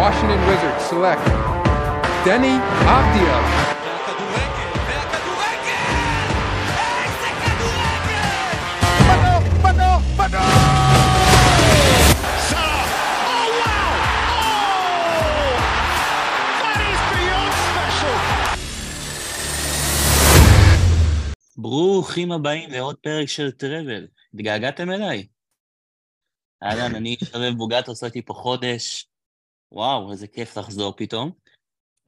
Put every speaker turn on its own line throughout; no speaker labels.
Washington Wizards select
beyond special!
ברוכים הבאים לעוד פרק של טראבל. התגעגעתם אליי? אהלן, אני שלו בוגט, עושה איתי פה חודש. וואו, איזה כיף לחזור פתאום.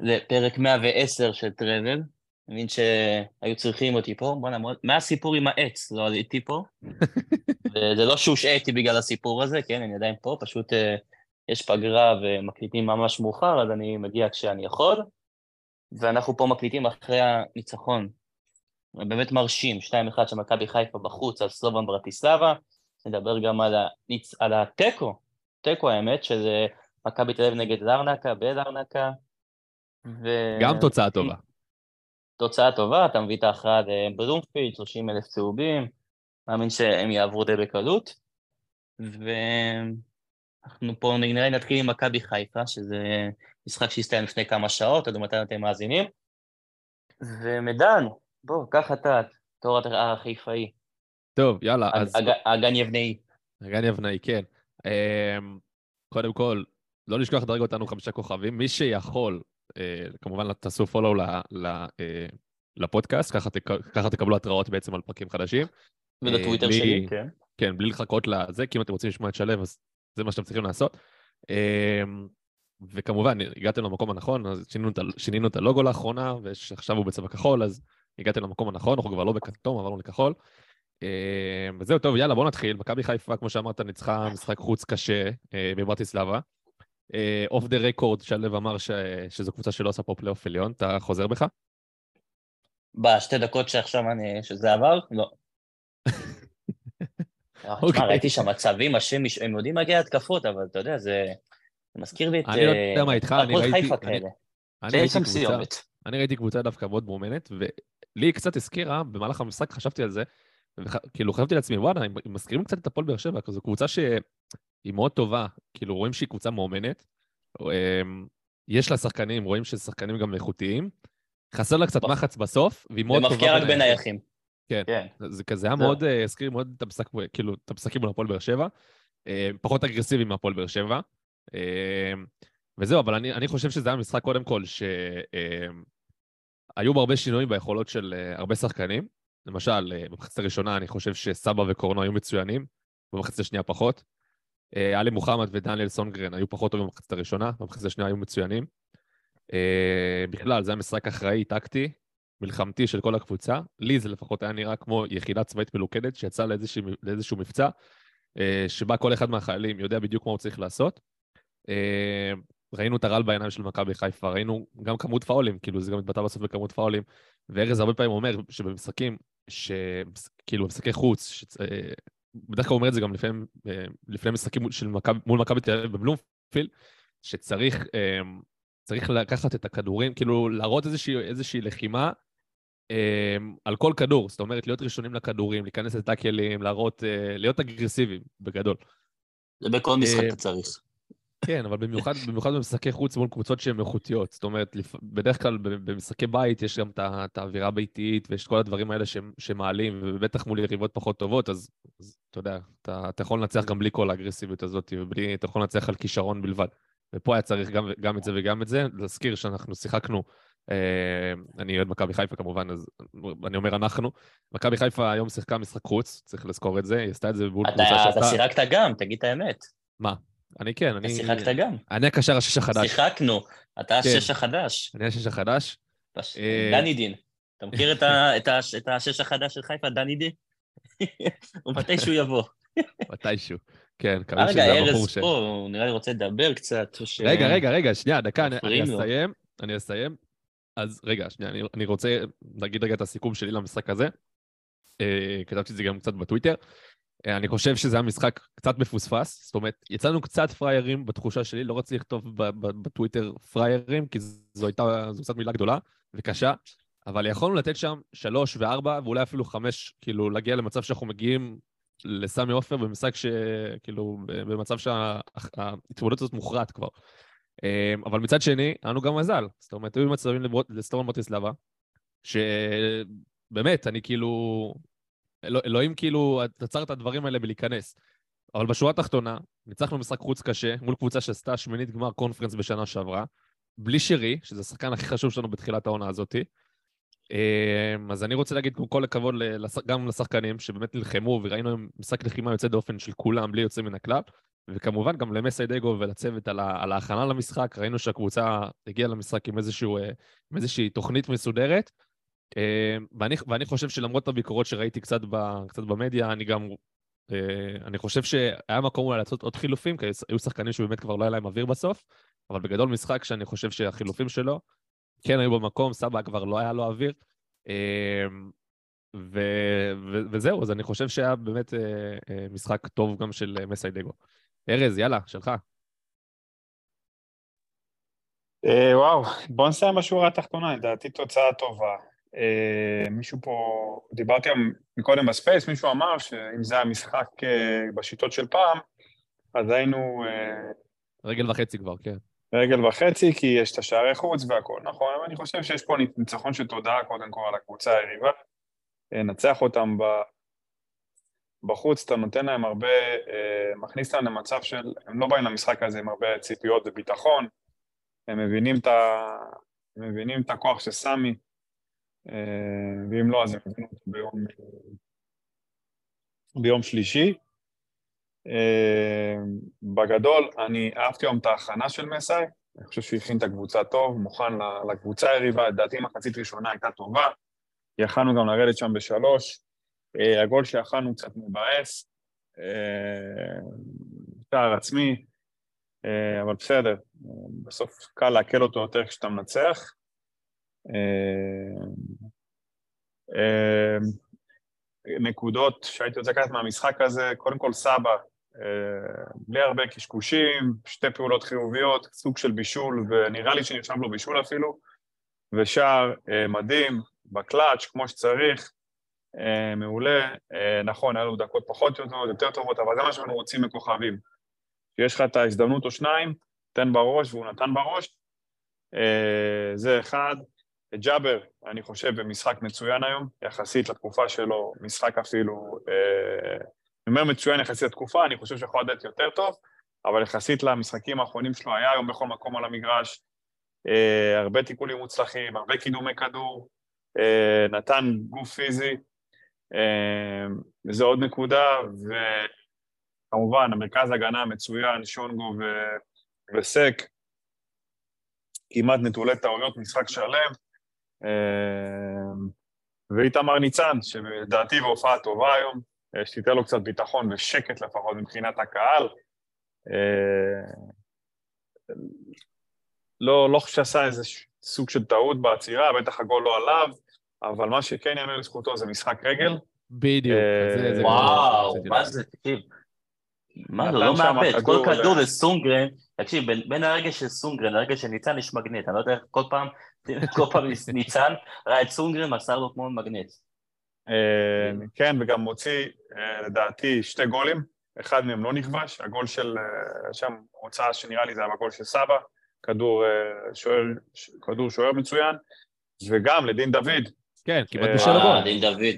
לפרק 110 של טראבל. אני מבין שהיו צריכים אותי פה. בוא'נה, מאוד- מה הסיפור עם העץ? לא עליתי פה. וזה לא שהושעיתי בגלל הסיפור הזה, כן, אני עדיין פה, פשוט אה, יש פגרה ומקליטים ממש מאוחר, אז אני מגיע כשאני יכול. ואנחנו פה מקליטים אחרי הניצחון באמת מרשים, 2-1 של מכבי חיפה בחוץ על סלובן ברטיסלבה, נדבר גם על, הניצ... על התיקו, תיקו האמת, שזה מכבי תל אביב נגד לארנקה, בלארנקה. ו...
גם תוצאה טובה.
תוצאה טובה, אתה מביא את ההכרעה לבלומפילד, 30 אלף צהובים, מאמין שהם יעברו די בקלות. ואנחנו פה נראה לי נתחיל עם מכבי חיפה, שזה משחק שהסתיים לפני כמה שעות, עד מתי אתם מאזינים. ומדן, בוא, קח אתה, תור החיפאי,
טוב, יאללה, אז...
הג- הגן יבנאי.
הגן יבנאי, כן. אמ, קודם כל, לא לשכוח לדרג אותנו חמישה כוכבים. מי שיכול, אה, כמובן תעשו פולו ל- ל- אה, לפודקאסט, ככה תק- ככה תקבלו התראות בעצם על פרקים חדשים.
ולטוויטר
מי-
שלי, כן.
כן, בלי לחכות לזה, כי אם אתם רוצים לשמוע את שלו, אז זה מה שאתם צריכים לעשות. וכמובן, הגעתם למקום הנכון, אז שינינו את, שינינו את הלוגו לאחרונה, ועכשיו הוא בצבע כחול, אז הגעתם למקום הנכון, אנחנו כבר לא בכתום, עברנו לכחול. וזהו, טוב, יאללה, בואו נתחיל. מכבי חיפה, כמו שאמרת, ניצחה משחק חוץ קשה אה, בברטיסלבה. off the record, שלו אמר ש... שזו קבוצה שלא עושה פה פלייאוף עליון, אתה חוזר בך?
בשתי דקות שעכשיו אני, שזה עבר? לא. אה, תשמע,
אוקיי.
ראיתי שם מצבים, השם, הם יודעים להגיע להתקפות, אבל אתה יודע, זה זה מזכיר לי את...
אני לא
אה,
יודע מה איתך, אני ראיתי-
חיפה
אני-
כאלה.
אני
שאין
ראיתי קבוצה-. אני ראיתי קבוצה דווקא מאוד מאומנת, ולי היא קצת הזכירה, במהלך המשחק חשבתי על זה, וכאילו חשבתי לעצמי, וואלה, הם מזכירים קצת את הפועל באר שבע, זו קבוצה שהיא מאוד טובה, כאילו רואים שהיא קבוצה מאומנת, אמ, יש לה שחקנים, רואים שזה שחקנים גם איכותיים, חסר לה קצת. מחץ בסוף, והיא מאוד טובה
ומבקיע רק בין. היחים.
כן.
כן.
זה כזה היה. מאוד, אה, הזכיר מאוד את המשחק, כאילו, את המשחקים מול הפועל באר שבע. אה, פחות אגרסיבי מהפועל באר שבע. אה, וזהו, אבל אני, אני חושב שזה היה משחק קודם כל, שהיו בו הרבה שינויים ביכולות של אה, הרבה שחקנים. למשל, במחצית הראשונה אני חושב שסבא וקורנו היו מצוינים, במחצית השנייה פחות. אה, עלי מוחמד ודניאל סונגרן היו פחות טובים במחצית הראשונה, במחצית השנייה היו מצוינים. אה, בכלל, זה היה משחק אחראי, טקטי, מלחמתי של כל הקבוצה. לי זה לפחות היה נראה כמו יחידה צבאית מלוכדת שיצאה לאיזשהו, לאיזשהו מבצע, אה, שבה כל אחד מהחיילים יודע בדיוק מה הוא צריך לעשות. ראינו את הרעל בעיניים של מכבי חיפה, ראינו גם כמות פאולים, כאילו זה גם התבטא בסוף בכמות פאולים, וארז הרבה פעמים אומר שבמשחקים, ש... כאילו במשחקי חוץ, ש... בדרך כלל אומר את זה גם לפעמים, אה, לפני משחקים של מכבי, מול מכבי תל אביב בבלומפילד, שצריך אה, צריך לקחת את הכדורים, כאילו להראות איזושהי, איזושהי לחימה אה, על כל כדור, זאת אומרת להיות ראשונים לכדורים, להיכנס לטאקלים, להראות, להיות אגרסיביים בגדול.
זה בכל משחק אתה צריך.
כן, אבל במיוחד, במיוחד במשחקי חוץ מול קבוצות שהן איכותיות. זאת אומרת. בדרך כלל במשחקי בית יש גם את האווירה הביתית ויש את כל הדברים האלה שהם- שמעלים, ובטח מול יריבות פחות טובות, אז, אז אתה יודע, אתה, אתה יכול לנצח גם בלי כל האגרסיביות הזאת, ובלי, אתה יכול לנצח על כישרון בלבד. ופה היה צריך גם, גם את זה וגם את זה. להזכיר שאנחנו שיחקנו, אה, אני אוהד מכבי חיפה כמובן, אז אני אומר אנחנו. מכבי חיפה היום שיחקה משחק חוץ, צריך לזכור את זה, היא עשתה את זה
אתה
קבוצה
אתה
שעשתה...
שיחקת גם, תגיד את האמת.
אני כן, אני...
שיחקת גם.
אני הקשר השש החדש.
שיחקנו. אתה
כן.
השש החדש.
אני השש החדש. אה,
דני דין. אתה מכיר את השש החדש של חיפה, דני דין? הוא מתישהו יבוא.
מתישהו. כן,
אה,
מקווה
רגע,
שזה הבחור
ארז
ש...
פה, הוא נראה לי רוצה לדבר קצת.
רגע, רגע, רגע, שנייה, דקה, אני-. אסיים, אני אסיים. אז רגע, שנייה, אני- אני רוצה להגיד רגע את הסיכום שלי למשחק הזה. אה, כתבתי את זה גם קצת בטוויטר. אה, אני חושב שזה היה משחק קצת מפוספס, זאת אומרת, יצאנו קצת פריירים בתחושה שלי, לא רציתי לכתוב בטוויטר פריירים, כי זו הייתה, זו קצת מילה גדולה וקשה, אבל יכולנו לתת שם שלוש וארבע, ואולי אפילו חמש, כאילו, להגיע למצב שאנחנו מגיעים לסמי עופר במשחק ש... כאילו, במצב שההתמודדות הזאת מוכרעת כבר. אה, אבל מצד שני, היה לנו גם מזל. זאת אומרת, היו מצבים לסטורן ברטיסלבה, שבאמת, אני כאילו... אלו- אלוהים כאילו עצר את הדברים האלה בלהיכנס. אבל בשורה התחתונה, ניצחנו משחק חוץ קשה מול קבוצה שעשתה שמינית גמר קונפרנס בשנה שעברה, בלי שרי, שזה השחקן הכי חשוב שלנו בתחילת העונה הזאתי. אמ, אז אני רוצה להגיד כל הכבוד גם לשחקנים שבאמת נלחמו, וראינו היום משחק לחימה יוצא דופן של כולם, בלי יוצא מן הכלל, וכמובן גם למסיידגו ולצוות על, ההכנה למשחק, ראינו שהקבוצה הגיעה למשחק עם, איזשהו, אה, עם איזושהי תוכנית מסודרת, ואני, ואני חושב שלמרות הביקורות שראיתי קצת, ב, קצת במדיה, אני גם... אה, אני חושב שהיה מקום אולי לעשות עוד חילופים, כי היו שחקנים שבאמת כבר לא היה להם אוויר בסוף, אבל בגדול משחק שאני חושב שהחילופים שלו כן היו במקום, סבא כבר לא היה לו אוויר. אמ, ו, ו, וזהו, אז אני חושב שהיה באמת אה, אה, משחק טוב גם של אה, מסיי דגו. ארז, יאללה, שלך.
אה, וואו, בוא נסיים בשורה התחתונה, לדעתי תוצאה טובה. אה, מישהו פה, דיברתי מקודם ב space, מישהו אמר שאם זה היה משחק אה, בשיטות של פעם, אז היינו אה,
רגל וחצי כבר, כן.
רגל וחצי, כי יש את השערי חוץ והכל, נכון, אבל אני חושב שיש פה ניצחון של תודעה קודם כל על הקבוצה היריבה. נצח אותם ב... בחוץ, אתה נותן להם הרבה, מכניס אותם למצב של, הם לא באים למשחק הזה עם הרבה ציפיות וביטחון, הם מבינים את, ה... מבינים את הכוח של סמי, ואם לא, אז הם מבינים אותו ביום, ביום שלישי. אה, בגדול, אני אהבתי היום את ההכנה של מסאי, אני חושב שהוא הכין את הקבוצה טוב, מוכן לקבוצה היריבה, לדעתי מחצית ראשונה הייתה טובה, יכלנו גם לרדת שם בשלוש, אה, הגול שיכלנו קצת מבאס, אה, שער עצמי, אה, אבל בסדר, אה, בסוף קל לעכל אותו יותר כשאתה מנצח. אה, אה, נקודות שהייתי רוצה לקחת מהמשחק הזה, קודם כל סבא, אה, בלי הרבה קשקושים, שתי פעולות חיוביות, סוג של בישול, ונראה לי שנרשם לו בישול אפילו, ושער מדהים, בקלאץ', כמו שצריך, מעולה. נכון, היה לו דקות פחות טובות, יותר טובות, אבל זה מה שאנחנו רוצים מכוכבים. כשיש לך את ההזדמנות או שניים, תן בראש, והוא נתן בראש. זה אחד. ג'אבר, אני חושב, במשחק מצוין היום, יחסית לתקופה שלו, משחק אפילו, אה, אני אומר מצוין יחסית לתקופה, אני חושב שיכול לדעת יותר טוב, אבל יחסית למשחקים האחרונים שלו, היה היום בכל מקום על המגרש, אה, הרבה תיקולים מוצלחים, הרבה קידומי כדור, אה, נתן גוף פיזי, וזה עוד נקודה, וכמובן, המרכז הגנה מצוין, שונגו ו... וסק, כמעט נטולי טעויות, משחק שלם. אה, ואיתמר ניצן, שלדעתי בהופעה טובה היום, אה, שתיתן לו קצת ביטחון ושקט לפחות מבחינת הקהל. אה, לא, לא חושב שעשה איזה סוג של טעות בעצירה, בטח הגול לא עליו, אבל מה שכן יאמר לזכותו זה משחק רגל.
בדיוק.
אה,
וואו, מה. זה, תקשיב. מה זה, לא מאבד, כל
כדור
כדור
ל-
לסונגרן, תקשיב, בין- בין הרגע של סונגרן לרגע של ניצן יש מגנט, אני לא יודע איך כל פעם, כל פעם ניצן ראה את סונגרן, מסר לו כמו מגנט.
אה, כן, וגם מוציא, אה, לדעתי, שתי גולים, אחד מהם לא נכבש, הגול של, אה, שם הוצאה שנראה לי זה היה בגול של סבא, כדור אה, שוער, כדור שוער מצוין, וגם לדין דוד,
כן, כמעט
אה,
בשל
אה,
הגול.
דין דוד.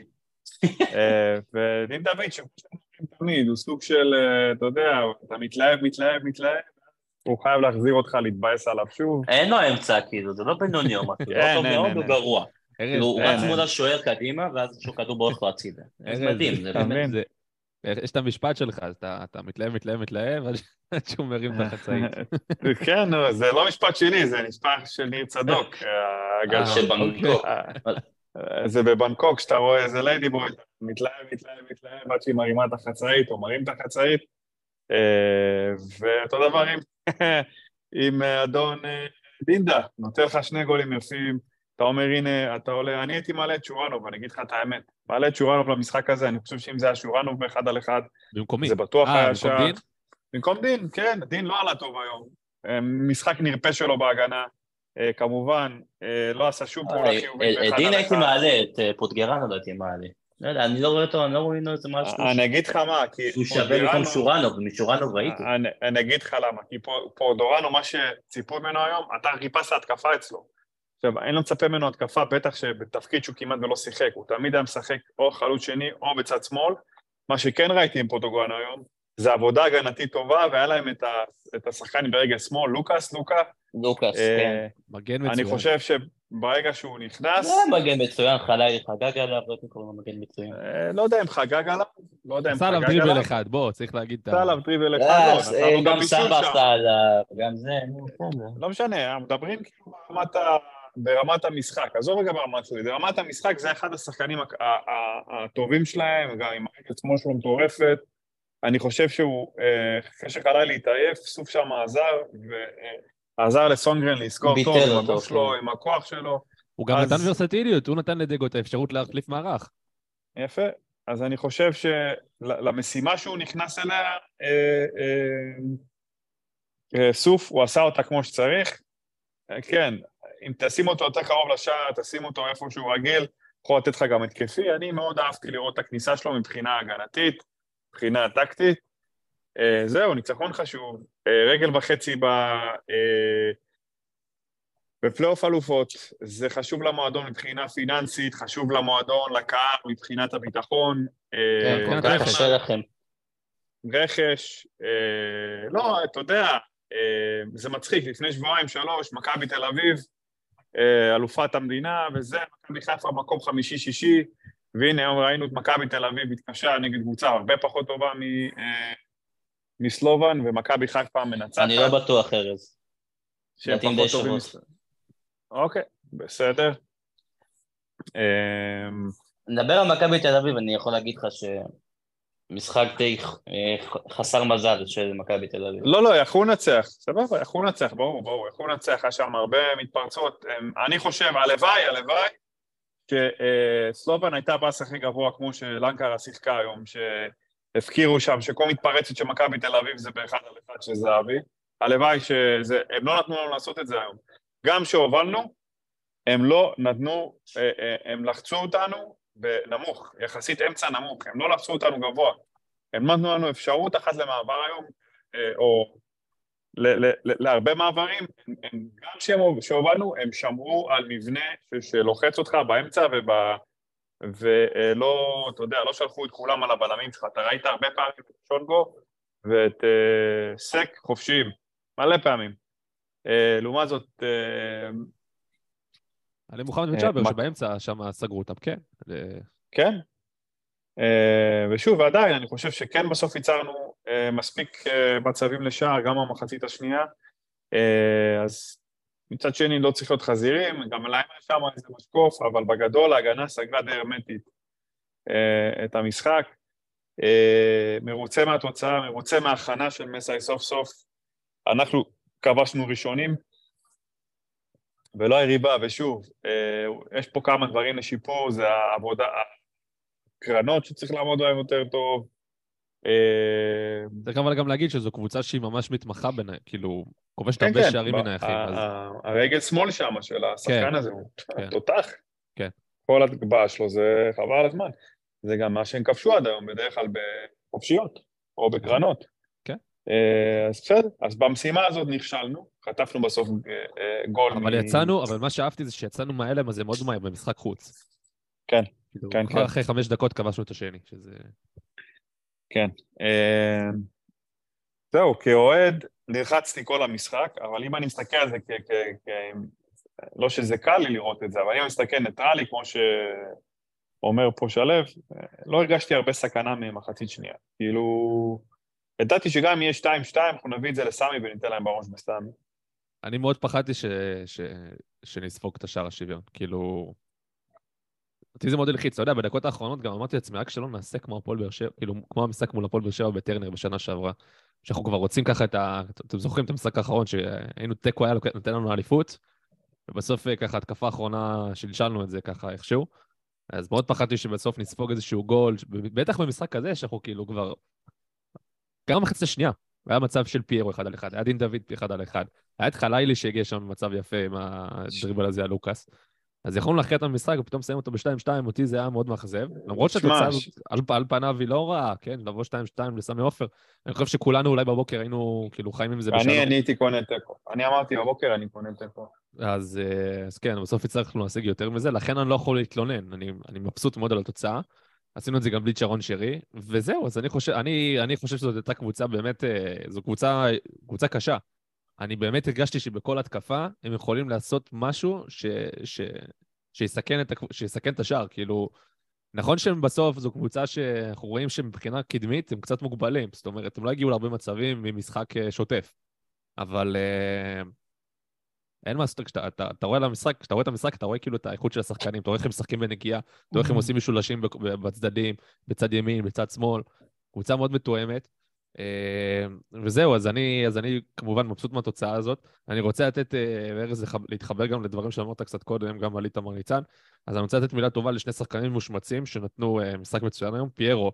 אה, ודין דוד, תמיד, הוא סוג של, אה, אתה יודע, אתה מתלהב, מתלהב, מתלהב, הוא חייב להחזיר אותך להתבאס עליו שוב.
אין לו אמצע, כאילו, זה לא בינוני או משהו, זה
אין,
לא טוב
אין,
מאוד,
אין,
הוא
אין.
גרוע. כאילו, הוא רץ. מול השוער קדימה, ואז יש לו כדור בורח לו הצידה. זה מדהים, זה באמת.
יש את המשפט שלך, אז אתה מתלהב, מתלהב, מתלהב, עד שהוא מרים את החצאית.
כן, זה לא משפט שלי, זה משפט של ניר צדוק, הגדול.
אה,
שבנגקוק.
אה, זה בבנקוק, שאתה רואה איזה ליידי בוי, מתלהב, מתלהב, מתלהב, עד שהיא מרימה את החצאית, או מרים את החצאית. אה, ואותו דבר עם, עם אה, אדון אה, דינדה, נותן לך שני גולים יפים, אתה אומר, הנה, אתה עולה, אני הייתי מעלה את שורנוב, אני אגיד לך את האמת. מעלה את שורנוב למשחק הזה, אני חושב שאם זה היה שורנוב באחד על אחד,
במקומי.
זה בטוח
אה,
היה
במקום
שער.
דין?
במקום דין, כן, דין לא עלה טוב היום. אה, משחק נרפה שלו בהגנה, אה, כמובן, אה, לא עשה שום פעולה חיובית
אה,
באחד
דין הייתי. מעלה, את אה, פוטגרנו לא הייתי מעלה. לא יודע, אני לא רואה אותו, אני לא רואה איזה משהו
אני אגיד לך מה, כי...
שהוא שווה במקום
פורדורנו-
שורנוב, ומשורנוב ראיתי.
אני, אגיד לך למה, כי פור- פורדורנו, מה שציפו ממנו היום, אתה חיפשת התקפה אצלו. עכשיו, אין לו מצפה ממנו התקפה, בטח שבתפקיד שהוא כמעט ולא שיחק, הוא תמיד היה משחק או חלוץ שני או בצד שמאל. מה שכן ראיתי עם פורטוגרנו היום, זה עבודה הגנתית טובה, והיה להם את, השחקן ברגל שמאל, לוקאס, לוקה.
לוקאס, כן.
אה,
מגן מצוין.
אני חושב שברגע שהוא נכנס,
זה מגן מצוין, חלילי חגג עליו, לא יודעת אם קוראים לו מגן מצוין.
אה, לא יודע אם חגג עליו, לא יודע אם
עשה עליו
חגג
דריבל
עליו,
אחד, בוא, צריך להגיד את ה...
עשה עליו דריבל אחד,
אה,
לא,
אה, גם סבא. עשה עליו, גם זה, נו.
לא משנה, מדברים כאילו ברמת, ה... ברמת המשחק. עזוב רגע ברמת שלי, ברמת המשחק זה אחד השחקנים הטובים שלהם, גם עם הרגל שמאל שלו מטורפת. אני חושב שהוא, אחרי שחלילי התעייף, סוף שם עזר, ועזר לסונגרן לזכור טוב עם הגוף שלו,
כן.
עם הכוח שלו.
הוא גם
אז-
נתן ורסטיליות, הוא נתן לדגו את האפשרות להחליף מערך.
יפה. אז אני חושב שלמשימה שהוא נכנס אליה, אה, אה, אה, סוף, הוא עשה אותה כמו שצריך. כן, אם תשים אותו יותר קרוב לשער, תשים אותו איפה שהוא רגיל, יכול לתת לך גם התקפי. אני מאוד אהבתי לראות את הכניסה שלו מבחינה הגנתית, מבחינה טקטית. זהו, ניצחון חשוב. אה, רגל וחצי ב... אה, בפלייאוף אלופות, זה חשוב למועדון מבחינה פיננסית, חשוב למועדון, לקהל, מבחינת הביטחון. אה,
כן, כל כך
רכש.
קשה לכם.
רכש, אה, לא, אתה יודע, אה, זה מצחיק, לפני שבועיים, שלוש, מכבי תל אביב, אה, אלופת המדינה, וזה, מכבי חיפה מקום חמישי-שישי, והנה היום ראינו את מכבי תל אביב מתקשה נגד קבוצה הרבה פחות טובה מ, אה, מסלובן, ומכבי חיפה מנצחת.
אני לא בטוח, ארז.
שהם פחות טובים אוקיי, בסדר. אה,
נדבר על מכבי תל אביב, אני יכול להגיד לך שמשחק די אה, חסר מזל של מכבי תל אביב.
לא, לא, יכלו לנצח, סבבה, יכלו לנצח, ברור, ברור, יכלו לנצח, היה שם הרבה מתפרצות. הם- אני חושב, הלוואי, הלוואי, שסלובן הייתה הבאס הכי גבוה, כמו שלנקרה שיחקה היום, שהפקירו שם, שכל מתפרצת של מכבי תל אביב זה באחד על אחד של זהבי. הלוואי שזה, הם לא נתנו לנו לעשות את זה היום. גם כשהובלנו, הם לא נתנו, אה, אה, הם לחצו אותנו בנמוך, יחסית אמצע נמוך, הם לא לחצו אותנו גבוה. הם נתנו לנו אפשרות אחת למעבר היום, אה, או ל- ל- ל- להרבה מעברים, הם, גם כשהובלנו, הם שמרו על מבנה שלוחץ אותך באמצע וב... ולא, אתה יודע, לא שלחו את כולם על הבלמים שלך. אתה ראית הרבה פעמים את שונגו ואת אה, סק חופשיים, מלא פעמים. אה, לעומת זאת, אה,
עלי מוחמד וג'אבר,
מה-
שבאמצע שם סגרו אותם, כן.
כן. אה, ושוב, ועדיין, אני חושב שכן בסוף ייצרנו אה, מספיק אה, מצבים לשער, גם במחצית השנייה. אה, אז מצד שני, לא צריך להיות חזירים, גם להם היה שם איזה משקוף, אבל בגדול ההגנה סגרה די הרמטית אה, את המשחק. אה, מרוצה מהתוצאה, מרוצה מההכנה של מסאי סוף סוף. אנחנו כבשנו ראשונים, ולא היריבה, ושוב, אה, יש פה כמה דברים לשיפור, זה העבודה, הקרנות שצריך לעמוד בהן יותר טוב. אה,
צריך אבל גם להגיד שזו קבוצה שהיא ממש מתמחה בין, כאילו, כובשת
כן,
הרבה
כן,
שערים
ה- הרגל שמאל שם של השחקן
כן,
הזה, הוא. תותח.
כן.
כל ההטבעה שלו זה חבל על הזמן. זה גם מה שהם כבשו עד היום, בדרך כלל בחופשיות, או בקרנות.
כן.
אה, אז בסדר, אז במשימה הזאת נכשלנו, חטפנו בסוף אה, גול.
אבל יצאנו, אבל מה שאהבתי זה שיצאנו מההלם הזה מאוד מהר במשחק חוץ.
כן,
כאילו,
כן, כן.
אחרי חמש דקות כבשנו את השני, שזה...
כן. אה, זהו, כאוהד נלחצתי כל המשחק, אבל אם אני מסתכל על זה כ... כ- כ- לא שזה קל לי לראות את זה, אבל אם אני מסתכל ניטרלי, כמו שאומר פה שלו, אה, לא הרגשתי הרבה סכנה ממחצית שנייה. כאילו, ידעתי שגם אם יהיה 2-2, אנחנו נביא את זה לסמי וניתן להם בראש בסמי.
אני מאוד פחדתי ש... ש... שנספוג את השער השוויון. כאילו... אותי זה מאוד הלחיץ, אתה יודע, בדקות האחרונות גם אמרתי לעצמי, רק שלא נעשה כמו הפועל באר שבע, כאילו, כמו המשחק מול הפועל באר שבע בטרנר בשנה שעברה, שאנחנו כבר רוצים ככה את ה... אתם זוכרים את המשחק האחרון, שהיינו תיקו היה נותן לנו אליפות, ובסוף אה, ככה, התקפה האחרונה, שלשלנו את זה ככה איכשהו. אז מאוד פחדתי שבסוף נספוג איזשהו גול, בטח במשחק כזה, שאנחנו כאילו כבר... גם במחצית השנייה, היה מצב של פיירו אחד על אחד, היה דין דוד אחד על אחד, היה את חלילי שהגיע שם במצב יפה עם הדריבל הזה על לוקאס. אז יכולנו להכריע את המשחק ופתאום לסיים אותו ב-2-2, אותי זה היה מאוד מאכזב. למרות שהתוצאה על, פניו היא לא רעה, כן? לבוא 2-2 לסמי עופר. אני חושב שכולנו אולי בבוקר היינו כאילו חיים עם זה בשלום.
אני הייתי קונה תיקו. אני אמרתי בבוקר, אני קונה תיקו.
אז, אה, אז כן, בסוף הצלחנו להשיג יותר מזה, לכן אני לא יכול להתלונן. אני, אני מבסוט מאוד על התוצאה. עשינו את זה גם בלי שרון שרי, וזהו, אז אני חושב, אני, אני חושב שזאת הייתה קבוצה באמת, אה, זו קבוצה, קבוצה קשה. אני באמת הרגשתי שבכל התקפה הם יכולים לעשות משהו ש, ש, שיסכן, את, שיסכן את השער. כאילו, נכון שהם בסוף, זו קבוצה שאנחנו רואים שמבחינה קדמית הם קצת מוגבלים. זאת אומרת, הם לא הגיעו להרבה מצבים ממשחק אה, שוטף. אבל אה, אין מה לעשות, כשאתה אתה, אתה רואה למשחק, כשאתה רואה את המשחק, אתה רואה כאילו את האיכות של השחקנים, אתה רואה איך הם משחקים בנגיעה, אתה רואה איך הם עושים משולשים בצדדים, בצד ימין, בצד שמאל. קבוצה מאוד מתואמת. אה, וזהו, אז אני, אז אני כמובן מבסוט מהתוצאה הזאת. אני רוצה לתת, אה, ארז, להתחבר גם לדברים שאמרת קצת קודם, גם על איתמר ניצן. אז אני רוצה לתת מילה טובה לשני שחקנים מושמצים שנתנו אה, משחק מצוין היום. פיירו,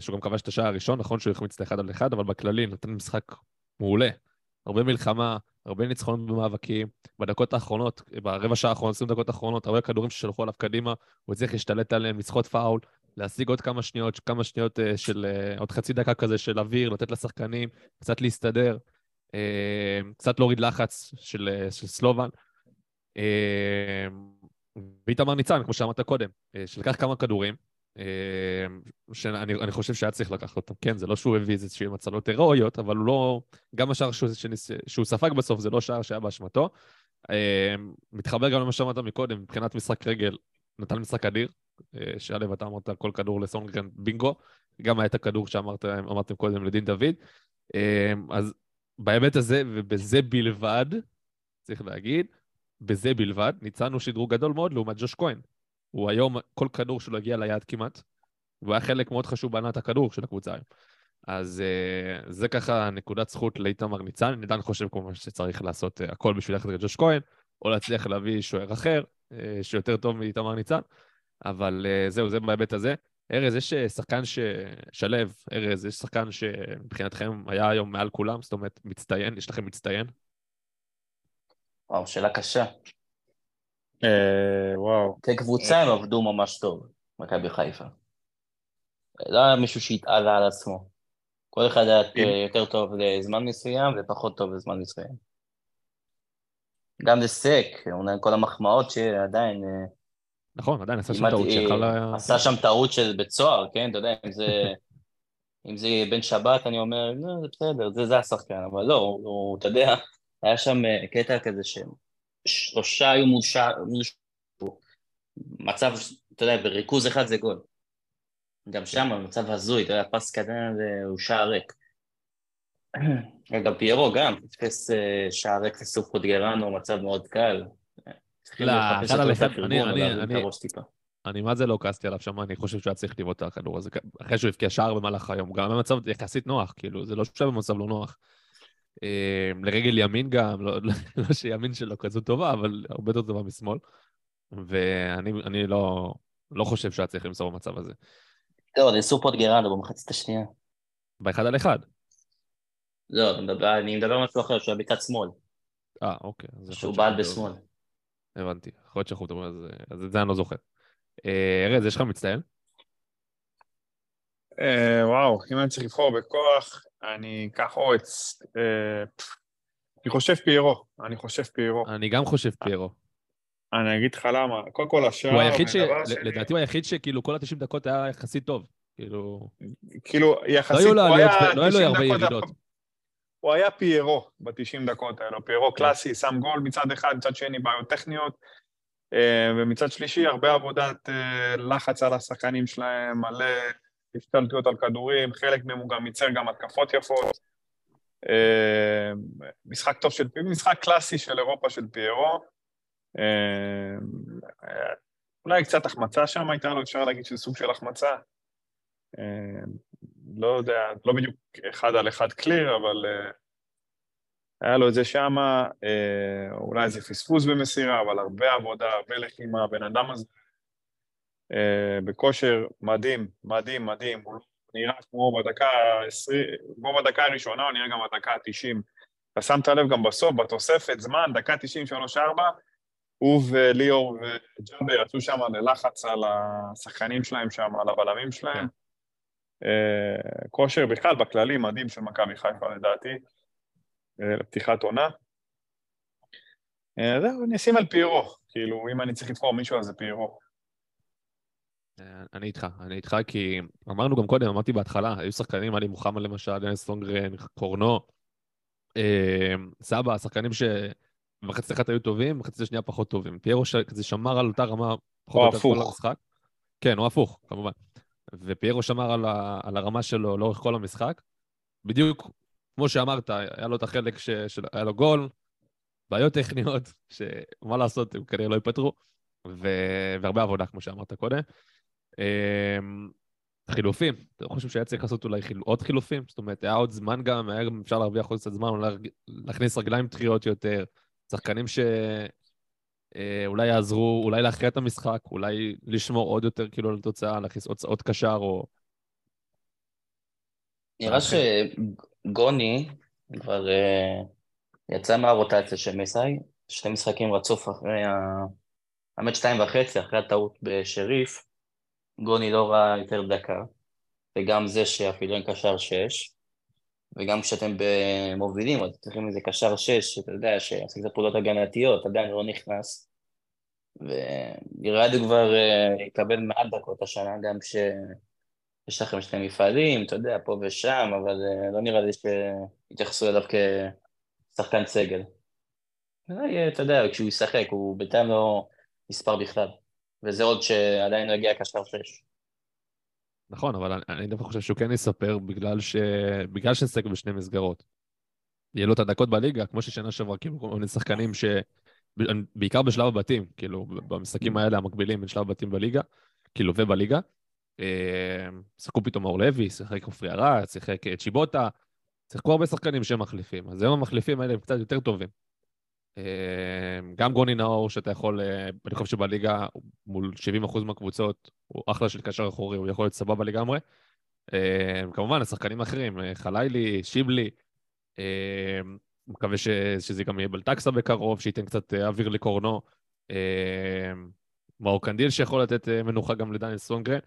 שהוא גם כבש את השער הראשון, נכון שהוא החמיץ את האחד על אחד, אבל בכללי נתן משחק מעולה. הרבה מלחמה, הרבה ניצחונות במאבקים. בדקות האחרונות, ברבע שעה האחרונה, 20 דקות האחרונות, הרבה כדורים ששלחו עליו קדימה, הוא הצליח להשתלט עליהם, לסחוט פאול, להשיג עוד כמה שניות, כמה שניות אה, של, אה, עוד חצי דקה כזה של אוויר, לתת לשחקנים, קצת להסתדר, אה, קצת להוריד לחץ של, של סלובן. ואיתמר ניצן, כמו שאמרת קודם, שלקח כמה כדורים, שאני אני חושב שהיה צריך לקחת אותם. כן, זה לא שהוא הביא איזושהי מצלות הירואיות, אבל הוא לא... גם השער שהוא, שהוא ספג בסוף זה לא שער שהיה באשמתו. מתחבר גם למה שאמרת מקודם, מבחינת משחק רגל, נתן משחק אדיר, שלו, אתה אמרת כל כדור לסונגרן בינגו, גם היה את הכדור שאמרתם אמרתם קודם לדין דוד. אה, אז בהיבט הזה, ובזה בלבד, צריך להגיד, בזה בלבד, ניצלנו שדרוג גדול מאוד לעומת ג'וש כהן. הוא היום, כל כדור שלו הגיע ליעד כמעט, והוא היה חלק מאוד חשוב בהנעת הכדור של הקבוצה היום. אז uh, זה ככה נקודת זכות לאיתמר ניצן. אני עדיין חושב כמובן שצריך לעשות הכל בשביל ללכת לג'וש כהן, או להצליח להביא שוער אחר, שיותר טוב מאיתמר ניצן, אבל uh, זהו, זה בהיבט הזה. ארז, יש אה, שחקן ש... שלו, ארז, יש שחקן שמבחינתכם היה היום מעל כולם, זאת אומרת, מצטיין, יש לכם מצטיין?
וואו, שאלה קשה.
אה, וואו.
כקבוצה הם עבדו ממש טוב, מכבי חיפה. לא היה מישהו שהתעלה על עצמו. כל אחד היה
אם-
יותר טוב לזמן מסוים ופחות טוב לזמן מסוים. גם לסק, אומנם כל המחמאות שעדיין... אה,
נכון, עדיין עשה שם טעות
אה,
שיכול... היה-
עשה שם טעות של בית סוהר, כן? אתה יודע, אם זה... אם זה בן שבת, אני אומר, לא, זה בסדר, זה, זה השחקן, אבל לא, הוא, אתה יודע, היה שם אה, קטע כזה ששלושה היו ש- מצב, אתה יודע, בריכוז אחד זה גול. גם שם מצב הזוי, אתה יודע, פס קטן והוא שער ריק. גם פיירו גם, תפס אה, שער ריק לסוף קודגרנו, מצב מאוד קל. צריכים
לא,
לחפש
אחד
אותו
על
את
אחד,
הפרגון,
אני- אני-
להרים את
אני-
הראש טיפה.
אני מה זה לא כעסתי עליו שם, אני חושב שהוא היה צריך לבעוט את הכדור הזה, אחרי שהוא הבקיע שער במהלך היום, גם במצב יחסית נוח, כאילו, זה לא שהוא במצב לא נוח. אה, לרגל ימין גם, לא, לא, לא שימין שלו כזו טובה, אבל הרבה יותר טובה משמאל. ואני אני לא, לא חושב שהיה צריך למסור במצב הזה.
לא, ניסו פוטגרנו במחצית השנייה.
באחד על אחד.
לא, אני מדבר- על משהו אחר, שהוא היה בצד שמאל,
אה, אוקיי.
שהוא בעל בשמאל.
הבנתי. יכול להיות שאנחנו מדברים על זה, אז את זה אני לא זוכר. אה, ארז, יש לך מצטיין?
אה, וואו, אם אני צריך לבחור בכוח, אני אקח אורץ. אה, אני חושב פיירו, אני חושב פיירו.
אני גם חושב פיירו.
אני אגיד לך למה. קודם כל השער,
הוא היחיד ש... לדעתי הוא היחיד שכאילו כל ה-90 דקות היה יחסית טוב. כאילו...
כאילו,
לא
יחסית,
לא היו לו
90
הרבה ירידות.
הוא היה פיירו ב-90 דקות האלו, פיירו קלאסי, שם גול מצד אחד, מצד שני בעיות טכניות, אה, ומצד שלישי הרבה עבודת אה, לחץ על השחקנים שלהם, מלא השתלטויות על כדורים, חלק מהם הוא גם ייצר גם התקפות יפות. אה, משחק טוב של פיירו, משחק קלאסי של אירופה של פיירו. אולי קצת החמצה שם הייתה לו, אפשר להגיד שזה סוג של החמצה. לא יודע, לא בדיוק אחד על אחד קליר, אבל אה, היה לו את זה שמה, אה, אולי איזה פספוס במסירה, אבל הרבה עבודה, הרבה לחימה, הבן אדם הזה אה, בכושר מדהים, מדהים, מדהים, הוא נראה כמו בדקה ה-20, כמו בדקה הראשונה, הוא נראה גם בדקה ה-90. אתה שמת לב גם בסוף, בתוספת זמן, דקה 93-4, הוא וליאור וג'אבר יצאו שם ללחץ על השחקנים שלהם שם, על הבלמים שלהם. אה, כושר בכלל, בכללי, מדהים של מכבי חיפה לדעתי, אה, לפתיחת עונה. אה, זהו, אני אשים על פיירו, כאילו, אם אני צריך לבחור מישהו אז זה פיירו.
אני איתך, אני איתך כי אמרנו גם קודם, אמרתי בהתחלה, היו שחקנים, עלי מוחמד למשל, דניס סונגרן, קורנו, סבא, שחקנים שבחצי אחת היו טובים, בחצי השנייה פחות טובים. פיירו ש... כזה שמר על אותה רמה פחות
או
יותר כל. המשחק. כן, או הפוך, כמובן. ופיירו שמר על, ה... על הרמה שלו לאורך כל המשחק. בדיוק כמו שאמרת, היה לו את החלק ש... שהיה לו גול, בעיות טכניות, שמה לעשות, הם כנראה לא ייפתרו, ו... והרבה עבודה, כמו שאמרת קודם. אמ, חילופים, אתה חושב שהיה צריך לעשות אולי חיל... עוד חילופים? זאת אומרת, היה עוד זמן גם, היה גם אפשר להרוויח עוד קצת זמן, אולי להכניס רגליים טריות יותר, שחקנים שאולי יעזרו, אולי להכריע את המשחק, אולי לשמור עוד יותר כאילו על התוצאה, להכניס עוד, עוד קשר או...
נראה
אוקיי.
שגוני כבר אה, יצא מהרוטציה של מסאי, שני משחקים רצוף אחרי ה... האמת שתיים וחצי, אחרי הטעות בשריף, גוני לא ראה יותר דקה, וגם זה שאפילו אין קשר שש, וגם כשאתם מובילים, אז צריכים איזה קשר שש, שאתה יודע, שעושה קצת פעולות הגנתיות, עדיין לא נכנס. וירד כבר אה, יקבל מעט דקות השנה, גם שיש לכם שני מפעלים, אתה יודע, פה ושם, אבל אה, לא נראה לי שיתייחסו אליו כשחקן סגל. אולי, אתה יודע, כשהוא ישחק, הוא בינתיים לא נספר בכלל. וזה עוד שעדיין לא הגיע קשר שש.
נכון, אבל אני, אני דווקא חושב שהוא כן יספר בגלל, ש... בגלל שנשחק בשני מסגרות. יהיה לו את הדקות בליגה, כמו ששנה שעברה, כאילו, כל מיני שחקנים ש... בעיקר בשלב הבתים, כאילו, במשחקים האלה המקבילים בין שלב הבתים בליגה, כאילו, ובליגה. אה, שיחקו פתאום מאור לוי, שיחק עופרי ארד, שיחק אה, צ'יבוטה, שיחקו הרבה שחקנים שהם מחליפים. אז היום המחליפים האלה הם קצת יותר טובים. אה, גם גוני נאור, שאתה יכול, אה, אני חושב שבליגה, מול 70% מהקבוצות, הוא אחלה של קשר אחורי, הוא יכול להיות סבבה לגמרי. אה, כמובן, השחקנים האחרים, חלילי, שיבלי, מקווה שזה גם יהיה בלטקסה בקרוב, שייתן קצת אוויר לקורנו. מאור קנדיל שיכול לתת מנוחה גם לדניאל סונגרן.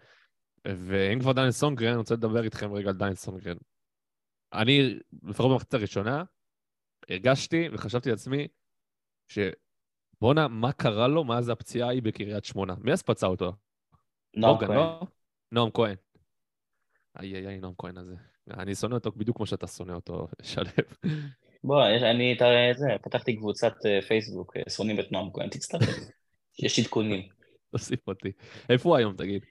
ואם כבר דניאל סונגרן, אני רוצה לדבר איתכם רגע על דניאל סונגרן. אני, לפחות במחצית הראשונה, הרגשתי וחשבתי לעצמי שבואנה, מה קרה לו מאז הפציעה ההיא בקריית שמונה? מי אז פצע אותו?
נועם כהן.
לא? נועם כהן. איי איי איי, נועם כהן הזה. אני שונא אותו בדיוק כמו שאתה שונא אותו, שלו.
בוא, אני, אתה, זה, פתחתי קבוצת אה, פייסבוק, אה, שונאים את נועם כהן, תצטרף. יש עדכונים.
תוסיף אותי. איפה הוא היום, תגיד?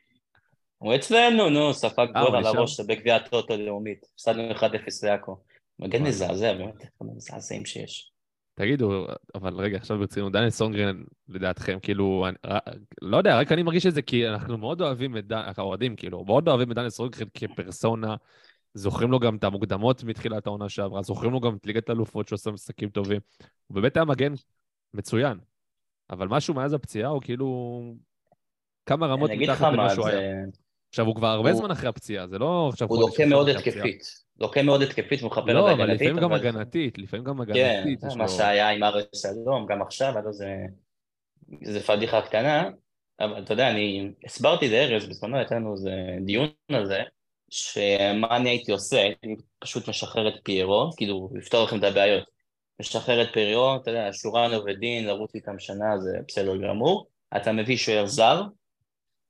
הוא אצלנו, נו, ספג
אה,
גול על? הראש בגביע הטוטו לאומית. הפסדנו 1-0 לעכו. מגן. מזעזע, באמת, אחד המזעזעים שיש.
תגידו, אבל רגע, עכשיו ברצינות, דניאל סונגרן, לדעתכם, כאילו, אני, לא יודע, רק אני מרגיש את זה כי אנחנו מאוד אוהבים את דניאל, האוהדים, כאילו, מאוד אוהבים את דניאל סונגרן כפרסונה, זוכרים לו גם את המוקדמות מתחילת העונה שעברה, זוכרים לו גם את ליגת האלופות שעושה משחקים טובים. הוא באמת היה מגן מצוין, אבל משהו מאז הפציעה הוא כאילו כמה רמות מתחת למה
מה,
שהוא היה. עכשיו, הוא כבר הרבה
הוא-
זמן אחרי הפציעה, זה לא עכשיו
הוא לוקה מאוד. התקפית. לוקה מאוד התקפית ומכפר
לא, אבל. לפעמים גם הגנתית, לפעמים גם
כן,
הגנתית. יש
מה שהיה עם ארץ שלום, גם עכשיו, הלוא זה... זה פדיחה קטנה, אבל אתה יודע, אני הסברתי לארז, בזמנו הייתה לנו איזה דיון על זה, שמה אני הייתי עושה, הייתי פשוט משחרר את פיירו, כאילו, לפתור לכם את הבעיות. משחרר את פיירו, אתה יודע, שורנוב ודין, לרוץ איתם שנה זה בסדר גמור. אתה מביא שוער זר,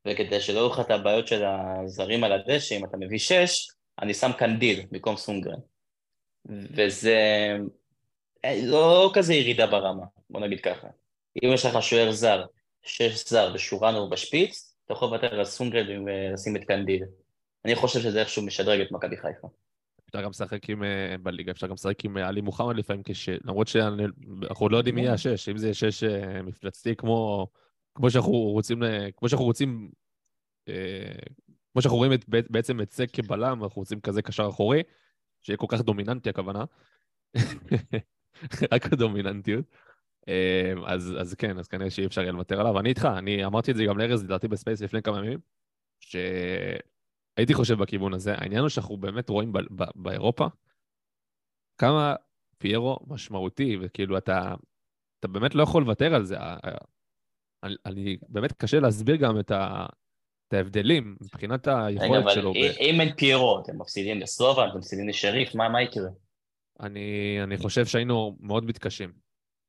וכדי שלא יהיו לך את הבעיות של הזרים על הדשא, אם אתה מביא שש, אני שם קנדיל במקום סונגרן. וזה אה, לא כזה ירידה ברמה, בוא נגיד ככה. אם יש לך שוער זר, שש זר ושורנוב בשפיץ, אתה יכול לוותר על סונגרן ולשים את קנדיל. אני חושב שזה איכשהו משדרג את מכבי חיפה.
אפשר גם לשחק עם, אה, בליגה, אפשר גם לשחק עם אה, עלי מוחמד לפעמים, כש... למרות שאנחנו עוד לא יודעים מי יהיה השש, אם זה שש אה, מפלצתי כמו, כמו שאנחנו רוצים, כמו שאנחנו רוצים, אה, כמו שאנחנו רואים את, בעצם את זה כבלם, אנחנו רוצים כזה קשר אחורי, שיהיה כל כך דומיננטי הכוונה, רק הדומיננטיות. אה, אז, אז כן, אז כנראה שאי אפשר יהיה לוותר עליו. אני איתך, אני אמרתי את זה גם לארז, לדעתי ב space לפני כמה ימים, שהייתי חושב בכיוון הזה. העניין הוא שאנחנו באמת רואים ב- ב- באירופה כמה פיירו משמעותי, וכאילו אתה, אתה באמת לא יכול לוותר על זה. אני, אני באמת קשה להסביר גם את, ה, את ההבדלים מבחינת
רגע,
היכולת
אבל
שלו. ב-
אם- אם אין פיירו, אתם מפסידים לסלובה, אתם מפסידים לשריף, מה מה יקרה?
אני, אני חושב שהיינו מאוד מתקשים.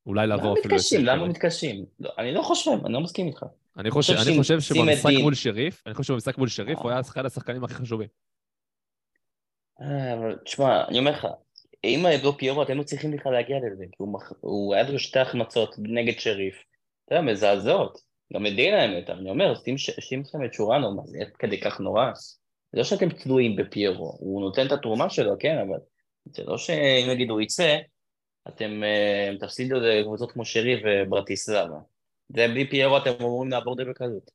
אולי
למה
לעבור אפילו
מתקשים?
לשריף.
למה מתקשים? לא, אני לא חושב, אני לא מסכים איתך.
אני חושב,
חושב
אני חושב שבמשחק מול שריף, אני חושב שבמשחק מול שריף הוא. היה אחד השחקנים הכי חשובים.
אה, אבל תשמע, אני אומר לך, אם לא פיירו, אתם לא צריכים בכלל להגיע לזה, כי הוא היה לו שתי החמצות נגד שריף, אתה יודע, מזעזעות. גם לדין האמת, אני אומר, שים ש- לכם את שורנו, מה זה כדי כך נורא? זה לא שאתם תלויים בפיירו, הוא נותן את התרומה שלו, כן, אבל זה לא שאם נגיד הוא יצא, אתם אה, תפסידו לקבוצות כמו שריף וברטיסלבה. זה בלי פיירו אתם אמורים לעבור די בקלות.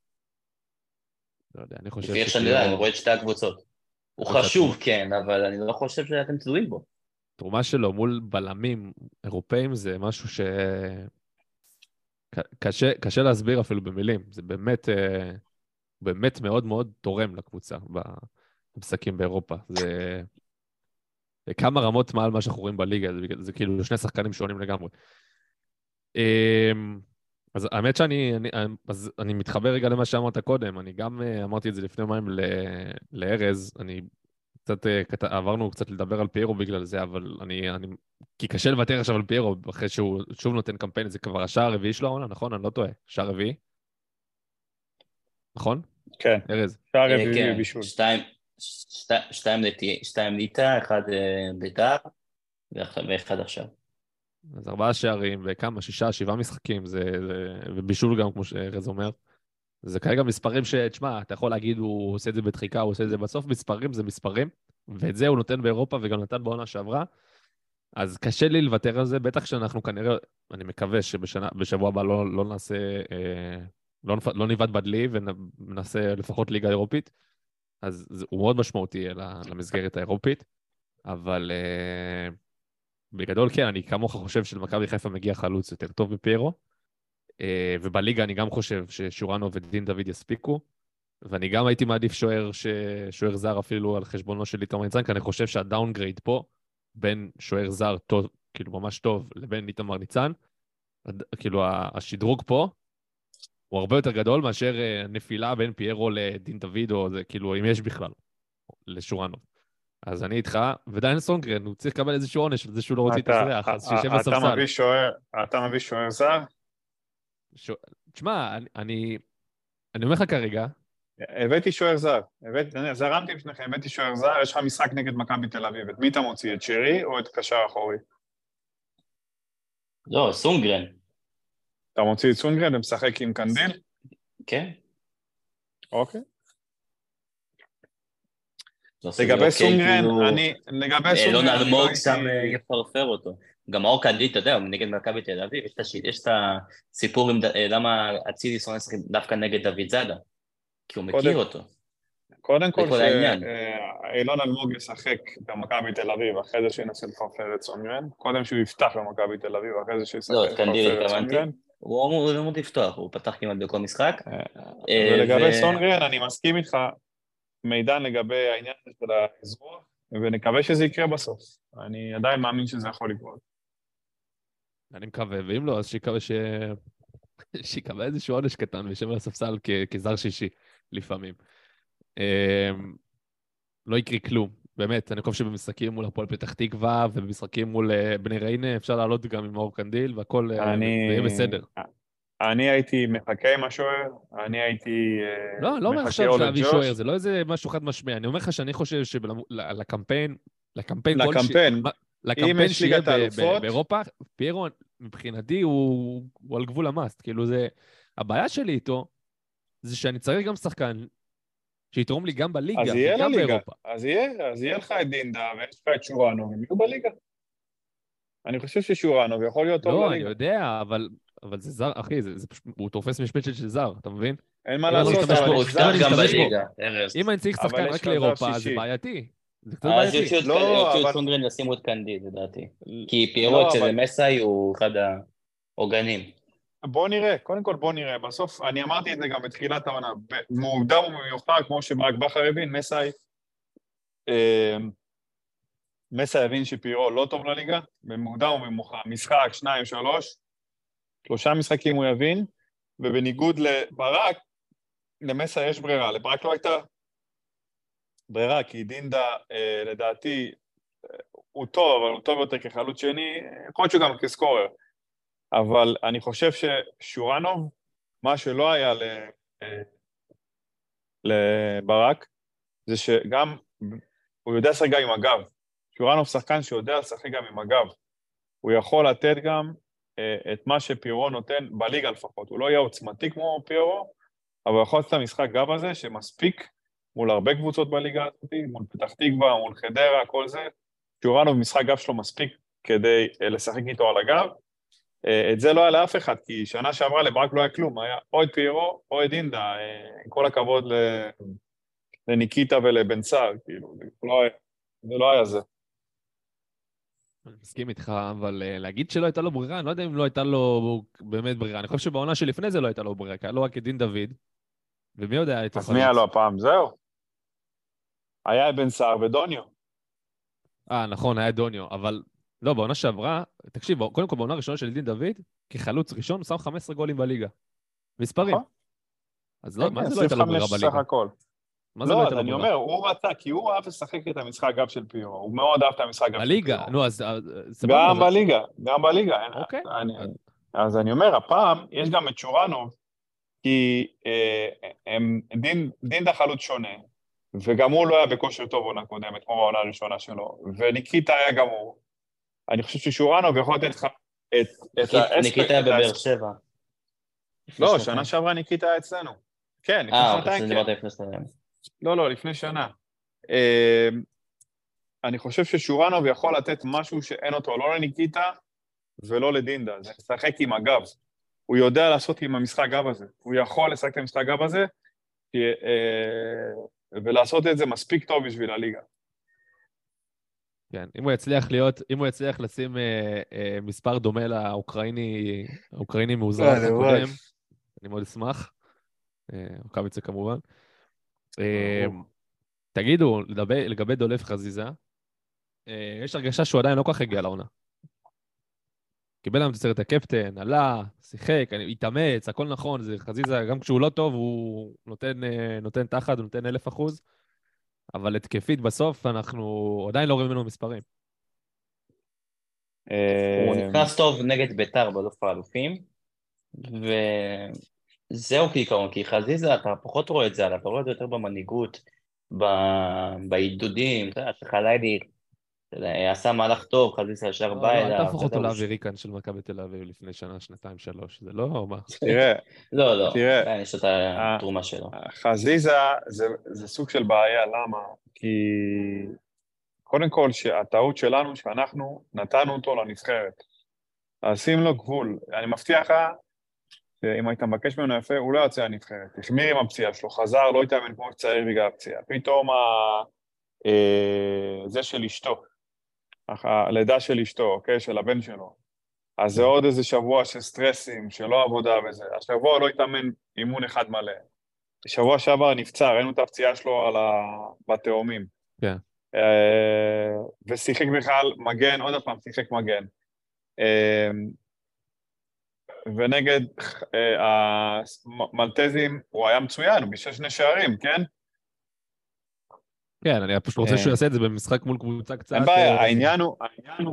לא יודע, אני חושב
איך שאני יודע, אני רואה את שתי הקבוצות. הוא חשוב, כן, אבל אני לא חושב שאתם תלויים בו.
התרומה שלו מול בלמים אירופאים זה משהו ש... קשה, קשה להסביר אפילו במילים. זה באמת, אה, באמת מאוד מאוד תורם לקבוצה במשחקים באירופה. זה... זה כמה רמות מעל מה שאנחנו רואים בליגה, זה, זה כאילו שני שחקנים שונים לגמרי. אמ, אז האמת שאני אני, אז אני מתחבר רגע למה שאמרת קודם, אני גם אה, אמרתי את זה לפני ל- לארז, אני קצת, אה, קט- עברנו קצת לדבר על פיירו בגלל זה, אבל אני, אני, כי קשה לוותר עכשיו על פיירו אחרי שהוא שוב נותן קמפיין, זה כבר השער הרביעי שלו העונה, נכון? אני לא טועה, שער רביעי? נכון?
כן,
ארז,
שער
אה,
רביעי
כן,
בישול.
שתיים, שתי- שתיים ליטא, אחד אה, בית"ר, ואח- ואחד עכשיו.
אז ארבעה שערים וכמה, שישה, שבעה משחקים, זה, זה, ובישול גם, כמו שארז אומר. זה כרגע מספרים ש... תשמע, אתה יכול להגיד, הוא עושה את זה בדחיקה, הוא עושה את זה בסוף, מספרים זה מספרים, ואת זה הוא נותן באירופה וגם נתן בעונה שעברה. אז קשה לי לוותר על זה, בטח שאנחנו כנראה, אני מקווה שבשבוע הבא לא, לא נעשה, אה, לא, לא נבעט בדלי ונעשה לפחות ליגה אירופית, אז זה, הוא מאוד משמעותי למסגרת האירופית, אבל אה, בגדול כן, אני כמוך חושב שלמכבי חיפה מגיע חלוץ יותר טוב מפיירו, ובליגה אני גם חושב ששורנו ודין דוד יספיקו, ואני גם הייתי מעדיף שוער, ש... שוער זר אפילו על חשבונו של איתמר ניצן, כי אני חושב שהדאונגרייד פה, בין שוער זר טוב, כאילו ממש טוב, לבין איתמר ניצן, כאילו השדרוג פה, הוא הרבה יותר גדול מאשר אה, נפילה בין פיירו לדין דוד, או זה, כאילו, אם יש בכלל, לשורנו. אז אני איתך, ודיין סונגרן, הוא צריך לקבל איזשהו עונש על זה שהוא לא רוצה להתאזרח, אז שישב בספסל.
אתה מביא שוער זר?
ש... תשמע, אני, אני, אני אומר לך כרגע,
הבאתי שוער זר, הבאתי, זרמתי בפניכם, הבאתי שוער זר, יש לך משחק נגד מכבי תל אביב, את מי אתה מוציא, את שרי או את קשר אחורי?
לא, סונגרן,
אתה מוציא את סונגרן ומשחק עם קנדיל?
כן.
אוקיי.
לא
לגבי
אוקיי,
סונגרן,
כאילו,
אני, לגבי
אלון
סונגרן, אני לא
אלמוג
הייתי-
שם אה, יפרפר אותו. גם מאור קנדיל, אתה יודע, הוא נגד מכבי תל אביב, יש את הסיפור עם אה, למה אצילי שונא לשחק דווקא נגד דוד זאדה. כי הוא מכיר אותו.
קודם כל. שאילון אלמוג ישחק במכבי תל אביב, אחרי זה שינסה לפרפר את סונגרן, קודם שהוא יפתח במכבי תל אביב, אחרי זה שישחק
לא,
לפרפר את. סונגרן.
הוא אמור אמור לפתוח, הוא פתח כמעט בכל משחק. אה,
ולגבי
ו-
סונגרן, אני מסכים איתך, מידן לגבי העניין של האזרוח, ונקווה שזה יקרה בסוף. אני עדיין מאמין שזה יכול לקרות.
אני מקווה, ואם לא, אז שיקווה ש... שיקבל איזשהו עונש קטן וישב על הספסל כ... כזר שישי, לפעמים. אמ, לא יקרה כלום, באמת, אני חושב שבמשחקים מול הפועל פתח תקווה ובמשחקים מול אה, בני ריינה אפשר לעלות גם עם מאור קנדיל והכל אה,
אני...
יהיה בסדר.
אני הייתי מחכה עם השוער, אני הייתי אה,
לא, לא אומר עכשיו להביא
לג'וש.
שוער, זה לא איזה משהו חד משמעי, אני אומר לך שאני חושב שלקמפיין, לקמפיין
לקמפיין,
מה- לקמפיין שיהיה באירופה, פיירו מבחינתי הוא הוא על גבול המאסט, כאילו זה... הבעיה שלי איתו זה שאני צריך גם שחקן שיתרום לי גם בליגה
אז יהיה
וגם
לליגה,
באירופה.
אז יהיה, אז יהיה לך את דינדה ויש לך את שורנו, הם יהיו בליגה. אני חושב ששורנו יכול להיות טוב
לא, אני
לליגה,
יודע, אבל אבל זה זר, אחי, זה זה פשוט, הוא תופס משבצת של זר, אתה מבין?
אין מה
אני
לעשות, אבל יש
אני
זר-
גם. בליגה, ארז.
אם אני צריך שחקן רק לאירופה, זה. בעייתי. זה קצת
אז
בעייתי.
יוציאו את
לא,
יוציאו
אבל-
את סונגרן וישימו את קנדיל, לדעתי. כי
לא,
פיירו אצל
אבל-
מסאי הוא אחד העוגנים.
בוא נראה, קודם כל בוא נראה. בסוף, אני אמרתי את זה גם בתחילת העונה, מוקדם ומאוחר, כמו שברק בכר הבין, מסאי, אה, מסאי הבין שפירו לא טוב לליגה, במוקדם ומאוחר, משחק, שניים, שלוש, שלושה משחקים הוא יבין, ובניגוד לברק, למסע יש ברירה, לברק לא הייתה ברירה, כי דינדה, אה, לדעתי, אה, הוא טוב, אבל הוא טוב יותר כחלוץ שני, יכול להיות שהוא גם כסקורר. אבל אני חושב ששורנוב, מה שלא היה ל... אה, לברק, זה שגם, הוא יודע לשחק גם עם הגב. שורנוב שחקן שיודע לשחק גם עם הגב. הוא יכול לתת גם אה, את מה שפיורו נותן בליגה לפחות. הוא לא יהיה עוצמתי כמו פיורו, אבל הוא יכול לעשות את המשחק גב הזה, שמספיק מול הרבה קבוצות בליגה הזאת, מול פתח תקווה, מול חדרה, כל זה. שורנוב, משחק גב שלו מספיק כדי אה, לשחק איתו על הגב. אה, את זה לא היה לאף אחד, כי שנה שעברה לברק לא היה כלום, היה או את פיירו או את דינדה, עם כל הכבוד לניקיטה ולבן סער, כאילו, זה לא היה זה. לא היה זה.
אני מסכים איתך, אבל להגיד שלא הייתה לו ברירה, אני לא יודע אם לא הייתה לו באמת ברירה. אני חושב שבעונה שלפני זה לא הייתה לו ברירה, כי היה לו רק את דין דוד, ומי יודע
אז מי היה לו הפעם? זהו. היה את בן סער ודוניו.
אה, נכון, היה דוניו, אבל לא, בעונה שעברה, תקשיב, קודם כל בעונה הראשונה של דין דוד, כחלוץ ראשון, הוא שם 15 גולים בליגה. מספרים.
נכון.
אז לא, מה זה לא הייתה לו ברירה בליגה? מה זה לא
לא,
הייתה
אז
לו
אני? אומר, הוא רצה, כי הוא אהב לשחק את המשחק גב של פיורו, הוא מאוד אהב את המשחק גב של
בליגה,
פיורו.
נו, אז... סבבה,
גם בליגה, גם בליגה.
אוקיי.
אז אני אומר, הפעם יש גם את שורנוב, כי אה, דין, דינדה חלוץ שונה, וגם הוא לא היה בכושר טוב עונה קודמת, כמו בעונה הראשונה שלו, וניקיטה היה גמור. אני חושב ששורנוב יכול לתת לך את, את האספקט...
ניקיטה היה בבאר שבע.
לא, שנה. שעברה ניקיטה היה אצלנו. כן, לפני
אה,
שנתיים כן.
דיברת לפני שנתיים.
לא, לא, לפני שנה. אה, אני חושב ששורנוב יכול לתת משהו שאין אותו לא לניקיטה ולא לדינדה, זה לשחק עם הגב. הוא יודע לעשות עם המשחק גב הזה. הוא יכול לשחק את המשחק גב הזה כי, אה, ולעשות את זה מספיק טוב בשביל הליגה.
כן, אם הוא יצליח להיות, אם הוא יצליח לשים אה, אה, מספר דומה לאוקראיני, האוקראיני
אה, הלוואי.
הקודם, אני מאוד אשמח. אה, רוקאביצה כמובן. אה. תגידו, לגבי, לגבי דולף חזיזה, אה, יש הרגשה שהוא עדיין לא כל כך הגיע לעונה. קיבל היום את הסרט הקפטן, עלה, שיחק, התאמץ, הכל נכון, זה חזיזה, גם כשהוא לא טוב, הוא נותן, אה, נותן תחת, הוא נותן אלף אחוז, אבל התקפית בסוף, אנחנו עדיין לא רואים ממנו מספרים.
הוא
אה,
נכנס טוב נגד ביתר באלוף האלופים, וזהו כעיקרון, כי חזיזה, אתה פחות רואה את זה עליו, אתה רואה את זה יותר במנהיגות, ב- בעידודים, אתה יודע, שחלילי עשה מהלך טוב, חזיזה ישר
לא,
בא
לא,
אליו.
אל תהפוך
אתה יודע,
אותו לאבי ריקן של מכבי תל אביב לפני שנה, שנתיים, שלוש. זה לא... מה?
תראה,
לא, לא,
תראה,
עדיין יש את
אה,
התרומה שלו.
חזיזה זה, זה סוג של בעיה, למה? כי קודם כל שהטעות שלנו שאנחנו נתנו אותו לנבחרת. אז שים לו גבול. אני מבטיח לך שאם היית מבקש ממנו יפה, הוא לא יוצא לנבחרת. החמיר עם הפציעה שלו, חזר, לא התאמן כמו שצריך בגלל הפציעה. פתאום ה... אה, זה של אשתו, הלידה של אשתו, אוקיי? של הבן שלו. אז זה עוד איזה שבוע של סטרסים, שלא עבודה וזה. השבוע לא התאמן אימון אחד מלא. שבוע שעבר נפצע, ראינו את הפציעה שלו על ה... בתאומים.
כן.
אה, ושיחק בכלל מגן, עוד פעם שיחק מגן. אה, ונגד אה, המלטזים הוא היה מצוין, הוא בישל שני שערים, כן?
כן, אני פשוט רוצה
אה.
שהוא יעשה את זה במשחק מול קבוצה קצת...
אין בעיה,
אה,
העניין הוא,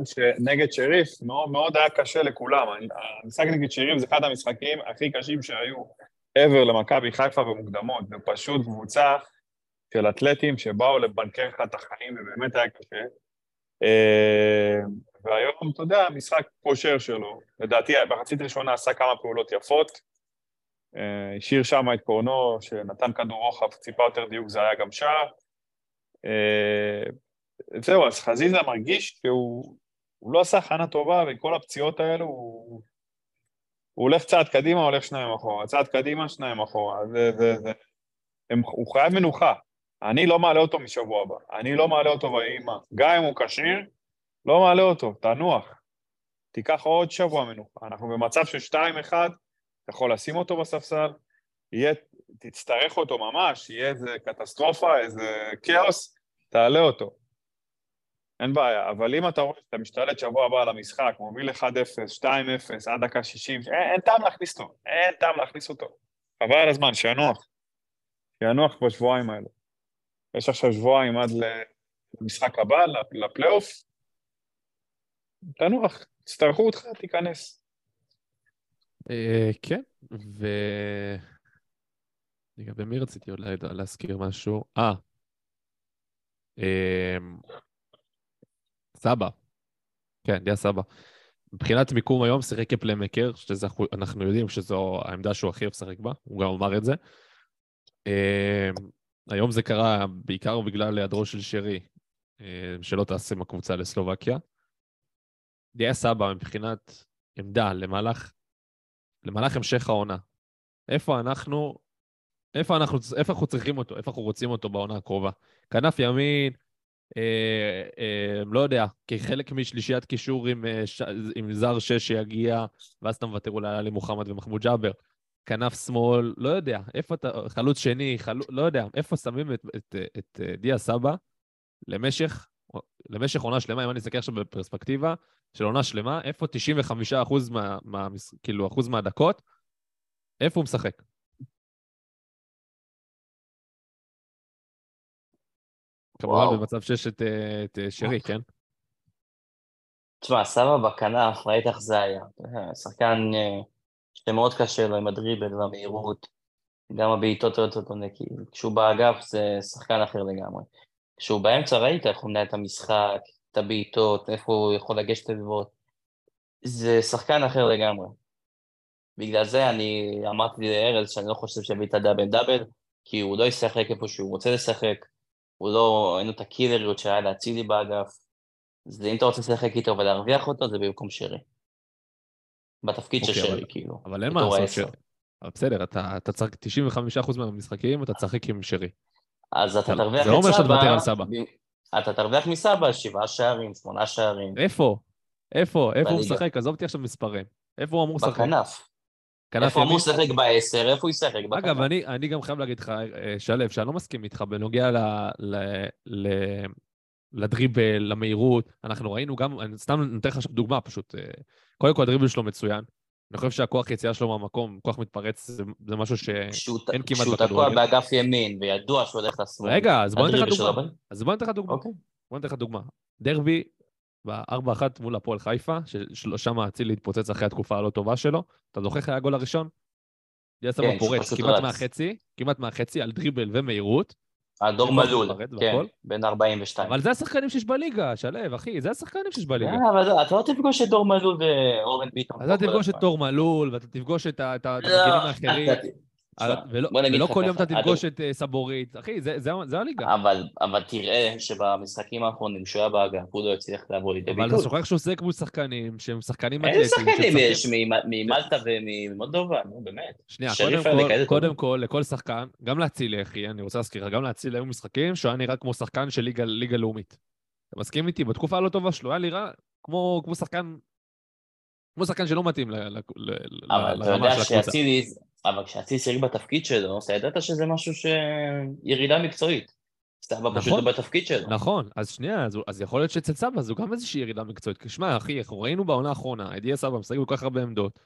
שנגד שריף מאוד, היה קשה לכולם. המשחק נגד שריף זה אחד המשחקים הכי קשים שהיו ever למכבי חיפה במוקדמות. זה פשוט קבוצה של אתלטים שבאו לבנקר לך את החיים, ובאמת היה קשה. אה, והיום, אתה יודע, משחק פושר שלו. לדעתי, בחצית ראשונה עשה כמה פעולות יפות. השאיר שם את קורנו, שנתן כדור רוחב, ציפה יותר דיוק, זה היה גם שער. אה, זהו, אז חזיזה מרגיש שהוא הוא לא עשה הכנה טובה, וכל הפציעות האלו, הוא, הוא הולך צעד קדימה, הולך שניים אחורה, צעד קדימה, שניים אחורה, זה, זה, זה. הם, הוא חייב מנוחה. אני לא מעלה אותו משבוע הבא, אני לא מעלה אותו באימא. גם אם הוא כשיר, לא מעלה אותו, תנוח. תיקח עוד שבוע מנוחה. אנחנו במצב של 2-1, אתה יכול לשים אותו בספסל, יהיה, תצטרך אותו ממש, יהיה איזה קטסטרופה, איזה כאוס, תעלה אותו. אין בעיה, אבל אם אתה רואה שאתה משתלט שבוע הבא על המשחק, מוביל 1-0, 2-0, עד דקה 60, אין, אין טעם להכניס אותו, אין טעם להכניס אותו. חבל על הזמן, שינוח. שינוח בשבועיים האלה. יש עכשיו שבועיים עד למשחק הבא, לפלייאוף. תנוח, תצטרכו אותך, תיכנס.
אה, כן, ו... לגבי מי רציתי אולי להזכיר משהו? אה, סבא. כן, דיה סבא. מבחינת מיקום היום, שיחק כפליימקר, שאנחנו יודעים שזו העמדה שהוא הכי אוהב לשחק בה, הוא גם אמר את זה. אמ, היום זה קרה בעיקר בגלל היעדרו של שרי, אמ, שלא טס עם הקבוצה לסלובקיה. דיה סבא מבחינת עמדה למהלך, למהלך המשך העונה. איפה אנחנו, איפה אנחנו, איפה אנחנו צריכים אותו, איפה אנחנו רוצים אותו בעונה הקרובה. כנף ימין, אה, אה, לא יודע, כחלק משלישיית קישור עם, אה, ש... עם זר שש שיגיע, ואז אתה מוותר אולי על עלי מוחמד ומחמוד ג'אבר. כנף שמאל, לא יודע, איפה אתה, חלוץ שני, חלוץ, לא יודע, איפה שמים את, את, את, את דיה סבא למשך, למשך עונה שלמה, אם אני אסתכל עכשיו בפרספקטיבה של עונה שלמה, איפה 95 אחוז מה, מה, כאילו, אחוז מהדקות, איפה הוא משחק? כמובן במצב שיש את, אה, את אה, שרי, כן?
תשמע, סבא בכנף, ראית איך זה היה. שחקן אה, שמאוד קשה לו עם הדריבל והמהירות, גם הבעיטות היו יותר נקי. כשהוא באגף זה שחקן אחר לגמרי. כשהוא באמצע ראית איך הוא מנהל את המשחק, את הבעיטות, איפה הוא יכול לגשת לבעוט. זה שחקן אחר לגמרי. בגלל זה אני אמרתי לארז שאני לא חושב שיביא את הדאבל דאבל, כי הוא לא ישחק איפה שהוא רוצה לשחק, הוא לא, אין לו את הקילריות שהיה להצילי באגף. אז אם אתה רוצה לשחק איתו ולהרוויח אותו, זה במקום שרי. בתפקיד של
אוקיי,
שרי, כאילו.
אבל אין מה לעשות, בסדר, אתה, צריך 95% מהמשחקים, אתה תשחק עם שרי.
אז אתה תרוויח
זה לא
את
אומר שאתה
סבא,
תוותר על סבא.
אתה תרוויח מסבא שבעה שערים, שמונה שערים,
איפה? איפה? איפה הוא. משחק? עזוב אותי עכשיו מספרים. איפה הוא אמור לשחק?
בכנף. איפה הוא אמור? לשחק בעשר, איפה הוא ישחק? בכנף.
אגב, אני, אני גם חייב להגיד לך, אה, שלו, שאני לא מסכים איתך בנוגע ל, ל, ל, לדריבל, למהירות. אנחנו ראינו גם, אני סתם נותן לך עכשיו דוגמה פשוט. אה, קודם כל, הדריבל שלו מצוין. אני חושב שהכוח יציאה שלו מהמקום, כוח מתפרץ, זה, זה משהו ש...
כשהוא
אין כמעט
כשהוא תקוע
בכדורגל.
באגף ימין, וידוע שהוא הולך לשמאל.
רגע, אז בוא ניתן לך דוגמה. אז בוא ניתן לך דוגמה. בוא ניתן לך דוגמה. דרבי ב-4-1 מול הפועל חיפה, ששם אצילי התפוצץ אחרי התקופה הלא טובה שלו. אתה זוכר איך היה הגול הראשון? דיה סבא
כן,
פורץ כמעט. מהחצי, כמעט מהחצי על דריבל ומהירות,
הדור מלול, כן. בן 42.
אבל זה השחקנים שיש בליגה, שלו, אחי, זה השחקנים שיש בליגה.
אה, אבל אתה לא תפגוש את דור מלול ואורן ביטון.
אתה
כל
תפגוש את. תור מלול, ואתה תפגוש את ה- את ה- את
לא,
האחרים, ולא כל יום אתה תפגוש את אה, סבורית. אחי, זה- הליגה.
אבל, תראה שבמשחקים האחרונים שהוא היה באגף, הוא לא הצליח לעבור לידי
אבל אתה
ביטוי.
שוכח שהוא שיחק מול שחקנים שהם שחקנים
איזה
אתלטיים.
שחקנים יש ממ- ממלטה וממולדובה, נו באמת.
שנייה, קודם כל, לכל שחקן, גם להצילי, אחי, אני רוצה להזכיר לך, גם להצילי היו משחקים שהוא היה נראה כמו שחקן של ליגה, לאומית. אתה מסכים איתי? בתקופה הלא טובה שלו, היה נראה כמו, שחקן... כמו שחקן שלא מתאים ל, ל, ל,
אבל אתה
לרמה
יודע
של הקבוצה.
שאצילי, אבל כשאצילי שיחק בתפקיד שלו, אתה ידעת שזה משהו ש... ירידה מקצועית. סבא פשוט
נכון.
לא בתפקיד שלו.
נכון, אז שנייה, אז, אז יכול להיות שאצל סבא זו גם איזושהי ירידה מקצועית. כי שמע, אחי, אנחנו ראינו בעונה האחרונה, את דיה סבא משחק בכל כך הרבה עמדות,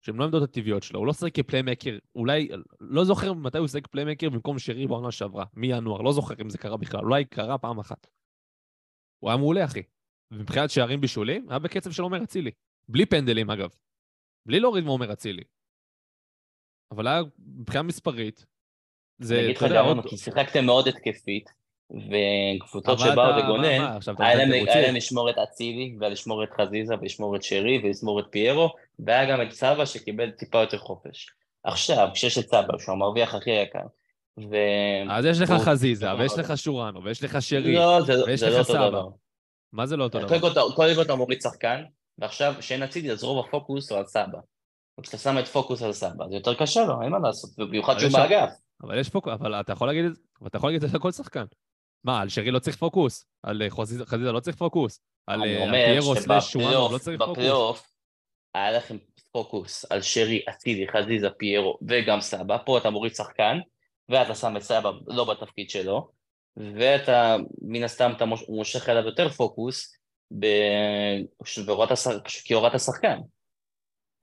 שהן לא העמדות הטבעיות שלו, הוא לא שיחק כפליימקר, אולי, לא זוכר מתי הוא שיחק פליימקר במקום שרי בעונה שעברה, מינואר, לא זוכר אם זה קרה בכלל, אולי קרה פעם אחת. הוא היה מעולה, אחי. ומבחינת שערים בישולים, היה בקצב של עומר אצילי. בלי פנדלים, אגב. בלי להוריד מעומר אצילי. אבל היה, מבחינה מספרית, זה,
אני אגיד לך. למה, כי שיחקתם מאוד התקפית, וקבוצות שבאו לגונן, היה להם לשמור את אצילי, ולשמור את חזיזה, ולשמור את שרי, ולשמור את פיירו, והיה גם את סבא שקיבל טיפה יותר חופש. עכשיו, כשיש את סבא, שהוא המרוויח הכי יקר, ו...
אז יש לך חזיזה, ויש לך שורנו, ויש לך שרי.
לא, זה
ויש
זה
לך
לא
סבא. מה זה לא אותו דבר?
קודם כל אתה מוריד שחקן, ועכשיו כשאין אצילי אז רוב הפוקוס הוא על סבא. וכשאתה שם את פוקוס על סבא, זה יותר קשה לו, אין מה לעשות, ובמיוחד
אבל
שהוא באגף.
אבל יש פוקוס, אבל אתה יכול להגיד את זה, אתה יכול להגיד את זה על כל שחקן. מה, על שרי לא צריך פוקוס? על אה, חזיזה לא צריך פוקוס? על
אני
אה,
אומר
פיירו סלאש שורנו לא
שבפלייאוף,
צריך פוקוס?
בפלייאוף, היה לכם פוקוס על שרי, אצילי, חזיזה, פיירו וגם סבא, פה אתה מוריד שחקן, ואתה שם את סבא לא בתפקיד שלו, ואתה, מן הסתם, אתה מוש- מושך אליו יותר פוקוס, כי הורדת השחקן.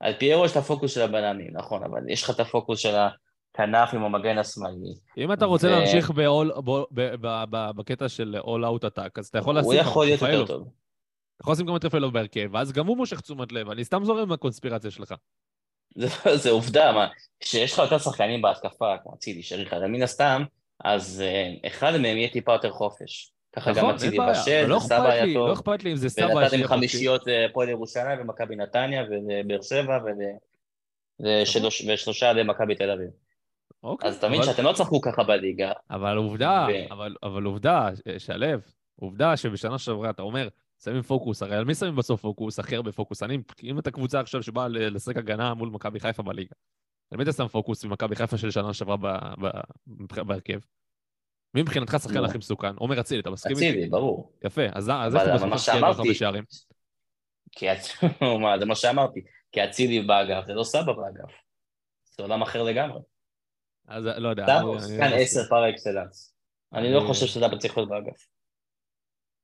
על פיירו יש את הפוקוס של הבלמים, נכון, אבל יש לך את הפוקוס של הכנף עם המגן השמאלי.
אם אתה רוצה
ו-
להמשיך ב-all- ב- ב- ב- ב- בקטע של all out attack, אז אתה יכול לשים
הוא יכול להיות יותר. טוב.
אתה יכול לשים גם את רפאלוב בהרכב, ואז גם הוא מושך תשומת לב. אני סתם זורם עם שלך.
זה, זה עובדה, מה, כשיש לך יותר שחקנים בהתקפה, כמו אצילי, שריך, אז מן הסתם, אז אה, אחד מהם יהיה טיפה יותר חופש. ככה גם
נכון, אין
אצילי. בשל,
לא אכפת
היה
לי, לא
טוב,
אכפת לי אם זה סבא
ונתתם
שיהיה חופשי.
חמישיות להפועל ירושלים ומכבי נתניה ולבאר שבע ושלושה למכבי תל אביב.
אוקיי,
אז מבין
אבל-
שאתם לא תשחקו ככה בליגה,
אבל עובדה,
ו-
אבל, אבל עובדה, ש- שלו, עובדה שבשנה שעברה אתה אומר, שמים פוקוס, הרי על מי שמים בסוף פוקוס? הכי הרבה פוקוס. אני, אם אתה קבוצה עכשיו שבאה לשחק הגנה מול מכבי חיפה בליגה, על מי אתה שם פוקוס במכבי חיפה של שנה שעברה בהרכב? מי מבחינתך השחקן
נו.
הכי מסוכן? עומר אצילי, אתה מסכים איתי?
אצילי, ברור.
יפה, אז איפה
מה
תשקיע כל כך הרבה שערים?
זה מה שאמרתי, כי אצילי באגף, זה לא סבא באגף. זה עולם אחר לגמרי.
אז לא יודע.
הוא שחקן
לא
עשר
מסכים.
פר אקסלנס. אני לא חושב שסבא צריך להיות באגף.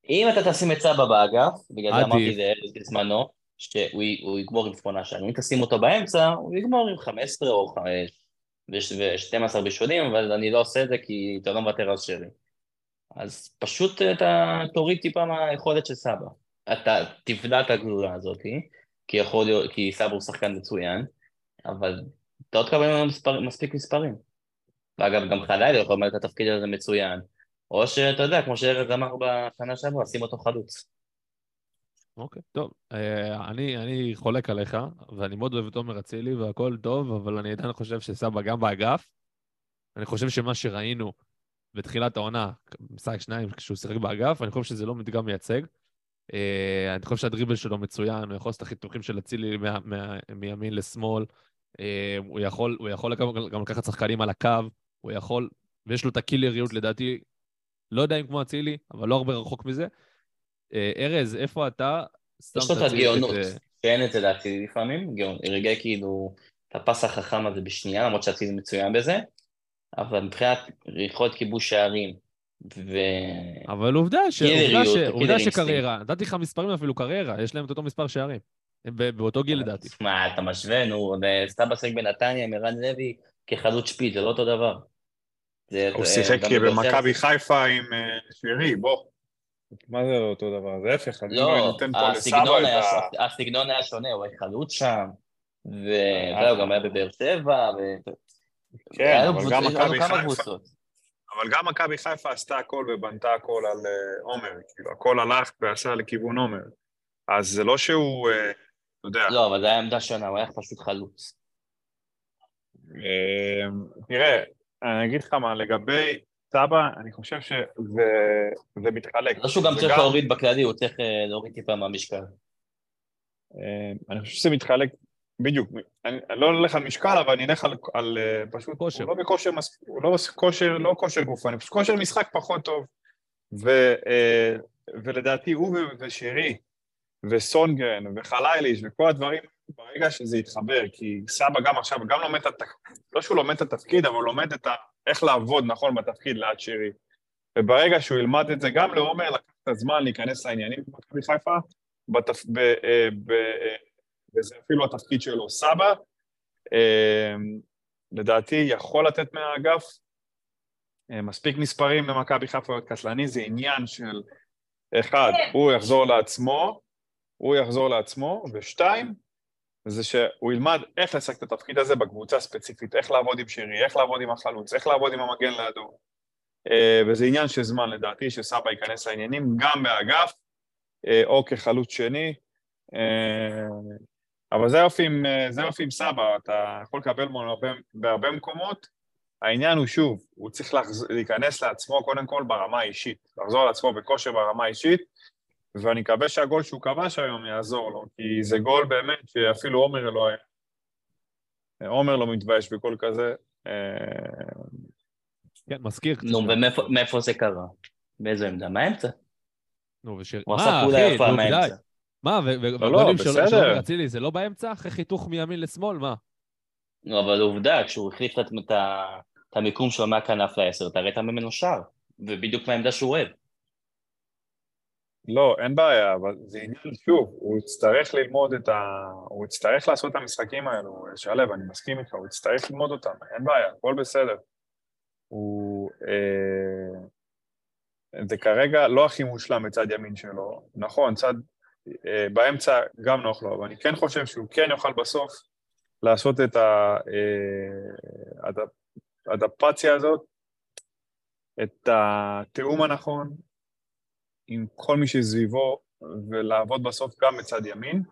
אם אתה תשים את סבא באגף, בגלל זה. אמרתי לארז בזמנו, שהוא הוא יגמור עם שמונה שערים. אם תשים אותו באמצע, הוא יגמור עם 15 או 5 ו-12 בישולים, אבל אני לא עושה את זה כי אתה לא מוותר על שרי. אז פשוט אתה תוריד טיפה מהיכולת של סבא. אתה תבלע את הגלולה הזאת, כי יכול להיות, כי סבא הוא שחקן מצוין, אבל אתה עוד תקבל ממנו מספר, מספיק מספרים. ואגב, גם חלילה יכול למלא את התפקיד הזה מצוין. או שאתה יודע, כמו שארז אמר בשנה שעברה, שים אותו חלוץ.
אוקיי, טוב. אה, אני, אני חולק עליך, ואני מאוד אוהב את עומר אצילי והכל טוב, אבל אני עדיין חושב שסבא גם באגף. אני חושב שמה שראינו בתחילת העונה, משחק שניים כשהוא שיחק באגף, אני חושב שזה לא מדגם מייצג. אה, אני חושב שהדריבל שלו מצוין, הוא יכול לעשות את החיתוכים של אצילי מימין לשמאל. אה, הוא יכול, הוא יכול גם, גם לקחת שחקנים על הקו, הוא יכול, ויש לו את הקילריות לדעתי, לא יודע אם כמו אצילי, אבל לא הרבה רחוק מזה. אה, ארז, איפה אתה
יש לו את הגאונות,
אה,
שאין את זה להצילי לפעמים, רגע כאילו את הפס החכם הזה בשנייה, למרות שאצילי מצוין בזה, אבל מבחינת יכולת כיבוש שערים, ו...
אבל עובדה, ש... עובדה, ש... שקריירה, נתתי לך מספרים אפילו קריירה, יש להם את אותו מספר שערים. באותו גיל לדעתי.
מה, אתה משווה, נו, סבא שיחק בנתניה עם ערן לוי כחלוץ שפיץ, זה לא אותו דבר.
הוא שיחק במכבי חיפה עם אה, שרי, בוא. מה זה לא אותו דבר? זה ההפך, אני
לא,
נותן פה לסבא את ה...
הסגנון היה שונה, הוא היה חלוץ שם, וזהו, גם היה בבאר שבע, ו...
כן, אבל גם מכבי חיפה. אבל גם מכבי חיפה עשתה הכל ובנתה הכל על אה, עומר, כאילו, הכל הלך ועשה לכיוון עומר. אז זה לא שהוא, אה, אתה יודע,
לא, אבל זו הייתה עמדה שונה, הוא היה פשוט חלוץ.
אה, תראה, אני אגיד לך מה, לגבי סבא, אני חושב שזה זה מתחלק.
לא שהוא גם צריך להוריד בכללי, הוא צריך אה, להוריד טיפה מהמשקל.
אה, אני חושב שזה מתחלק, בדיוק, אני, לא אלך על משקל, אבל אני אלך על, אה, פשוט,
כושר.
הוא לא בכושר, מס- הוא לא כושר, לא כושר גופני, פשוט כושר משחק פחות טוב. ו, ולדעתי הוא ו- ושירי, וסונגרן, וחלייליש, וכל הדברים, ברגע שזה יתחבר, כי סבא גם עכשיו, גם לומד את התפקיד, לא שהוא לומד את התפקיד, אבל הוא לומד את ה... איך לעבוד נכון בתפקיד ליד שירי. וברגע שהוא ילמד את זה, גם לעומר לקח את הזמן להיכנס לעניינים במכבי חיפה, בתפ... ב... אה, ב... אה, וזה אפילו התפקיד שלו, סבא, אה, לדעתי יכול לתת מהאגף. מספיק מספרים למכבי חיפה להיות קטלני, זה עניין של אחד, הוא יחזור לעצמו, הוא יחזור לעצמו, ושתיים, זה שהוא ילמד איך לשחק את התפקיד הזה בקבוצה ספציפית, איך לעבוד עם שירי, איך לעבוד עם החלוץ, איך לעבוד עם המגן לידו. אה, וזה עניין של זמן לדעתי, שסבא ייכנס לעניינים גם באגף, אה, או כחלוץ שני. אה, אבל זה יופי עם, עם סבא, אתה יכול לקבל ממנו הרבה- בהרבה מקומות. העניין הוא שוב, הוא צריך. להיכנס לעצמו קודם כל ברמה האישית, לחזור לעצמו בכושר ברמה האישית, ואני מקווה שהגול שהוא כבש היום יעזור לו, כי זה גול באמת שאפילו עומר לא היה. עומר לא מתבייש בגול כזה. אה,
כן, מזכיר קצת.
נו, ומאיפה מאיפה זה קרה? באיזו עמדה? מהאמצע.
נו, ושיר...
הוא עשה
מה, אחי,
יפה
נו, די.
מהאמצע.
מה, ו- ו-
לא,
והגולים של אצילי זה לא באמצע? אחרי חיתוך מימין לשמאל, מה?
נו, אבל עובדה, כשהוא החליף את המיקום שלו מהכנף לעשר, אתה ראית ממנו שער. ובדיוק מהעמדה שהוא אוהב.
לא, אין בעיה, אבל זה עניין, שוב, הוא יצטרך ללמוד את ה... הוא יצטרך לעשות את המשחקים האלו, שלו, אני מסכים איתך, הוא יצטרך ללמוד אותם, אין בעיה, הכל בסדר. הוא... אה, זה כרגע לא הכי מושלם בצד ימין שלו, נכון, צד... אה, באמצע גם נוח לו, אבל אני כן חושב שהוא כן יוכל בסוף לעשות את האדפציה אה, הזאת, את התיאום הנכון, עם כל מי שסביבו ולעבוד בסוף גם בצד ימין.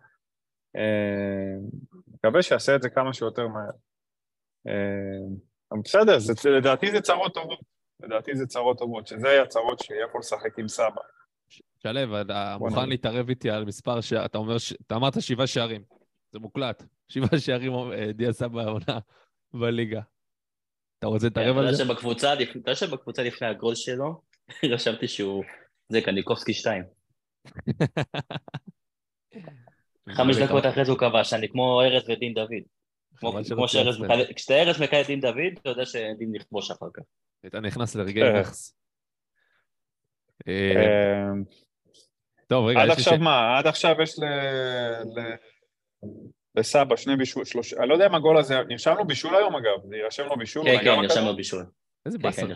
אה, מקווה שיעשה את זה כמה שיותר מהר. אה, אבל בסדר, זה, לדעתי זה צרות טובות. לדעתי זה צרות טובות, שזה יהיה הצרות שיהיה יכול לשחק עם סבא.
שלו, אתה מוכן להתערב איתי על מספר ש... אתה אומר, ש... אתה אמרת שבעה שערים. זה מוקלט. שבעה שערים אה, דיה סבא העונה בליגה. אתה רוצה להתערב על זה?
אתה יודע שבקבוצה לפני הגול שלו, רשמתי שהוא זה קניקובסקי 2. חמש דקות אחרי זה הוא כבש, אני כמו ארז ודין דוד. כמו שארז, כשאתה ארז מקיים את דין דוד, אתה יודע שדין יכבוש אחר כך.
אתה נכנס לרגעי נכס. אה, אה, טוב, רגע,
עד עכשיו מה? עד עכשיו יש לסבא שני בישול, שלושה, אני לא יודע אם הגול הזה, נרשם לו בישול היום אגב, זה יירשם לו בישול.
כן, כן, נרשם לו בישול.
איזה כן, באסה, כן,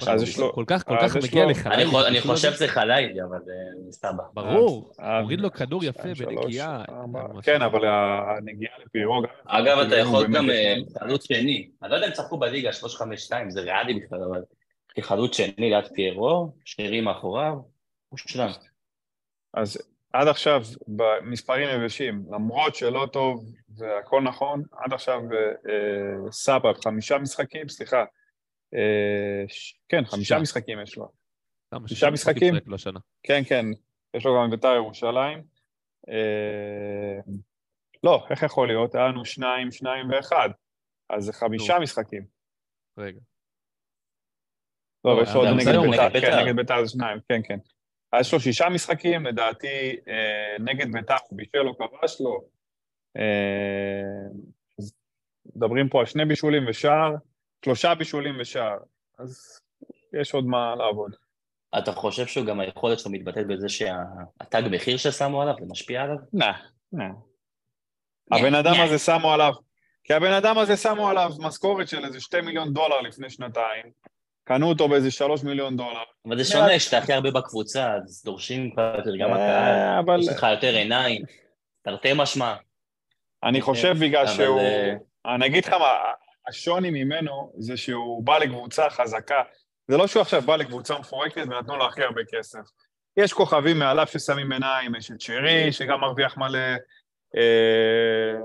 כל כך, כל כך מגיע לך.
אני חושב שזה חלילי, אבל זה מסתבר.
ברור, הוריד לו כדור יפה בנגיעה.
כן, אבל הנגיעה לפירו גם...
אגב, אתה יכול גם אה, חלוץ שני. אני לא יודע אם צחקו בליגה 352, זה ריאלי בכלל, אבל כחלוץ שני ליד פיירו, שנירים מאחוריו, הוא שלם.
אז עד עכשיו, במספרים יבשים, למרות שלא טוב והכל נכון, עד עכשיו אה, סבא, חמישה משחקים, סליחה, אה, כן, חמישה משחקים יש לו.
שישה משחקים?
כן, כן, יש לו גם בית"ר ירושלים. אה, לא, איך יכול להיות? היה לנו שניים, שניים ואחד. אז זה חמישה משחקים.
רגע.
לא, יש עוד נגד בית"ר, כן, נגד בית"ר זה שניים, כן, כן. אז יש לו שישה משחקים, לדעתי, אה, נגד בית"ר, הוא בישל או כבש לו. מדברים פה על שני בישולים ושער. שלושה בישולים ושער, אז יש עוד מה לעבוד.
אתה חושב שהוא גם היכולת שלו מתבטאת בזה שהתג מחיר ששמו עליו, זה משפיע עליו?
נה, נה. הבן אדם הזה שמו עליו, כי הבן אדם הזה שמו עליו משכורת של איזה שתי מיליון דולר לפני שנתיים, קנו אותו באיזה שלוש מיליון דולר.
אבל זה שונה, שאתה הכי הרבה בקבוצה, אז דורשים כבר יותר, גם אה, הקהל, יש לך יותר עיניים, תרתי משמע.
אני חושב בגלל שהוא... אני אגיד לך מה, השוני ממנו זה שהוא בא לקבוצה חזקה. זה לא שהוא עכשיו בא לקבוצה מפורקת ונתנו לו הכי הרבה כסף. יש כוכבים מעליו ששמים עיניים, יש את שרי שגם מרוויח מלא, אה,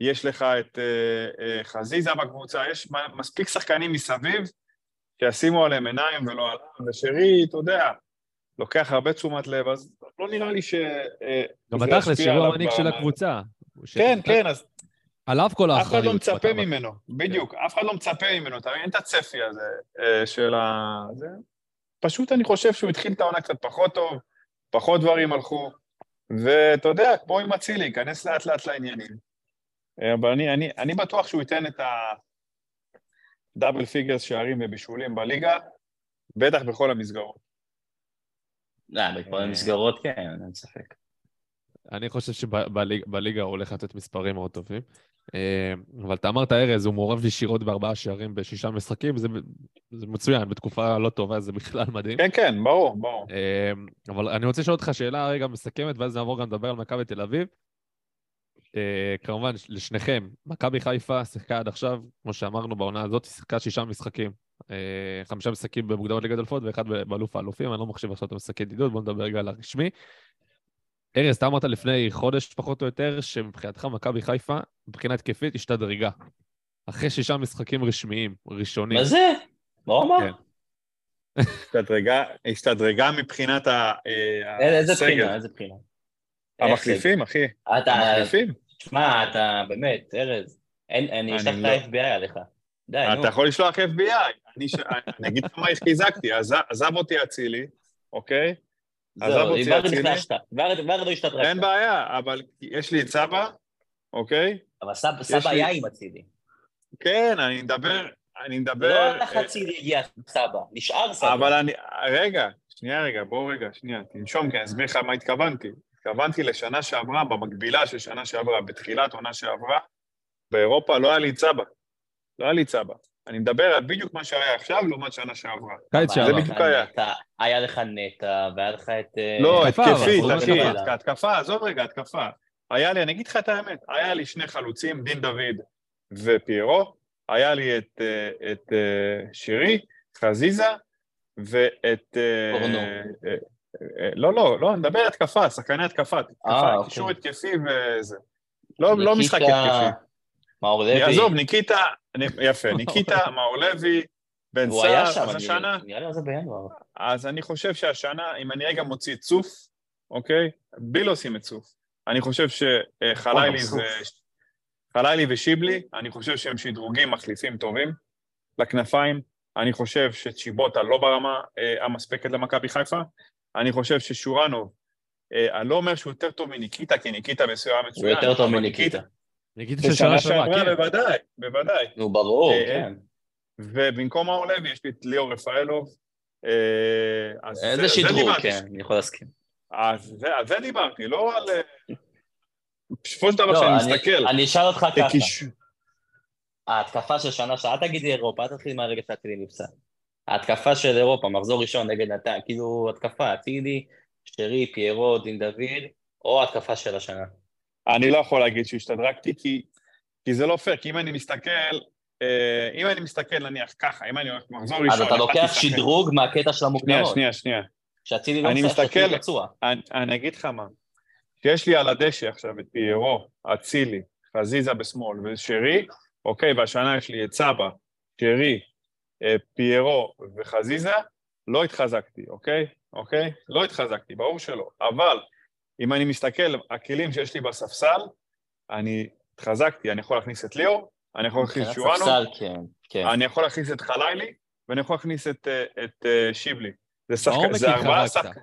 יש לך את אה, אה, חזיזה בקבוצה, יש מספיק שחקנים מסביב שישימו עליהם עיניים ולא עליו, ושרי, אתה יודע, לוקח הרבה תשומת לב, אז לא נראה לי ש...
גם בתכלס, שהוא המנהיג של הקבוצה.
כן, כן, אז
עליו כל האחריות.
אף אחד לא מצפה ממנו, בדיוק, אף אחד לא מצפה ממנו, אתה מבין? אין את הצפי הזה אה, של ה... זה. פשוט אני חושב שהוא התחיל את העונה קצת פחות טוב, פחות דברים הלכו, ואתה יודע, כמו עם אצילי, ייכנס לאט לאט לעניינים. אה, אבל אני, אני, אני בטוח שהוא ייתן את ה double figures שערים ובישולים בליגה, בטח בכל המסגרות.
לא, בכל המסגרות כן, אין ספק.
אני חושב שבליגה הוא הולך לתת מספרים מאוד טובים. אה, אבל אתה אמרת, ארז, הוא מעורב ישירות בארבעה שערים בשישה משחקים, זה, זה מצוין, בתקופה לא טובה זה בכלל מדהים.
כן, כן, ברור, ברור.
אה, אבל אני רוצה לשאול אותך שאלה רגע מסכמת, ואז נעבור גם לדבר על מכבי תל אביב. אה, כמובן, לשניכם, מכבי חיפה שיחקה עד עכשיו, כמו שאמרנו בעונה הזאת, שיחקה שישה משחקים. חמישה משחקים במוקדמות ליגת אלפות ואחד באלוף האלופים, אני לא מחשיב עכשיו את המשחקי ידידות, בואו נדבר רגע על הרשמי. ארז, אתה אמרת לפני חודש פחות או יותר, שמבחינתך מכבי חיפה, מבחינה התקפית, השתדרגה. אחרי שישה משחקים רשמיים, ראשונים.
מה זה? מה הוא אמר?
השתדרגה, השתדרגה מבחינת הסגל.
איזה בחינה, איזה בחינה?
המחליפים, אחי.
אתה... המחליפים. שמע, אתה באמת, ארז, אני אשלח את ה-FBI עליך. די,
נו. אתה יכול לשלוח FBI. אני אגיד לך מה חיזקתי, עזב אותי אצילי, אוקיי?
עזב אותי אצילי. ורדו השתדרגת.
אין בעיה, אבל יש לי את סבא, אוקיי?
אבל סבא היה עם אצילי.
כן, אני מדבר, אני מדבר...
לא
אה,
החצי הגיע סבא, נשאר סבא.
אבל אני... רגע, שנייה רגע, בואו רגע, שנייה, תנשום, כי אני אסביר לך מה התכוונתי. התכוונתי לשנה שעברה, במקבילה של שנה שעברה, בתחילת עונה שעברה, באירופה לא היה לי סבא. לא היה לי סבא. אני מדבר על בדיוק מה שהיה עכשיו לעומת שנה שעברה.
קיץ שעבר.
זה בדיוק היה.
היה לך נטע, והיה לך את... אה,
לא, התקפית, אחי,
התקפה.
התקפה, עזוב רגע, התקפה. היה לי, אני אגיד לך את האמת, היה לי שני חלוצים, דין דוד ופיירו, היה לי את, אה, את אה, שירי, חזיזה, ואת... אה, לא, לא, לא, אני מדבר התקפה, שחקני התקפה,
אה,
התקפה,
אוקיי.
קישור התקפי וזה. לא, לא משחק התקפי.
מאור לוי.
עזוב, ניקיטה, יפה, ניקיטה, מאור לוי, בן
הוא היה
סער,
שם,
אז השנה,
נראה לי זה בינואר.
אז אני חושב שהשנה, אם אני רגע מוציא צוף, אוקיי? בלי להושים את צוף. אני חושב שחלילי. ו... חלילי ושיבלי, אני חושב שהם שדרוגים מחליפים טובים לכנפיים. אני חושב שצ'יבוטה לא ברמה אה, המספקת למכבי חיפה. אני חושב ששורנוב, אה, אני לא אומר שהוא יותר טוב מניקיטה, כי ניקיטה מסוים
הוא
מצוין.
יותר טוב מניקיטה.
נגיד של
בשנה
שנה שעברה, כן.
בוודאי, בוודאי.
נו, ברור,
אה,
כן.
ובמקום מאור לוי יש לי את ליאור רפאלוב. אה,
איזה
זה
שדרוג. כן, אני יכול להסכים.
אז זה, דיברתי, לא על... אה, בסופו של דבר,
לא,
כשאני
אני-
מסתכל,
אני אשאל אותך ככה. ההתקפה של שנה שעברה, אל תגיד לי אירופה, אל תתחיל מהרגע שאצילי נפסל. ההתקפה של אירופה, מחזור ראשון נגד נתן, כאילו התקפה, אצילי, שרי, פיירו, דין דוד, או התקפה של השנה.
אני לא יכול להגיד שהשתדרגתי, כי, כי זה לא פייר, כי אם אני מסתכל, אה, אם אני מסתכל נניח ככה, אם אני הולך מחזור ראשון...
אז אתה לוקח. שדרוג מהקטע של
שנייה,
המוקדמות.
שנייה, שנייה.
שאצילי לא
מסתכל-
פצוע.
אני, אני אגיד לך מה, שיש לי על הדשא עכשיו את פיירו, אצילי, חזיזה בשמאל ושרי, אוקיי, והשנה יש לי את סבא, שרי, אה, פיירו וחזיזה, לא התחזקתי, אוקיי? אוקיי? לא התחזקתי, ברור שלא. אבל אם אני מסתכל, הכלים שיש לי בספסל, אני התחזקתי, אני יכול להכניס את ליאור, אני יכול להכניס את
ספסל, כן, כן.
אני יכול להכניס את חלילי, ואני יכול להכניס את, אה, את אה, שיבלי. זה שחקן, זה ארבעה. שחקנים.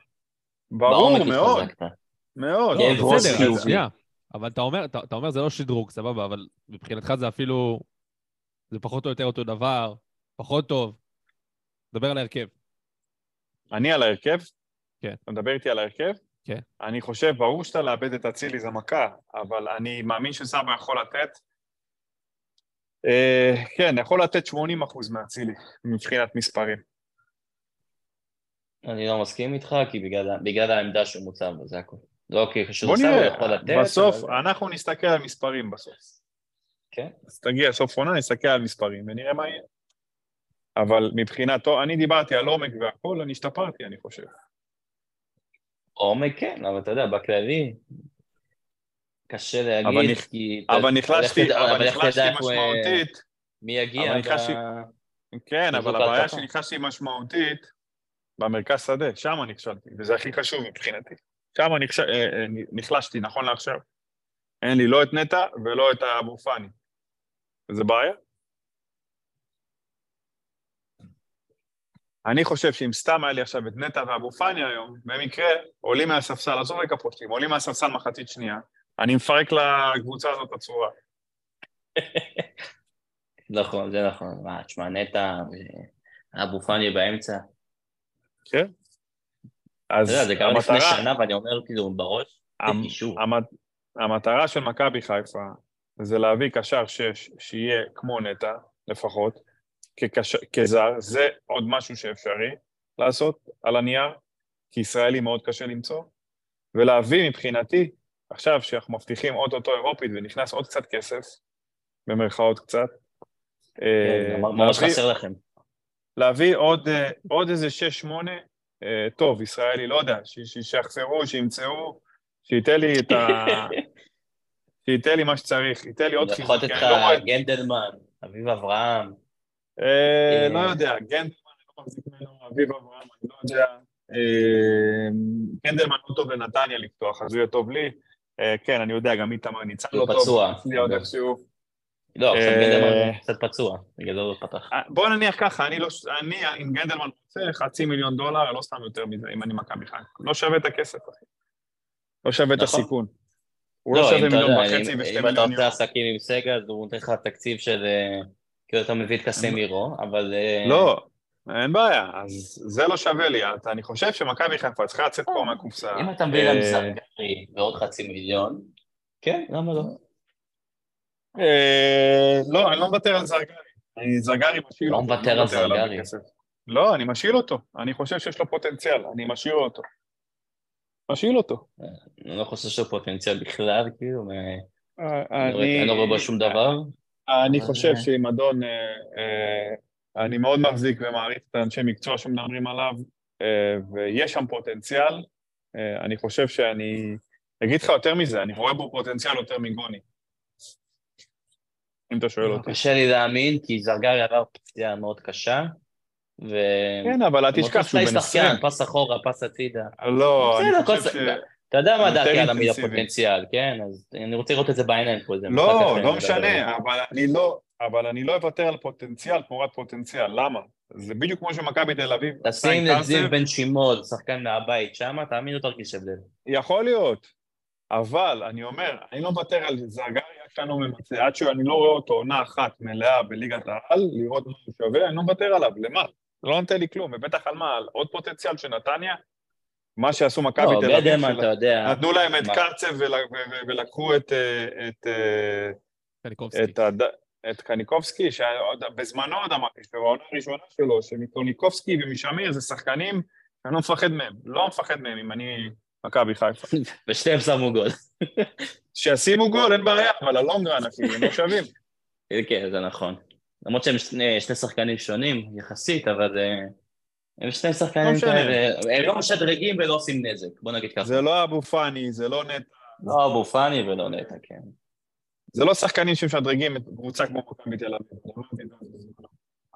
ברור, מאוד. מאוד.
לא,
ראש
בסדר, שנייה. אבל אתה אומר, אתה, אתה אומר זה לא שדרוג, סבבה, אבל מבחינתך זה אפילו... זה פחות או יותר אותו דבר, פחות טוב. דבר על ההרכב.
אני על ההרכב?
כן.
אתה מדבר איתי על ההרכב?
כן.
אני חושב, ברור שאתה לאבד את אצילי זה מכה, אבל אני מאמין שסבא יכול לתת. אה, כן, יכול לתת 80 אחוז מאצילי, מבחינת מספרים.
אני לא מסכים איתך, כי בגלל, בגלל העמדה שהוא מוצב בו, זה הכול. לא כי
בוא
כשהוא הוא יכול לתת.
בסוף,
אבל-
אנחנו נסתכל על מספרים בסוף.
כן.
אז תגיע סוף עונה, נסתכל על מספרים ונראה מה יהיה. אבל מבחינת, אני דיברתי על עומק והכל, אני השתפרתי, אני חושב.
עומק כן, אבל אתה יודע, בכללי, קשה להגיד,
אבל נכ-
כי...
אבל נחלשתי, אבל נחלשתי
אה,
משמעותית.
מי יגיע
אבל
ב-
כן, אבל הבעיה. שנכנסתי משמעותית במרכז שדה, שם נכשלתי, וזה הכי חשוב מבחינתי. שם נכש... אה, אה, נחלשתי, נכון לעכשיו. אין לי לא את נטע ולא את אבו פאני. זה בעיה? אני חושב שאם סתם היה לי עכשיו את נטע ואבו פאני היום, במקרה עולים מהספסל, עזוב רגע פושטים, עולים מהספסל מחצית שנייה, אני מפרק לקבוצה הזאת את הצורה.
נכון, זה נכון. מה, תשמע, נטע, אבו פאני באמצע.
כן? אז
יודע, זה קרה לפני
המטרה-
שנה, ואני אומר כאילו בראש, זה
המ-
קישור.
המטרה של מכבי חיפה זה להביא קשר שש שיהיה כמו נטע לפחות, כקש... כזר, זה עוד משהו שאפשרי לעשות על הנייר, כי ישראלי מאוד קשה למצוא, ולהביא מבחינתי, עכשיו שאנחנו מבטיחים אוטוטו אירופית ונכנס עוד קצת כסף, במרכאות קצת, אה,
כן, ממש
להביא-
חסר לכם.
להביא עוד, אה, עוד איזה שש-שמונה, אה, טוב, ישראלי, לא יודע, ש- ש- שיחזרו, שימצאו, שייתן לי את ה... שייתן לי מה שצריך, ייתן לי עוד
יכול
חיזוק,
לתת לך
אני לא רואה...
גנדלמן, אביב אברהם.
אה,
אה,
לא יודע, גנדלמן, אני לא מחזיק ממנו, אביב אברהם, אני לא יודע. אה, גנדלמן לא טוב לנתניה לפתוח, אז הוא יהיה טוב לי. אה, כן, אני יודע, גם איתמר ניצן
הוא
לא טוב.
פצוע.
עוד איכשהו.
לא, עכשיו
אה,
גנדלמן קצת פצוע, בגלל זה הוא פתח.
אה, בוא נניח ככה, אני לא, אני עם גנדלמן רוצה חצי מיליון דולר, לא סתם יותר מזה, אם אני מכבי חיפה. לא שווה את הכסף, אחי. לא שווה את
נכון.
הסיכון. הוא לא
לא,
שווה
אם
מיליון וחצי
אם-
ושתי
אם אתה
מיליון
עושה
יורו.
עסקים עם סגל, אז הוא נותן לך תקציב של אה, כאילו אתה מביא את קסמירו, אבל... אה,
לא, אין בעיה, אז זה לא שווה לי. אני חושב שמכבי חיפה צריכה לצאת פה מהקופסה.
אם אתה מביא להם
אה,
זרגרי ועוד חצי מיליון, כן, למה לא?
אה, לא, אני לא מוותר על זרגרי. אני זרגרי משאיר
לא
אותו.
מוותר
אני
על זרגרי.
לא, אני משאיר אותו. אני חושב שיש לו פוטנציאל, אני משאיר אותו. משאיר אותו.
אני לא חושב שהוא פוטנציאל בכלל, כאילו,
אה,
רואה- אני לא רואה בו שום דבר.
אני חושב שעם אדון, אה, אה, אני מאוד מחזיק ומעריך את האנשי מקצוע שמדברים עליו, אה, ויש שם פוטנציאל. אה, אני חושב שאני, אגיד לך יותר מזה, אני רואה בו פוטנציאל יותר מגוני. אם אתה שואל אותי.
קשה לי להאמין, כי זרגרי עבר פציעה מאוד קשה, ו...
כן, אבל אל תשכח שהוא בן 20.
שחקן, פס אחורה, פס הצידה.
לא, אני חושב
ש... אתה יודע מה דעתי על המילה. פוטנציאל, כן? אז אני רוצה לראות את זה בעיניים פה. זה
לא, לא משנה, אבל אני לא, אבל אני לא אוותר על פוטנציאל תמורת פוטנציאל, למה? זה בדיוק כמו שמכבי תל אביב
תשים את זיו בן שמעון, שחקן מהבית שמה, תאמין, לא תרגיש הבדל.
יכול להיות, אבל אני אומר, אני לא מוותר על זרגרי עד שאני לא ממצה, עד שאני לא רואה אותו עונה אחת מלאה בליגת העל, לראות מה הוא שווה, אני לא מוותר עליו, למה? זה לא נותן לי כלום, ובטח על מה? על עוד פוטנציאל של נתניה? מה שעשו מכבי
לא,
תל אביב. נתנו להם את? קרצב ולקחו את, אה, את, אה,
קניקובסקי.
את, קניקובסקי, שבזמנו עוד אמרתי, שבעונה הראשונה שלו, שמקוניקובסקי ומשמיר זה שחקנים שאני לא מפחד מהם, לא מפחד מהם אם אני מכבי חיפה.
ושניהם שמו גול.
שישימו גול, אין בעיה, אבל הלונגרן אפילו, הם לא שווים.
כן, זה נכון. למרות שהם שני, שני שחקנים שונים יחסית, אבל אה, הם שני שחקנים
משנה.
כאלה, הם לא משדרגים ולא עושים נזק, בוא נגיד ככה.
זה לא אבו פאני, זה לא נטע,
לא אבו פאני ולא נטע, כן.
זה לא שחקנים שמשדרגים את קבוצה כמו מכבי תל אביב.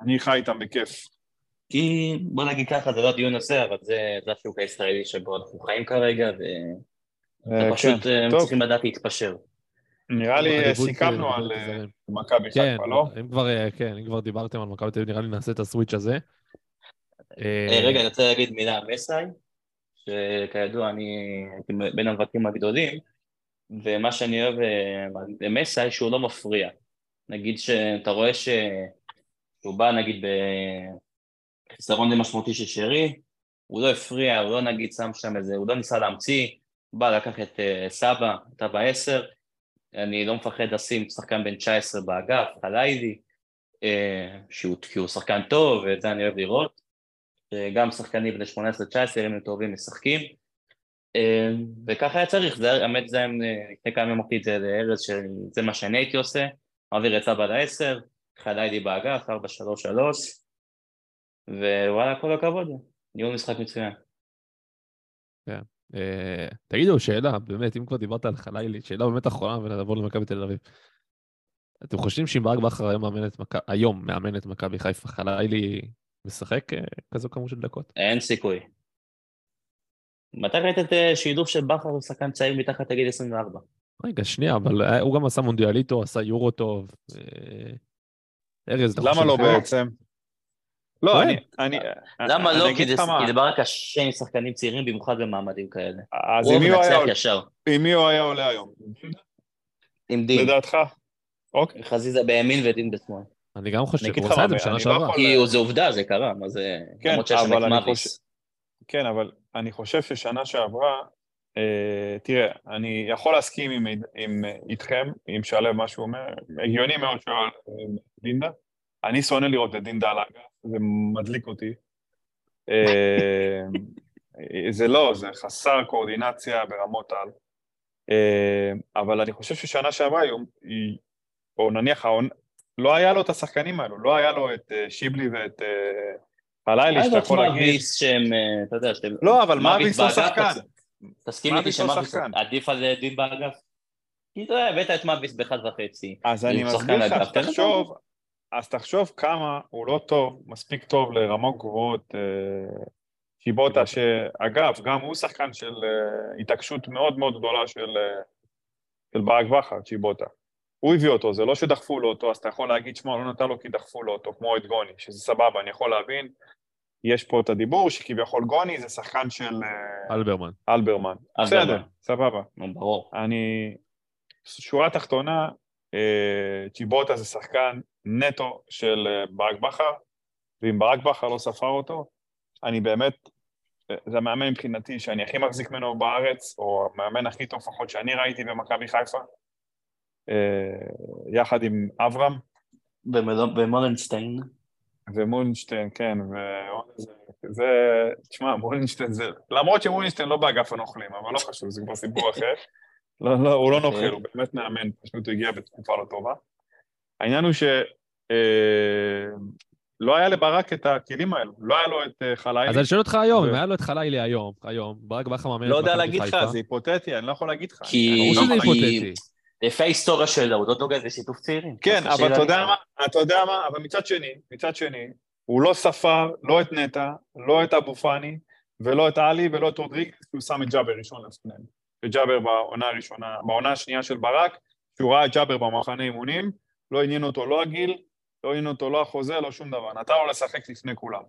אני חי איתם בכיף.
כי בוא נגיד ככה, זה לא הדיון הזה, אבל זה, זה השוק הישראלי שבו אנחנו חיים כרגע, ופשוט
כן,
אה,
טוב,
צריכים לדעת להתפשר.
נראה לי סיכמנו
אה,
על אה. מכבי
כן,
חיפה, לא?
אם כבר, אה, כן, אם כבר דיברתם על מכבי תל אביב, נראה לי נעשה את הסוויץ' הזה. אה,
אה, רגע, אני רוצה להגיד מילה על מסאי, שכידוע אני הייתי בין המבקרים הגדולים, ומה שאני אוהב אה, במסאי שהוא לא מפריע. נגיד שאתה רואה. שהוא בא נגיד בחיסרון די משמעותי של שרי, הוא לא הפריע, הוא לא נגיד שם שם איזה, הוא לא ניסה להמציא, הוא בא לקח את אה, סבא, אתה בעשר, אני לא מפחד לשים שחקן בן 19 באגף, חלילי, אה, שהוא, שחקן טוב, ואת זה אני אוהב לראות. אה, גם שחקנים בני 18-19, הם טובים משחקים. אה, וככה היה צריך, זה האמת זה, אה, לפני כמה ימים אמרתי את זה לארז, שזה מה שאני הייתי עושה, את סבא לעשר, חלילי באגף, 4-3-3, ווואלה, כל הכבוד, ניהול משחק מצוין.
אה, תגידו, שאלה, באמת, אם כבר דיברת על חלילי, שאלה באמת אחרונה ונעבור למכבי תל אביב. אתם חושבים שאם ברק בכר היום מאמן את מכבי חיפה, חלילי משחק אה, כזו כמות של דקות?
אין סיכוי. מתי ראית את אה, שידוף של בכר הוא שחקן צעיר מתחת לגיל 24?
רגע, שנייה, אבל אה, הוא גם עשה מונדיאליטו, עשה יורו טוב. ארז, אתה חושב
למה לא? בעצם? לא. אני... אני-
למה לא? כי זה ברק קשה עם שחקנים צעירים, במיוחד במעמדים כאלה.
אז
הוא
עם מי הוא היה
מנצח
עולה?
ישר.
עם מי הוא היה עולה היום?
עם דין.
לדעתך? אוקיי.
חזיזה בימין ודין בשמאל.
אני גם חושב,
אני אגיד
הוא
לך
עשה את זה בשנה
אני לא
שעברה.
כי זה עובדה, זה קרה, מה זה...
כן, אבל אני
מאביס.
כן, אבל אני חושב ששנה שעברה, אה, תראה, אני יכול להסכים עם, עם, איתכם, עם שלו, מה שהוא אומר, הגיוני מאוד שהוא על אה, דינדה. אני שונא לראות את דינדה על האגף, זה מדליק אותי. אה, זה לא, זה חסר קואורדינציה ברמות על. אה, אבל אני חושב ששנה שעברה, או נניח, לא היה לו את השחקנים האלו, לא היה לו את אה, שיבלי ואת אה, חלילי,
היה
שאתה
לו את
יכול להגיד...
מאביס שהם, אה, אתה יודע, שאתם...
לא, אבל מאביס לא
באגף,
שחקן.
תסכים איתי
לא
שמאביס
שחקן.
עדיף על דין באגף? כי אתה יודע, הבאת את מאביס באחד וחצי.
אז אני
הוא
מסביר לך,
לו
תחשוב, אז תחשוב כמה הוא לא טוב, מספיק טוב לרמות גבוהות. שיבוטה, שאגב, גם הוא שחקן של התעקשות מאוד מאוד גדולה של, של ברק בכר, צ'יבוטה. הוא הביא אותו, זה לא שדחפו לו אותו, אז אתה יכול להגיד, שמע, לא נתן לו כי דחפו לו אותו, כמו את גוני, שזה סבבה, אני יכול להבין. יש פה את הדיבור שכביכול גוני זה שחקן של אה,
אלברמן.
אלברמן. בסדר, סבבה.
ברור.
אני... שורה תחתונה, אה, צ'יבוטה זה שחקן נטו של אה, ברק בכר, ואם ברק בכר לא ספר אותו, אני באמת, זה המאמן מבחינתי שאני הכי מחזיק ממנו בארץ, או המאמן הכי טוב לפחות שאני ראיתי במכבי חיפה, יחד עם אברהם
ומולנשטיין.
ומולנשטיין, כן, זה, תשמע, מולנשטיין זה, למרות שמולנשטיין לא באגף הנוכלים, אבל לא חשוב, זה כבר סיפור אחר. לא, לא, הוא לא נוכל, הוא באמת מאמן, פשוט הוא הגיע בתקופה לא טובה. העניין הוא ש... אה, לא היה לברק את הכלים האלו, לא היה לו את אה, חלילי.
אז אני שואל אותך היום, אם היה לו את חלילי היום, היום, ברק בכר מאמן
לא יודע להגיד לך. זה היפותטי, אני לא יכול להגיד לך.
כי-
ברור
לא
שזה
להגיד.
היפותטי.
לפי ההיסטוריה שלו, הוא לא דוגל בשיתוף צעירים.
כן, אבל אתה יודע. מה, אתה יודע מה, אבל מצד שני, מצד שני, הוא לא ספר לא את נטע, לא את אבו פאני, ולא את עלי ולא את רודריגס, הוא שם את ג'אבר ראשון לפניהם. וג'אבר בעונה הראשונה, בעונה השנייה של ברק, כשהוא ראה את ג'אבר במחנה אימונים, לא עניין אותו לא הגיל, לא עניין אותו לא החוזה, לא שום דבר. נתן לו לשחק לפני כולם.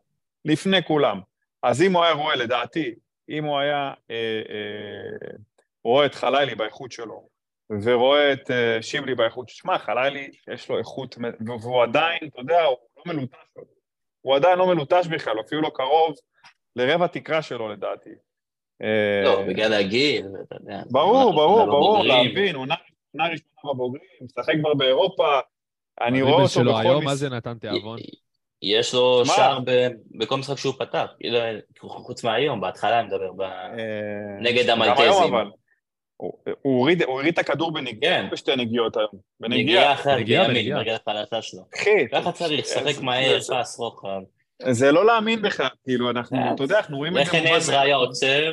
לפני כולם. אז אם הוא היה רואה, לדעתי, אם הוא היה אה, אה, רואה את חלילי באיכות שלו, ורואה את אה, שיבלי באיכות, שמע, חלילי יש לו איכות, והוא עדיין, אתה יודע, הוא לא מלוטש. הוא עדיין לא מלוטש בכלל, הוא אפילו לא קרוב לרבע תקרה שלו לדעתי. אה,
לא, בגלל הגיל, אתה יודע.
ברור, ברור,
אנחנו
ברור. להבין, עונה עונה ראשונה בבוגרים, משחק כבר באירופה, אני רואה אותו בכל
היום, מה זה נתן תיאבון?
יש לו. שער ב- בכל משחק שהוא פתח, כאילו, חוץ מהיום, בהתחלה אני מדבר,
אה,
נגד המלטזים.
הוא- הוריד הוא הוריד את הכדור בנגיעה,
כן.
בשתי נגיעות היום.
נגיעה
בנגיעה.
אחרת
נגיעה, בנגיעה.
ברגע החלטה שלו.
אחי,
ככה צריך,
זה-
שחק מהר, פס רוחב.
זה לא להאמין בכלל, כאילו, אנחנו,
אה,
אתה יודע, אנחנו רואים את זה...
לכן עזרא היה עוצר,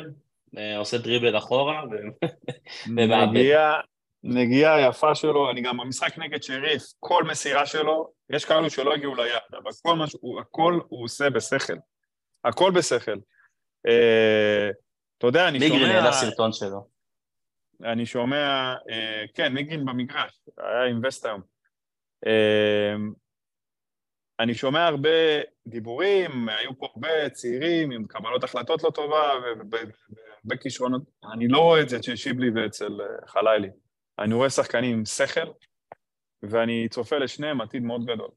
אה, עושה דריבל אחורה, ומאבד.
נגיעה, נגיעה יפה שלו, אני גם במשחק נגד שריף, כל מסירה שלו, יש כאלו שלא הגיעו ליד, אבל כל מה שהוא, הכל הוא עושה בשכל. הכל בשכל. אה, אתה יודע, אני שומע,
העלה סרטון שלו.
אני שומע, אה, כן, מיגרין במגרש, היה עם וסט היום. אה, אני שומע הרבה דיבורים, היו פה הרבה צעירים עם קבלות החלטות לא טובה והרבה כישרונות. אני לא רואה את זה אצל שיבלי ואצל אה, חלילי. אני רואה שחקנים עם שכל, ואני צופה לשניהם עתיד מאוד גדול.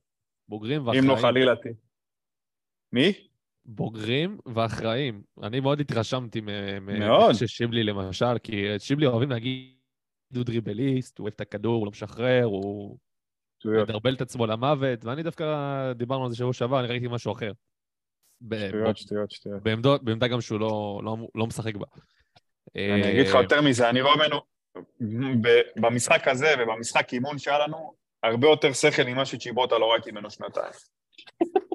בוגרים
אם לא
ואחראים.
חלילה. מי?
בוגרים ואחראים. אני מאוד התרשמתי
מאוד.
של שיבלי למשל, כי את שיבלי אוהבים להגיד, הוא דריבליסט, הוא אוהב את הכדור, הוא לא משחרר, הוא מדרבל את עצמו למוות, ואני דווקא, דיברנו על זה שבוע שעבר, אני ראיתי משהו אחר.
שטויות, שטויות, שטויות.
בעמדות- בעמדה גם שהוא לא- לא לא משחק בה.
אני
אה,
אגיד לך יותר מזה, אני רואה ממנו, במשחק הזה ובמשחק אימון שהיה לנו, הרבה יותר שכל ממה שצ'יבוטה לא ראיתי ממנו שנתיים.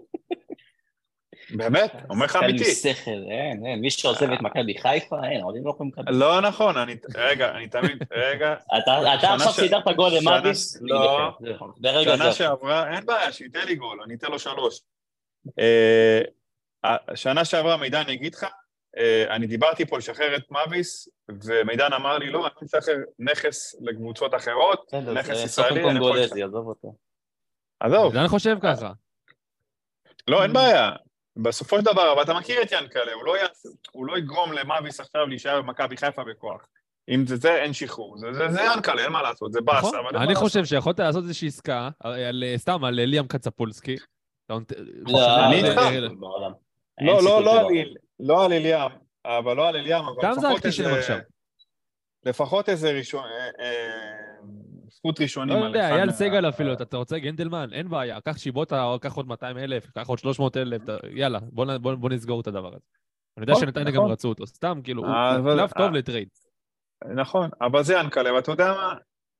באמת, אומר לך
שחקן עם
אמיתי.
שכל, אין, אין. מי שעוזב את מכבי חיפה, אין, האוהדים לא יכולים לקבל.
לא נכון, אני, רגע, אני תמיד, רגע,
אתה אתה
שנה
עכשיו סידרת גול
שנה-
למאביס?
לא.
ברגע
שנה
זה.
שעברה, אין בעיה, שייתן לי גול, אני אתן לו שלוש. אה, שנה שעברה, מידן, אני אגיד לך, אה, אני דיברתי פה לשחרר את מאביס, ומידן אמר לי, לא, אני משחרר נכס לקבוצות אחרות, נכס ישראלי, אני יכול
עזוב אותו.
עזוב,
אני חושב ככה.
לא, אין בעיה. בסופו של דבר, אבל אתה מכיר את ינקלה, הוא לא, יעש, הוא לא יגרום למאביס עכשיו להישאר במכבי חיפה בכוח. אם זה זה, אין שחרור. זה, זה, זה ינקלה, אין מה לעשות, זה באסה,
נכון? אני
לעשות.
חושב שיכולת לעשות איזושהי עסקה, על- סתם על ליאם קצפולסקי.
לא,
אני איתך. לא, לא, לא. על איל- לא על אליאם, אבל לא על אליאם, אבל
גם
לפחות
זרקתי שם
איזה...
עכשיו.
לפחות איזה ראשון... זכות ראשונים
לא
על
יודע, אייל סגל אפילו, אתה רוצה גנדלמן? אין בעיה, קח שיבוטה, קח עוד 200 אלף, קח עוד 300 אלף, יאללה, בוא נסגור את הדבר הזה. אני יודע
נכון,
שנתניה גם
נכון.
רצו אותו, סתם, כאילו, הוא
אה,
קלף טוב
אה.
לטרייד.
נכון, אבל זה ינקלה, ואתה יודע מה?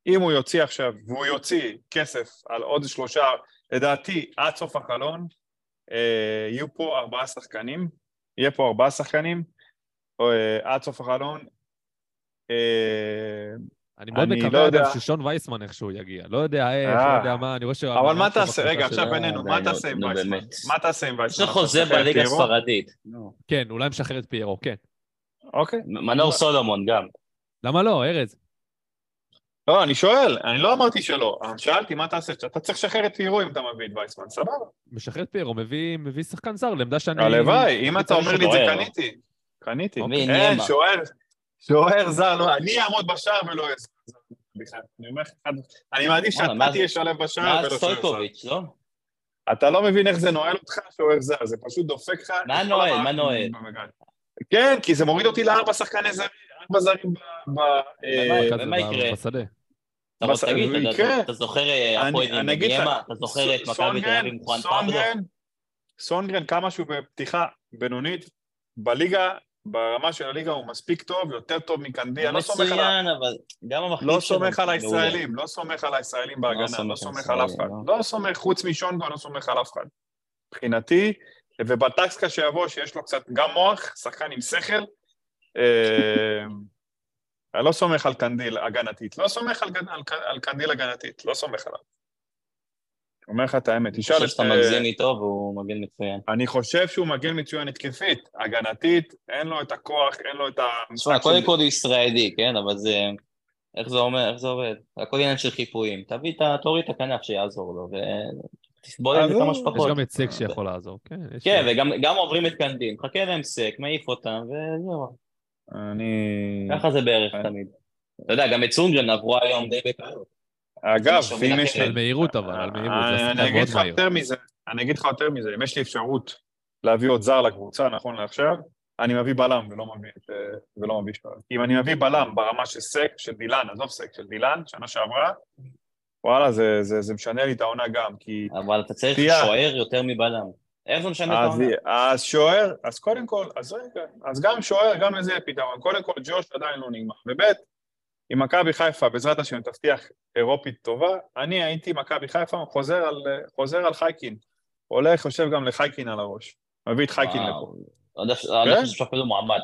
אם הוא יוציא עכשיו, והוא יוציא כסף על עוד שלושה, לדעתי, עד סוף החלון, אה, יהיו פה ארבעה שחקנים, יהיה פה ארבעה שחקנים, אה, עד סוף החלון. אה,
אני מאוד
אני לא
מקווה, אגב,
יודע.
ששון וייסמן איכשהו יגיע. לא יודע איך,
אה.
לא יודע מה, אני רואה ש...
אבל מה תעשה, רגע, עכשיו בינינו,
די,
מה תעשה עם וייסמן? מה תעשה עם
יש
וייסמן?
לו חוזה בליגה
פיירו?
הספרדית.
כן, אולי משחרר את פיירו, כן.
אוקיי.
מנור סולומון גם.
למה לא, ארז?
לא, אני שואל, אני לא אמרתי שלא, שאלתי מה תעשה, אתה צריך לשחרר את פירו אם אתה מביא את וייסמן, סבבה.
משחרר את פיירו, מביא מביא שחקן זר לעמדה שאני...
הלוואי, אם אתה אומר לי את זה. קניתי. קניתי.
אוקיי.
אין,
ניימה.
שוער, זר, לא, אני אעמוד בשער ולא. בכלל. אני אומר לך, אחד- אני מעדיף שאתה
מה
תהיה שלב בשער
מה
ולא שוער זר.
סטויקוביץ', לא?
אתה לא מבין איך זה נועל אותך שוער זר, זה פשוט דופק לך...
מה נועל? מה נועל?
כן, כי זה מוריד אותי לארבע שחקני זרים, ארבע זרים ב... ב- אה,
ומה-
ב-
יקרה?
בשדה.
אתה
מה
רוצה
זה-
להגיד, אתה- זוכר אה, הפועל? אתה זוכר את מכבי תל
סונגרן-
אביב עם חואן פבלו?
סונגרן, סונגרן, כמה שהוא בפתיחה בינונית, בליגה, ברמה של הליגה הוא מספיק טוב, יותר טוב מקנדיה, לא סומך על.
מצוין, אבל גם המחליף
לא
שלו
סומך על. הישראלים, לא סומך על הישראלים בהגנה, לא סומך על אף אחד.
הישראלים,
לא סומך, חוץ משונגו, לא סומך על אף אחד. מבחינתי, ובטקסקה שיבוא, שיש לו קצת גם מוח, שחקן עם שכל, אה, אני לא סומך על קנדיל הגנתית, לא סומך על, על, על קנדיל הגנתית, לא סומך עליו. אומר לך את האמת,
אני
תשאל
חושב
את...
שאתה
אה,
מגזים איתו והוא מגן מצוין.
אני חושב שהוא מגן מצוין התקפית, הגנתית, אין לו את הכוח, אין לו את ה...
תשמע, קודם כל הוא ישראלי, כן? אבל זה... איך זה אומר, איך זה עובד? הכל עניין של חיפויים. תביא את ה... תוריד את הכנף שיעזור לו, ותסבול את זה כמה
הוא-
יש
שפחות.
גם את סק שיכול לעזור, כן.
כן, וגם גם עוברים את קנדין, חכה להם סק, מעיף אותם, וזהו.
אני...
ככה זה בערך. תמיד. אתה יודע, גם את סונגרן עברו היום די בקלות.
אגב, ואם
משהו
יש לי...
על מהירות אבל, על מהירות, זה
אני- אגיד לך. יותר מזה, אני אגיד לך יותר מזה, אם יש לי אפשרות להביא עוד זר לקבוצה, נכון לעכשיו, אני מביא בלם ולא מביא, את, אה, ולא מביא שוער. אם אני מביא בלם ברמה של סק, של דילן, עזוב סק, של דילן, שנה שעברה, וואלה, זה, זה, זה משנה לי את העונה גם, כי...
אבל אתה צריך
תהיה.
שוער יותר מבלם. איך זה משנה את העונה?
אז שוער, אז קודם כל, אז רגע, אז גם שוער, גם לזה פתרון. קודם כל, ג'וש עדיין לא נגמר. וב' אם מכבי חיפה, בעזרת השם, תבטיח אירופית טובה, אני הייתי מכבי חיפה, חוזר על, חוזר על חייקין. הולך, יושב גם לחייקין על הראש. מביא את חייקין לפה.
וואו. ש- אני
כן?
חושב שאפילו מועמד.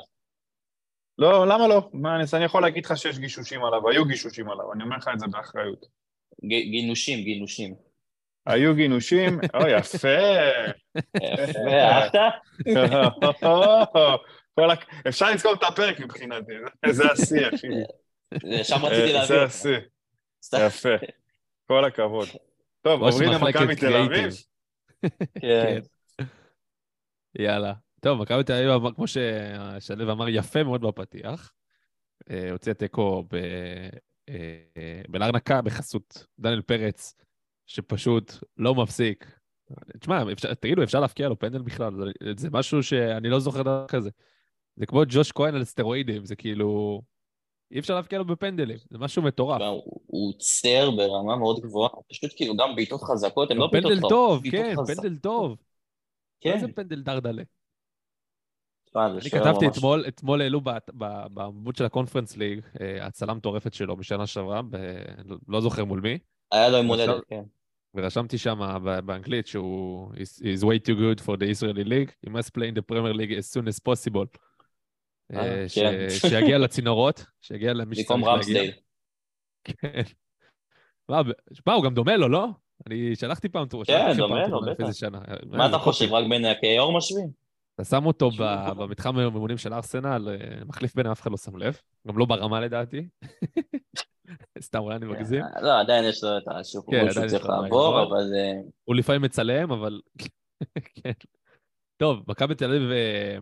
לא, למה לא? מה, אני, אני יכול להגיד לך שיש גישושים עליו, היו גישושים עליו, אני אומר לך את זה באחריות.
גינושים, גינושים.
היו גינושים, אוי, יפה.
יפה, אהבת?
אפשר לזכור את הפרק מבחינתי, זה השיא, אחי.
שם רציתי
אה,
להביא
זה
אותך.
השיא,
סתם.
יפה. כל הכבוד. טוב, עוברים למכבי תל. אביב.
כן.
יאללה. טוב, מכבי תל אביב, אמר- כמו ששלו אמר יפה מאוד בפתיח, אה, הוציאה תיקו ב- אה, בחסות דניאל פרץ, שפשוט לא מפסיק. תשמע, תגידו, אפשר להפקיע לו פנדל בכלל? זה, זה משהו שאני לא זוכר דבר כזה. זה כמו ג'וש כהן על סטרואידים, זה כאילו... אי אפשר להפקיע לו בפנדלים, זה משהו מטורף.
הוא עוצר ברמה מאוד גבוהה, פשוט כאילו גם בעיטות חזקות, הן לא בעיטות
פנדל
טוב,
כן,
חזקות.
פנדל טוב.
כן,
איזה פנדל דרדלה. אני כתבתי אתמול, אתמול העלו בעמוד של הקונפרנס ליג, אה, הצלה מטורפת שלו משנה שעברה, ב- לא זוכר מול מי,
היה לו יום הולדת, כן.
ורשמתי שם באנגלית שהוא is way too good for the Israeli league, he must play in the Premier League as soon as possible.
אה,
אה, ש-
כן.
שיגיע לצינורות, שיגיע למי שצריך
במקום
להגיע.
רמסדייל.
כן. מה, הוא גם דומה לו, לא? אני שלחתי פעם תמונה.
כן, דומה לו, בטח. מה אתה
זה
חושב. רק בין הכיור משווים?
אתה שם אותו
ככה.
במתחם הממונים של ארסנל, אה, מחליף בין אף אחד לא שם לב. גם לא ברמה לדעתי. סתם, אולי אני מגזים.
לא, עדיין יש לו את
כן,
שהוא
יש
צריך לעבור. אבל אה,
הוא לפעמים מצלם, אבל... כן. טוב, מכבי תל אביב, אה,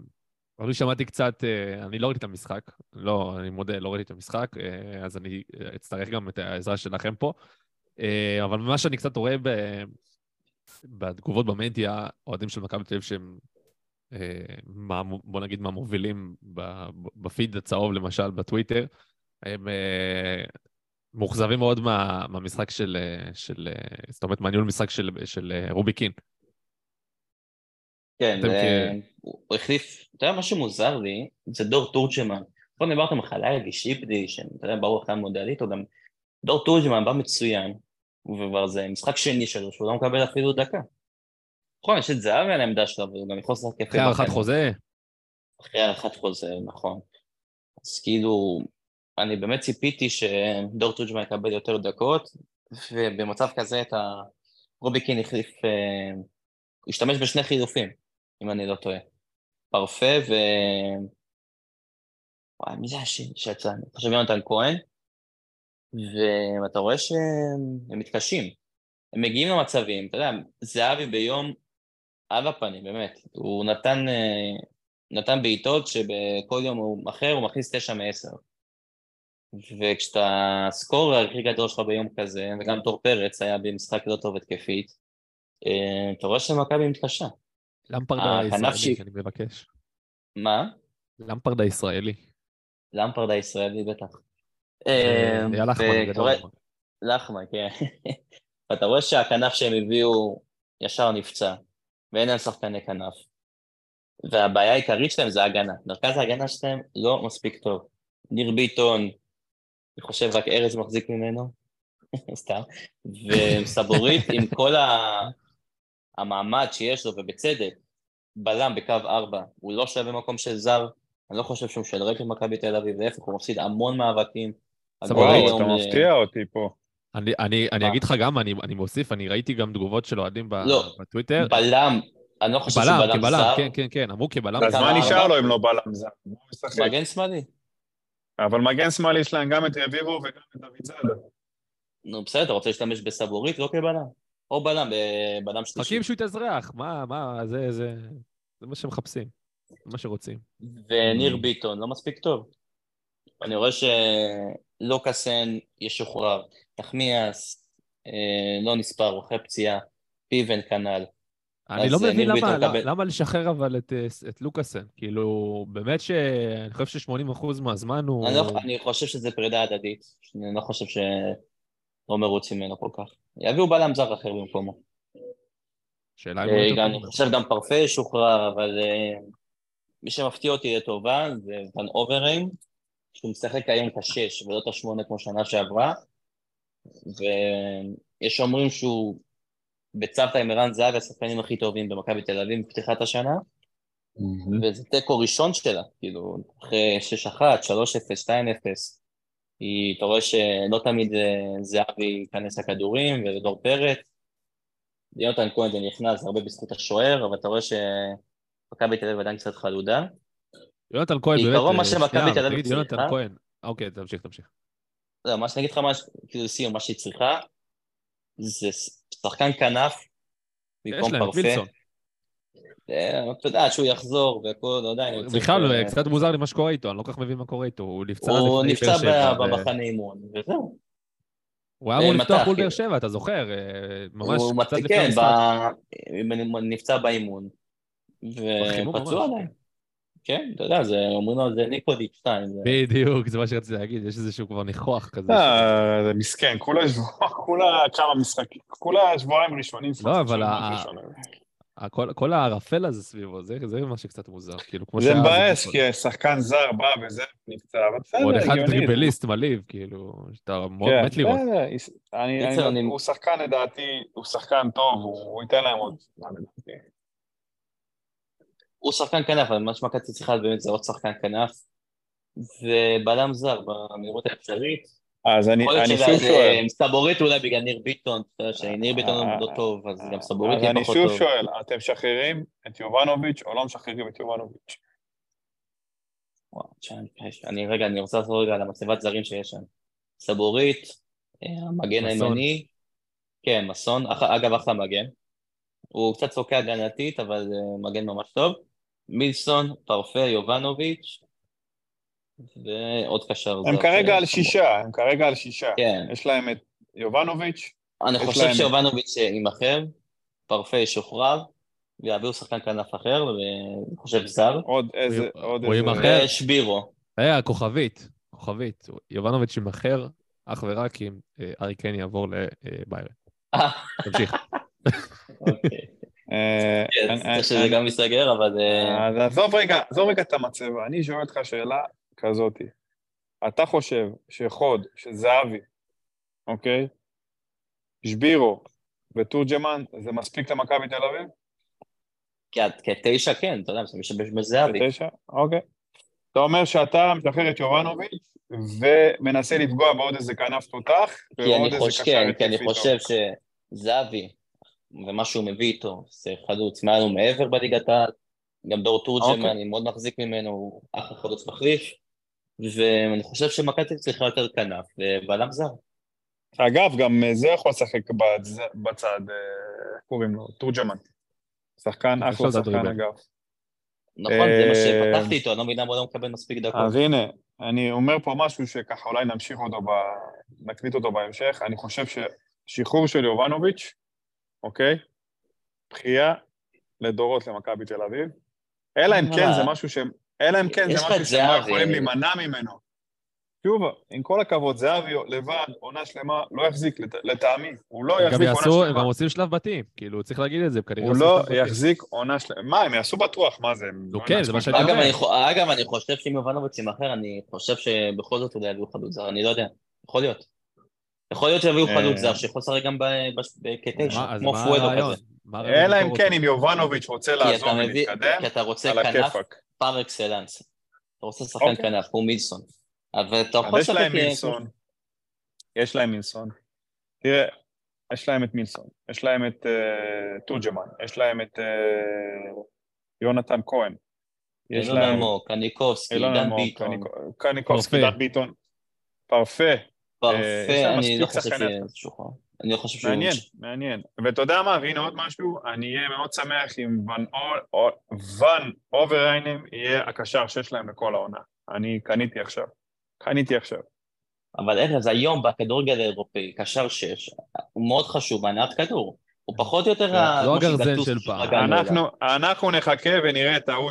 אני שמעתי קצת, אה, אני לא ראיתי את המשחק, לא, אני מודה, לא ראיתי את המשחק, אה, אז אני אה, אצטרך גם את העזרה שלכם פה. אבל ממה שאני קצת רואה ב- בתגובות במדיה, אוהדים של מכבי תל אביב שהם, מה- בוא נגיד, מהמובילים בפיד הצהוב, למשל, בטוויטר, הם מאוכזבים מאוד מה, מהמשחק של, של, זאת אומרת, מהניהול משחק של, של אה, רובי קין.
כן, הוא החליף, אתה יודע, מה שמוזר לי, זה דור תורג'מן. פה דיברתם על חלאיגי, שיפדי, שהם, אתה יודע, ברור אחרי המודל איתו, גם דור תורג'מן בא מצוין, וכבר זה משחק שני שלו, שהוא לא מקבל אפילו דקה. נכון, יש את זהבי על העמדה שלו, והוא גם יכול לשחק יפה.
אחרי הארכת. חוזה,
אחרי הארכת חוזה, נכון. אז כאילו, אני באמת ציפיתי שדור תורג'מן יקבל יותר דקות, ובמצב כזה את ה... רובי קין החליף, אה, הוא השתמש בשני חילופים, אם אני לא טועה. פרפה ו... וואי, מי זה השני שיצא? אני חושב יונתן כהן, ואתה רואה שהם מתקשים. הם מגיעים למצבים, אתה יודע, זהבי ביום על הפנים, באמת. הוא נתן, אה, נתן בעיטות שבכל יום הוא אחר הוא מכניס תשע מעשר. וכשאתה סקורר הכי גדול שלך ביום כזה, וגם תור פרץ היה במשחק לא טוב התקפית, אה, אתה רואה שמכבי מתקשה.
למפרד
הכנף
הישראלי, אני מבקש.
מה?
למפרד הישראלי.
למפרד הישראלי בטח. אה,
היה לחמן.
רואה- לחמן, כן. ואתה רואה שהכנף שהם הביאו ישר נפצע, ואין להם שחקני כנף. והבעיה העיקרית שלהם זה ההגנה. מרכז ההגנה שלהם לא מספיק טוב. ניר ביטון, אני חושב רק ארז מחזיק ממנו, סתם, וסבורית עם כל ה... המעמד שיש לו, ובצדק, בלם בקו ארבע, הוא לא שווה מקום של זר, אני לא חושב שהוא משדרג למכבי תל אביב, להפך, הוא מפסיד המון מאבקים.
וואו, אתה מפתיע אותי פה.
אני, אני, אני? אגיד לך גם, אני, אני מוסיף, אני ראיתי גם תגובות של אוהדים ב-
לא.
בטוויטר.
בלם, אני לא חושב
בלם,
בלם
כבלם,
זר,
כן, כן, כן, אמרו כבלם.
אז
כמה
מה נשאר? לו אם לא בלם זר?
מגן שמאלי.
אבל מגן שמאלי יש להם גם את רביבו וגם את דוד זאדה.
נו בסדר, אתה רוצה להשתמש בסבורית? לא כבלם. או בלם, בלם שלישי.
מחכים שהוא יתאזרח, מה, מה, זה, זה, זה מה שמחפשים, זה מה שרוצים.
וניר ביטון לא מספיק טוב. אני רואה שלוקאסן ישוחרר, נחמיאס אה, לא נספר אחרי פציעה, פיבן כנ"ל.
אני לא מבין למה,
מקבל-
למה לשחרר אבל את, אה, את לוקאסן. כאילו, באמת שאני חושב ש-80% מהזמן הוא...
אני, לא, אני חושב שזה פרידה הדדית, אני לא חושב שלא מרוץ ממנו כל כך. יביאו בלם זר אחר במקומו.
שאלה אם הוא
אה. אני חושב גם פרפה ישוחרר, אבל אה, מי שמפתיע אותי לטובה זה ון אוברהיים, שהוא משחק היום את השש ולא את השמונה כמו שנה שעברה, ויש אומרים שהוא בצוותא עם ערן זהבי השחקנים הכי טובים במכבי תל אביב בפתיחת השנה, וזה תיקו ראשון שלה, כאילו, אחרי 6-1, 3-0, 2-0. היא, אתה רואה שלא תמיד אה, זהבי ייכנס לכדורים, ודור פרץ. יונתן כהן זה נכנס הרבה בזכות השוער, אבל אתה רואה שמכבי תל אביב עדיין קצת חלודה.
יונתן כהן, באמת,
בעיקרון מה
אה,
שמכבי תל אביב
יונתן כהן. אוקיי, תמשיך, תמשיך.
לא, מה שאני אגיד לך, מה, כאילו לסיום, מה שהיא צריכה, זה שחקן כנף,
יש
במקום
להם,
פרפה.
וילסון.
אה, אתה יודע, שהוא יחזור והכל, לא יודע.
בכלל, קצת מוזר לי מה שקורה איתו, אני לא כל כך מבין מה קורה איתו. הוא נפצע
הוא נפצע במחנה אימון, וזהו.
הוא היה אמור
אה,
לפתוח מול באר
כאילו.
שבע, אתה זוכר? אה, ממש קצת לפני
כן,
המשחק.
ב- נפצע באימון. ופצוע. עליי. כן, אתה יודע, זה, אומרים לו, זה ניקודיץ' 2. זה...
בדיוק, זה מה שרציתי להגיד, יש איזשהו כבר ניחוח כזה.
אה, זה מסכן, כולה כמה משחקים, כולה שבועיים ראשונים.
לא, אבל. הכל- כל הערפל הזה סביבו, זה זה מה שקצת מוזר, כאילו, כמו
זה
שהיה
מבאס, כי שחקן זר בא וזה נפצע, אבל בסדר,
עוד
הגיוני.
אחד דריבליסט מלהיב, כאילו, שאתה מאוד
כן,
מת לראות.
אני- הוא שחקן לדעתי, הוא שחקן טוב, הוא הוא ייתן להם עוד זמן לדעתי.
הוא שחקן כנף, אבל מה שמכבי צריכה באמת זה עוד שחקן כנף. ובלם זר במהירות האפשרית.
אז אני
יכול להיות
אני
שזה-
שוב
זה-
שואל,
סבורית אולי בגלל ניר ביטון, אתה יודע שניר ביטון
אה,
לא טוב, אז גם סבורית
אז
יהיה
אני
פחות
שוב
טוב.
שואל, אתם משחררים את יובנוביץ' או לא משחררים את יובנוביץ'?
אני רגע, אני רוצה לעשות רגע על המצבת זרים שיש שם. סבורית, אה, המגן. הימני, כן, מסון, אגב אחלה מגן. הוא קצת צוקע הגנתית, אבל אה, מגן ממש טוב. מילסון, פרפה, יובנוביץ', ועוד קשר.
הם כרגע על. שישה, הם כרגע על שישה.
כן,
יש להם את יובנוביץ',
אני חושב שיובנוביץ' יימכר, פרפה ישוחרר, ויביאו שחקן כנף אחר, ואני חושב זר,
עוד איזה,
הוא-
עוד
הוא
איזה...
יימכר.
ושבירו.
אה, הכוכבית, כוכבית. יובנוביץ' יימכר אך ורק אם אה, ארי קיין יעבור לביירן.
אה,
תמשיך.
אוקיי. כן, שזה גם ייסגר, אבל...
אז עזוב רגע, עזוב רגע את המצבה, אני שואל אותך שאלה כזאתי. אתה חושב שחוד, שזהבי, אוקיי? שבירו ותורג'מן זה מספיק למכבי תל אביב?
כתשע כן, אתה יודע, זה משתמש בזהבי.
בתשע? אוקיי. אתה אומר שאתה משחרר את יובנוביץ' ומנסה לפגוע בעוד איזה כנף תותח
כי
ועוד
אני
איזה
חושב,
קשר
כן, כי אני. חושב שזהבי, ומה שהוא מביא איתו, זה חלוץ מעל ומעבר בליגת העל. גם דור תורג'מן,
אוקיי.
אני מאוד מחזיק ממנו, הוא אחלה חלוץ מחליף. ואני חושב שמכבי צריכה יותר כנף, ובלם זר.
אגב, גם אה, זה יכול לשחק בצ- בצד, אה, איך קוראים לו? תורג'מן. שחקן, אחלה שחקן. אגב.
נכון, זה מה
אה,
שפתחתי איתו, אני לא מבין למה הוא לא מקבל מספיק דקות.
אז הנה, אני אומר פה משהו שככה אולי נמשיך אותו, ב... נקליט אותו בהמשך. אני חושב ששחרור של יובנוביץ', אוקיי? בכייה לדורות למכבי תל אביב. אלא אם כן זה משהו שהם... אלא אם כן זה משהו
זהבי.
יכולים להימנע ממנו. שוב, עם כל הכבוד, זהבי לבד, עונה שלמה, לא יחזיק לט- לטעמי. הוא לא
הם גם
יחזיק עונה
יעשו, הם
שלמה.
גם עושים שלב בתים, כאילו, צריך להגיד את זה, כנראה
הוא לא. יחזיק עונה שלמה. מה, הם יעשו בטוח, מה זה?
נו, כן, זה מה שאני
אגב,
אומר.
אגב, אני חושב שאם יובנוביץ' יימכר, אני חושב שבכל זאת אולי יביאו חלוץ זר, אני לא יודע, יכול להיות. יכול להיות שיביאו
אה.
חלוץ זר שיכול לשחק גם ב- בש- כתשע,
מה- אז
כמו פואדו? כזה.
אלא אם כן? אם יובנוביץ' רוצה לעזוב
מביא,
ולהתקדם, על הכיפאק.
פר אקסלנס. אתה רוצה שחקן
אוקיי.
כנף, כמו מילסון. אבל אתה יכול
אז יש להם
לשחק...
מילסון. יש להם מילסון. תראה, יש להם את מילסון, יש להם את אה, תורג'מן, יש להם את אה, יונתן כהן. יש
אילון
להם...
אלמוג, קניקובסקי, דן ביטון,
קניקו- קניקובסקי,
פרפה.
דן ביטון. פרפה, אה,
פרפה, אני לא חושב שיהיה שוחרר. אני לא חושב שהוא...
מעניין, מעניין. ואתה יודע מה, והנה עוד משהו, אני אהיה מאוד שמח אם ון אור- או- ון אובריינם יהיה הקשר שיש להם לכל העונה. אני קניתי עכשיו. קניתי עכשיו.
אבל ארז, היום בכדורגל האירופאי, קשר שש, הוא מאוד חשוב, הנעת כדור. הוא פחות או יותר...
כן,
לא
כמו
הגרזן של פעם.
אנחנו, אנחנו נחכה ונראה את ההוא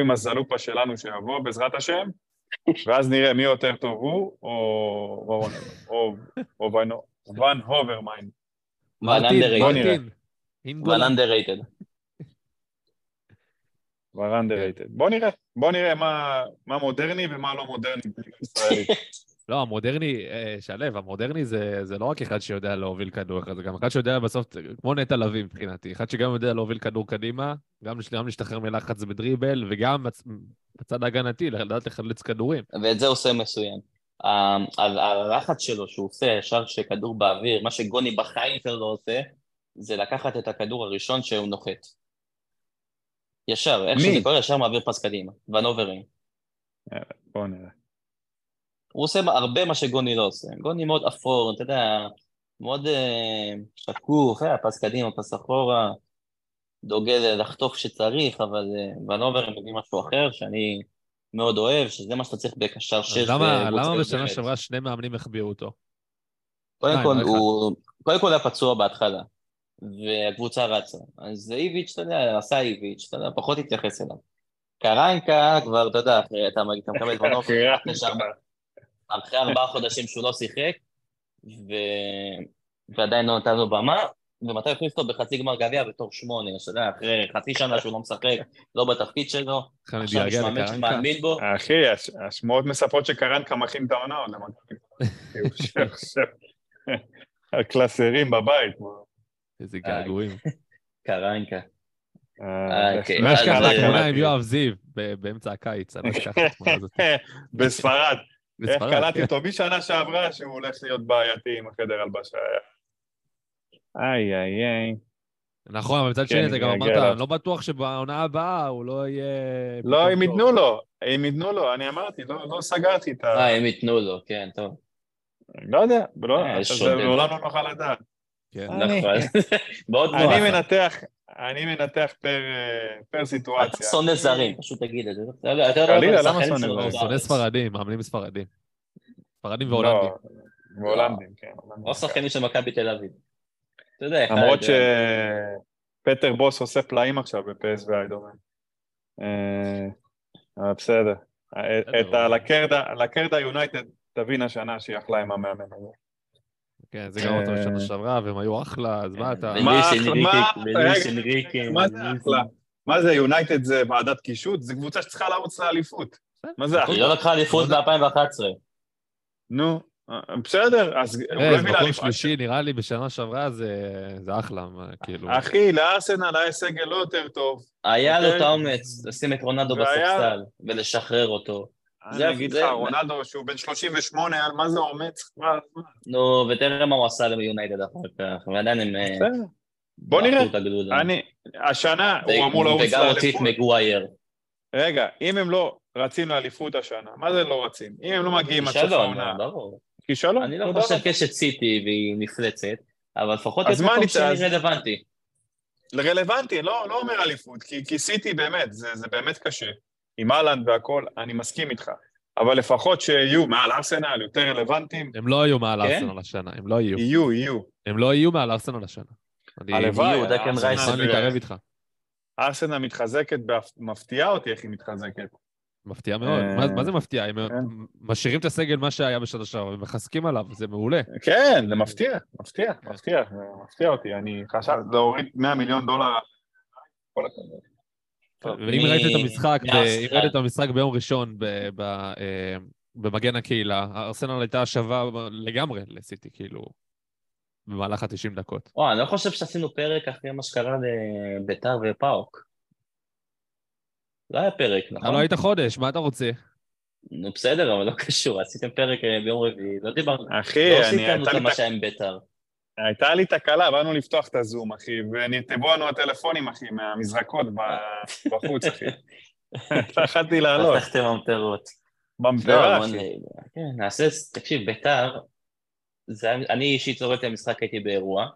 עם הזלופה שלנו שיבוא בעזרת השם, ואז נראה מי יותר טוב הוא, או או או או ונו- ון הוברמיין.
מרטין. אינגולן.
אבל underrated.
כבר underrated. בוא נראה, בוא נראה מה, מה מודרני ומה לא מודרני.
לא, המודרני, אה, שלו, המודרני זה, זה לא רק אחד שיודע להוביל כדור, זה גם אחד שיודע בסוף, כמו נטע לביא מבחינתי, אחד שגם יודע להוביל כדור קדימה, גם, גם להשתחרר מלחץ בדריבל, וגם בצ- בצד ההגנתי, לדעת לחלץ כדורים.
ואת זה עושה. ה- ה- הלחץ שלו שהוא עושה ישר כשכדור באוויר, מה שגוני בחיים שלו לא עושה, זה לקחת את הכדור הראשון שהוא נוחת. ישר, איך
מי?
שזה קורה, ישר מעביר פס קדימה. ונוברים.
בוא נראה.
הוא עושה הרבה מה שגוני לא עושה. גוני מאוד אפור, אתה יודע, מאוד אה, שקוף, אה, פס קדימה, פס אחורה, דוגל לחטוף כשצריך, אבל אה, ונובר מביא משהו אחר שאני מאוד אוהב, שזה מה שאתה צריך בקשר שש.
למה, למה בשנה. שעברה שני מאמנים החביאו אותו?
קודם כל,
לא אחד.
הוא, קודם כל היה פצוע בהתחלה, והקבוצה רצה. אז איביץ', אתה יודע, עשה איביץ', אתה יודע, פחות התייחס אליו. קריינקה כבר, אתה יודע, אחרי- אתה אתה מקבל את ונובר, אחרי ארבעה חודשים שהוא לא שיחק, ו... ועדיין לא נתן לו במה, ומתי הכניס אותו בחצי גמר גביע בתור שמונה, אתה יודע, אחרי חצי שנה שהוא לא משחק, לא בתפקיד שלו, עכשיו יש מאמן? שמאמין בו,
אחי, הש- השמועות מספרות שקרנקה מכין את העונה עוד למכבי. הוא יושב עכשיו הקלסרים בבית.
איזה געגועים.
אה,
אוקיי,
מה
אז-
שקרה
אז-
תמונה עם
קלטתי.
יואב זיו באמצע הקיץ, אני לא אשכח את התמונה הזאת.
בספרד. איך קלטתי. אותו משנה שעברה שהוא הולך להיות בעייתי עם החדר הלבשה. איי איי איי.
נכון, אבל מצד
כן,
שני, אתה גם אמרת. אני לא בטוח שבעונה הבאה הוא לא יהיה...
לא,
טוב.
ייתנו לו, אם ייתנו לו, אני אמרתי, לא לא סגרתי את ה...
אה, הם ייתנו לו, כן, טוב.
לא יודע, לא-
יש
זה. לעולם לא נוכל לדעת.
כן.
נכון.
אני
נוח.
מנתח, אני מנתח פר, אה, פר
אתה
סיטואציה.
שונא זרים, פשוט תגיד את זה. אתה יודע, אתה
חלילה, למה שונא?
הוא
בארץ.
שונא ספרדים, מאמנים ספרדים. ספרדים
לא,
והולנדים.
והולנדים, כן.
או שחקנים של מכבי תל אביב. אתה יודע, אחד-
למרות שפטר בוס עושה פלאים עכשיו בפסו איידומן. אה, אבל בסדר. את
בסדר,
ה-
אבל-
לקרדה- לקרדה יונייטד תבין השנה שהיא אכלה עם המאמן הזה.
כן, זה גם אותו
אה,
בשנה שעברה, והם היו אחלה, אז מה אתה...
מה-
אנריקי,
מה- זה אחלה? מה זה יונייטד זה ועדת קישוט? זו קבוצה שצריכה לרוץ לאליפות. מה זה
היא
אחלה?
לא לקחה אליפות ב-2011.
נו, אה, בסדר, אז לא
ארז, מקום. שלישי, נראה לי בשנה שעברה זה זה אחלה, כאילו.
אחי, לארסנל היה סגל לא יותר טוב.
היה לו
אוקיי.
את האומץ לשים את רונלדו
והיה-
בספסל ולשחרר אותו. זה-
אני אגיד לך, רונלדו שהוא בן 38, על מה זה אומץ?
נו, ותראה מה הוא עשה ליונייטד אחר כך, ועדיין הם... אה.
בוא נראה.
את.
אני, השנה הוא אמור לרוץ
וגם הוציא את
לאליפות.
מגווייר.
רגע, אם הם לא רצים לאליפות השנה, מה זה לא רצים? אם הם לא מגיעים עד סוף העונה,
ברור.
כישלון?
אני לא חושב. קשת סיטי והיא מפלצת, אבל לפחות
מה
מקום שני רלוונטי.
רלוונטי, לא, לא אומר אליפות, כי, סיטי באמת, זה באמת קשה. עם אהלנד והכל, אני מסכים איתך. אבל לפחות שיהיו מעל ארסנל, יותר רלוונטיים,
הם לא יהיו מעל
כן?
ארסנל השנה, הם לא יהיו.
יהיו, יהיו.
הם לא יהיו מעל ארסנל השנה.
הלוואי,
יהיו, דקן
ארסנל-
להתערב איתך.
ארסנל מתחזקת, מפתיעה אותי איך היא מתחזקת.
מפתיע מאוד.
אה,
מה- מה זה מפתיע? הם
כן.
משאירים את הסגל מה שהיה בשנה שעברה ומחזקים עליו, זה מעולה.
כן, זה מפתיע, מפתיע, מפתיע, זה מפתיע אותי. אני חשב להוריד 100 מיליון דולר. כל הכבוד.
ואם ראית את המשחק, ב- אם ראית את המשחק ביום ראשון ב- ב- אה, במגן הקהילה, ארסנל הייתה שווה לגמרי לסיטי, כאילו, במהלך ה-90 דקות.
וואי, אני לא חושב שעשינו פרק אחרי מה שקרה לביתר ופאוק. לא היה פרק, נכון?
לא היית חודש, מה אתה רוצה?
נו בסדר, אבל לא קשור, עשיתם פרק אה, ביום רביעי, לא דיברנו,
אחי,
לא
אני,
עשיתם
הייתה
את מה שהיה עם ביתר.
הייתה לי תקלה, באנו לפתוח את הזום, אחי, ונרטבו לנו הטלפונים, אחי, מהמזרקות בחוץ, אחי. לא יכלתי לעלות,
פתחתם ממטרות.
במטרה,
לא,
אחי.
כן, נעשה, תקשיב, ביתר, אני אישית לא ראיתי את המשחק, הייתי באירוע,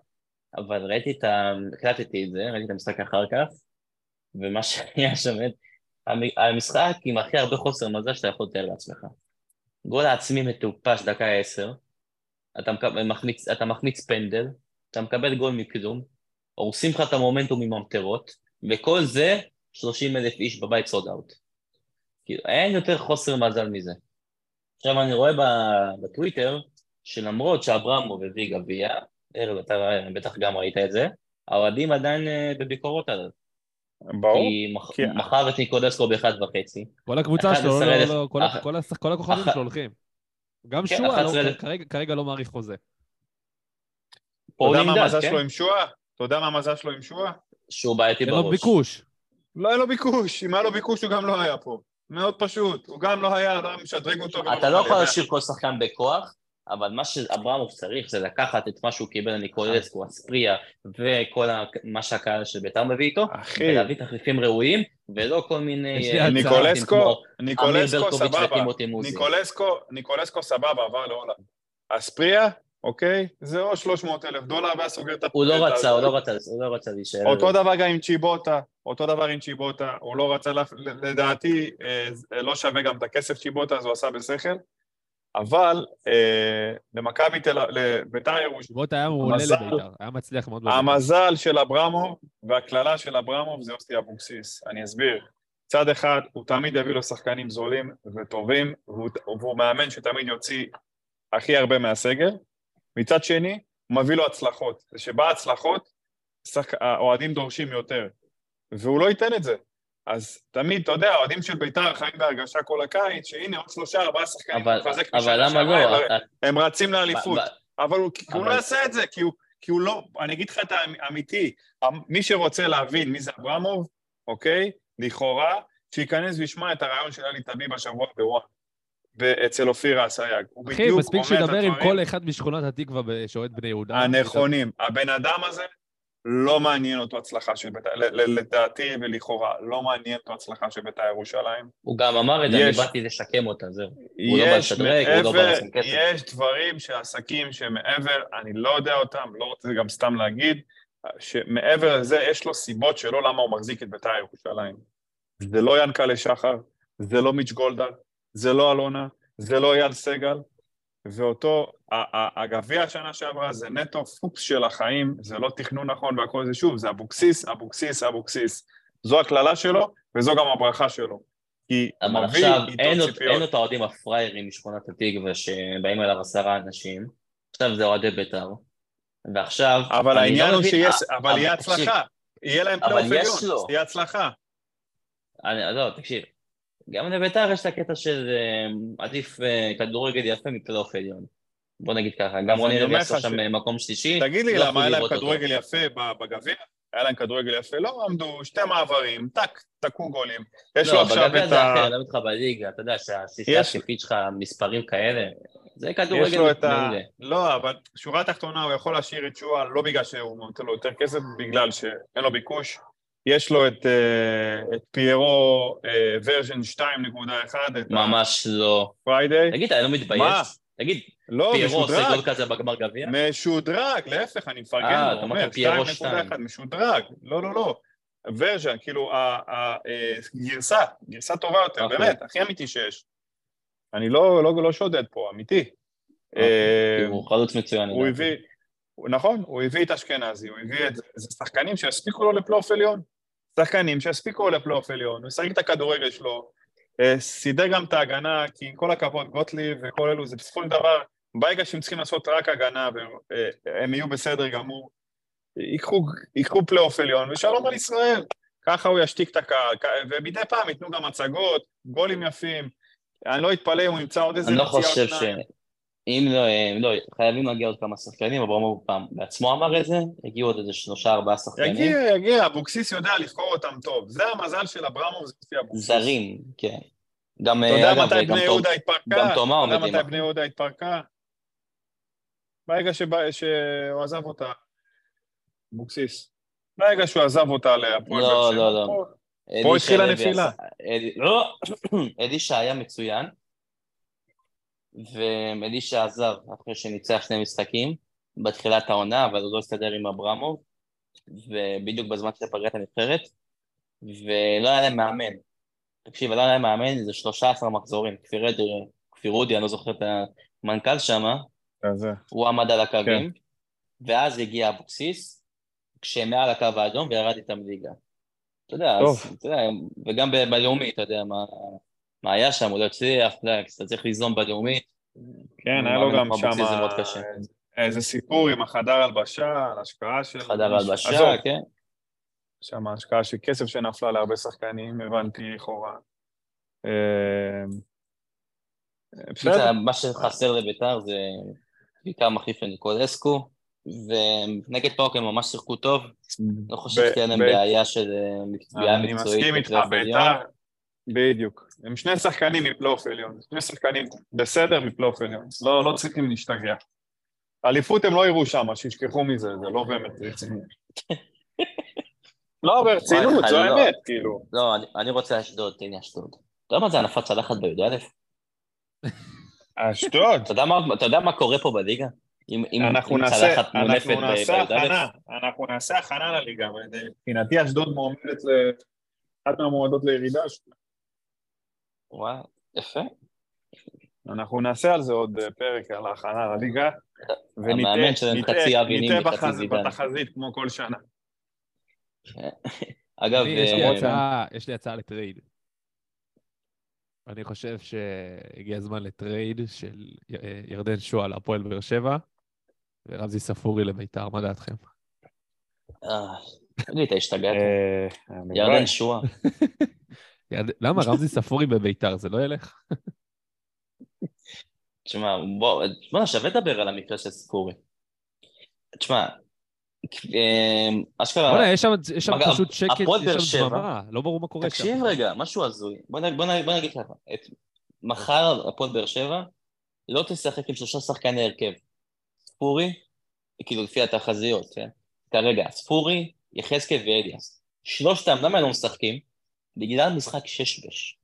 אבל ראיתי את ה... הקלטתי את זה, ראיתי את המשחק אחר כך, ומה שהיה שם, המשחק עם הכי הרבה חוסר מזל שאתה יכול לתאר לעצמך. גול העצמי מטופש, דקה עשר, אתה, מחמיץ, אתה מחמיץ פנדל, אתה מקבל גול מכלום, הורסים לך את המומנטום עם ממטרות, וכל זה 30 אלף איש בבית סוד אאוט. כאילו, אין יותר חוסר מזל מזה. עכשיו אני רואה ב- בטוויטר, שלמרות שאברמוב הביא גביע, ארז, אתה בטח גם ראית את זה, האוהדים עדיין אה, בביקורות עליו.
ברור.
כי
כי-
מכר את ניקודסקו באחד וחצי.
כל הקבוצה שלו,
11,000
לא- לא- כל הכוכבים שלו הולכים. גם
כן,
שועה, לא-
11,000.
כרגע- כרגע לא מעריך חוזה.
אתה יודע מה המזל
כן?
שלו עם שועה? אתה יודע מה המזל שלו עם שועה?
שהוא בעייתי
אין לו
בראש.
ביקוש.
לא היה לו ביקוש, אם היה לו ביקוש הוא גם לא היה פה. מאוד פשוט, הוא גם לא היה, לא משדרג אותו.
אתה לא
בכלל,
יכול. להשאיר כל שחקן בכוח, אבל מה שאברמוב צריך זה לקחת את מה שהוא קיבל ניקולסקו, אספריה, וכל מה שהקהל של בית"ר מביא איתו,
אחי,
ולהביא תחליפים ראויים, ולא כל מיני... אה.
ניקולסקו, ניקולסקו סבבה. ניקולסקו, ניקולסקו סבבה, עבר להולנד. אספריה, אוקיי? זה או 300 אלף דולר ואז סוגר את
הוא לא רצה, הוא לא רצה, הוא לא רצה להישאר.
אותו דבר גם עם צ'יבוטה, אותו דבר עם צ'יבוטה, הוא לא רצה, לדעתי, אה, לא שווה גם את הכסף צ'יבוטה, אז הוא עשה בשכל, אבל אה, למכבי תל אביב, לביתר ירושלים,
בוט היה מעולה
המזל-
לבית"ר, היה מצליח מאוד בבית"ר.
המזל של אברמוב והקללה של אברמוב זה יוסי אבוקסיס, אני אסביר. מצד אחד, הוא תמיד יביא לו שחקנים זולים וטובים, והוא, והוא מאמן שתמיד יוציא הכי הרבה מהסגל. מצד שני, הוא מביא לו הצלחות. וכשבא הצלחות. האוהדים דורשים יותר, והוא לא ייתן את זה. אז תמיד, אתה יודע, האוהדים של בית"ר חיים בהרגשה כל הקיץ, שהנה עוד שלושה, ארבעה שחקנים,
אבל,
מחזק
אבל למה לא?
הם-
אתה-
הם רצים לאליפות.
ב-
אבל הוא, כי הוא
אבל-
לא יעשה את זה, כי הוא, כי הוא לא, אני אגיד לך את האמיתי, מי שרוצה להבין מי זה אברמוב, אוקיי? לכאורה, שייכנס וישמע את הרעיון של אלי טביב השבוע בוואן, אצל אופירה אסייג. הוא
אחי,
בדיוק
מספיק
אומר את
שידבר עם כל אחד משכונת התקווה שאוהד בני יהודה.
הנכונים. הבן אדם הזה, לא מעניין אותו הצלחה של בית"ר, לדעתי ולכאורה, לא מעניין אותו הצלחה של בית"ר ירושלים.
הוא גם אמר את זה, אני באתי לשקם אותה, זהו. הוא לא בא לשדרג, הוא לא בא לשים כסף.
יש דברים שעסקים שמעבר, אני לא יודע אותם, לא רוצה גם סתם להגיד, שמעבר לזה יש לו סיבות שלא למה הוא מחזיק את בית"ר ירושלים. זה לא ינקלה שחר, זה לא מיץ' גולדהר, זה לא אלונה, זה לא אייל סגל, ואותו, הגביע השנה שעברה זה נטו פוקס של החיים, זה לא תכנון נכון והכל זה שוב, זה אבוקסיס, אבוקסיס, אבוקסיס. זו הקללה שלו, וזו גם הברכה שלו. כי
אבל
מביא
עכשיו
איתו
אין עוד-. אין את האוהדים הפראיירים משכונת התקווה שבאים אליו עשרה אנשים, עכשיו זה אוהדי בית"ר, ועכשיו...
אבל
אני
העניין
לא
הוא שיש,
אה,
אבל יהיה הצלחה. יהיה להם פלייאוף עליון, תהיה הצלחה.
אני, לא, תקשיב, גם לבית"ר יש את הקטע של אה, עדיף אה, כדורגל יפה מפלייאוף עליון. בוא נגיד ככה, גם רוני
אומר
עשה שם אה, מקום שלישי.
תגיד לי,
לא
למה היה להם. כדורגל יפה בגביע? היה להם כדורגל יפה, לא עמדו שתי מעברים, טק, תקעו גולים. יש לו
לא,
עכשיו
בגביע
את
זה
ה...
אחר, אני מדבר איתך בליגה, אתה יודע
יש-
התקפית שלך, מספרים כאלה, זה כדורגל. מעולה.
לא, אבל שורה תחתונה, הוא יכול להשאיר את שועה, לא בגלל שהוא נותן לו יותר כסף, בגלל שאין לו ביקוש. יש לו את, אה, את פיירו version 2.1, את
ממש לא.
הפריידיי.
תגיד, אתה לא מתבייש?
מה?
תגיד,
לא,
פיירו עושה גול
משודרג.
כזה בגמר גביע?
משודרג, להפך, אני מפרגן
אה,
לו,
אתה
אומר,
פיירו
2.1, משודרג. לא, לא, לא. version, כאילו, הגרסה, גרסה טובה יותר,
אוקיי.
באמת, הכי אמיתי שיש. אני לא, לא, לא שודד פה, אמיתי. אה,
כאילו, הוא חלוץ מצוין.
הוא. הביא, נכון, הוא הביא את אשכנזי, הוא הביא את זה, זה שחקנים שיספיקו לו לפלייאוף עליון. שחקנים שיספיקו לו לפלייאוף עליון, הוא ישחק את הכדורגל שלו, אה, סידר גם את ההגנה, כי עם כל הכבוד, גוטליב וכל אלו, זה בסופו של דבר, ברגע שהם צריכים לעשות רק הגנה והם יהיו בסדר גמור, ייקחו, ייקחו פלייאוף עליון, ושלום על ישראל. ככה הוא ישתיק את הקהל, ומדי פעם ייתנו גם הצגות, גולים יפים. אני לא אתפלא אם הוא ימצא עוד איזה
אני לא חושב. ש... אם לא, הם לא, חייבים להגיע עוד כמה שחקנים, אברמוב פעם בעצמו אמר את זה, הגיעו עוד איזה שלושה ארבעה שחקנים.
יגיע, יגיע, אבוקסיס יודע לבחור אותם טוב. זה המזל של אברמוב, זה לפי אבוקסיס.
זרים, כן. גם,
אתה יודע
אגב,
מתי בני יהודה התפרקה?
גם תומה
אתה יודע מתי בני יהודה התפרקה? ברגע שהוא עזב אותה, אבוקסיס. ברגע שהוא עזב אותה להפועל
לא,
באר שבע,
לא, לא.
פה- התחילה נפילה.
לא, אלישע היה מצוין, ואלישע עזב אחרי שניצח שני משחקים בתחילת העונה, אבל הוא לא הסתדר עם אברמוב, ובדיוק בזמן שפגרה את הנבחרת, ולא היה להם מאמן. תקשיב, לא היה להם מאמן איזה 13 מחזורים. כפיר אודי, אני לא זוכר את המנכ"ל
זה.
הוא עמד על הקווים,
כן.
ואז הגיע אבוקסיס, כשהם מעל הקו האדום וירד איתם ליגה. אתה יודע. אז, אתה יודע, וגם בלאומי, אתה יודע מה, מה היה שם, הוא לא הצליח, אתה צריך ליזום בלאומי,
כן, היה לו גם שם
קשה.
איזה סיפור עם החדר הלבשה, על השקעה של...
חדר הלבשה, כן?
שם השקעה של כסף שנפלה להרבה שחקנים, הבנתי לכאורה. אה, בסדר,
בסדר, מה שחסר לביתר זה בעיקר מחליף לניקולסקו, ונגד פאוק הם ממש שיחקו טוב, לא חושב שתהיה להם בעיה של אה, בעיה
אני
מקצועית.
מסכים איתך. בית"ר, בדיוק. הם שני שחקנים מפלייאוף עליון, שני שחקנים בסדר מפלייאוף עליון, לא, לא צריכים להשתגע. אליפות הם לא יראו שם, שישכחו מזה, זה לא באמת רציני. לא, ברצינות, זו
לא.
האמת, כאילו.
לא, אני- רוצה אשדוד, תן לי אשדוד. אתה יודע מה זה הנפת צלחת בי"א?
אשדוד,
אתה יודע מה- קורה פה בליגה?
אנחנו נעשה, אנחנו נעשה הכנה,
בי"א?
אנחנו נעשה הכנה לליגה, מבחינתי אשדוד מועמדת לאחת מהמועמדות לירידה,
וואו, יפה.
אנחנו נעשה על זה עוד אה, פרק על ההכנה לליגה,
זידן.
בתחזית כמו כל שנה.
אגב,
אני, יש, לי
אה,
הצעה, יש לי הצעה לטרייד. אני חושב שהגיע הזמן לטרייד של אה, ירדן שועה להפועל באר שבע, ורמזי ספורי לביתר, מה דעתכם?
אה, תגיד, אתה השתגעת? ירדן שועה.
למה רמזי ספורי בביתר, זה לא ילך?
תשמע, בוא, בוא, שווה לדבר על המקרה של ספורי. תשמע, אה, אשכרה...
בוא'נה, יש שם, יש שם
מגע-
פשוט שקט, יש. שם דממה, לא ברור מה קורה שם.
תקשיב רגע, משהו הזוי. בוא, נגיד ככה, את, מחר הפועל באר שבע לא תשחק עם שלושה שחקני הרכב. ספורי, כאילו לפי התחזיות, כן? כרגע, ספורי, יחזקאל ואליאס. שלושתם, למה הם לא משחקים? בגלל משחק שש-בש.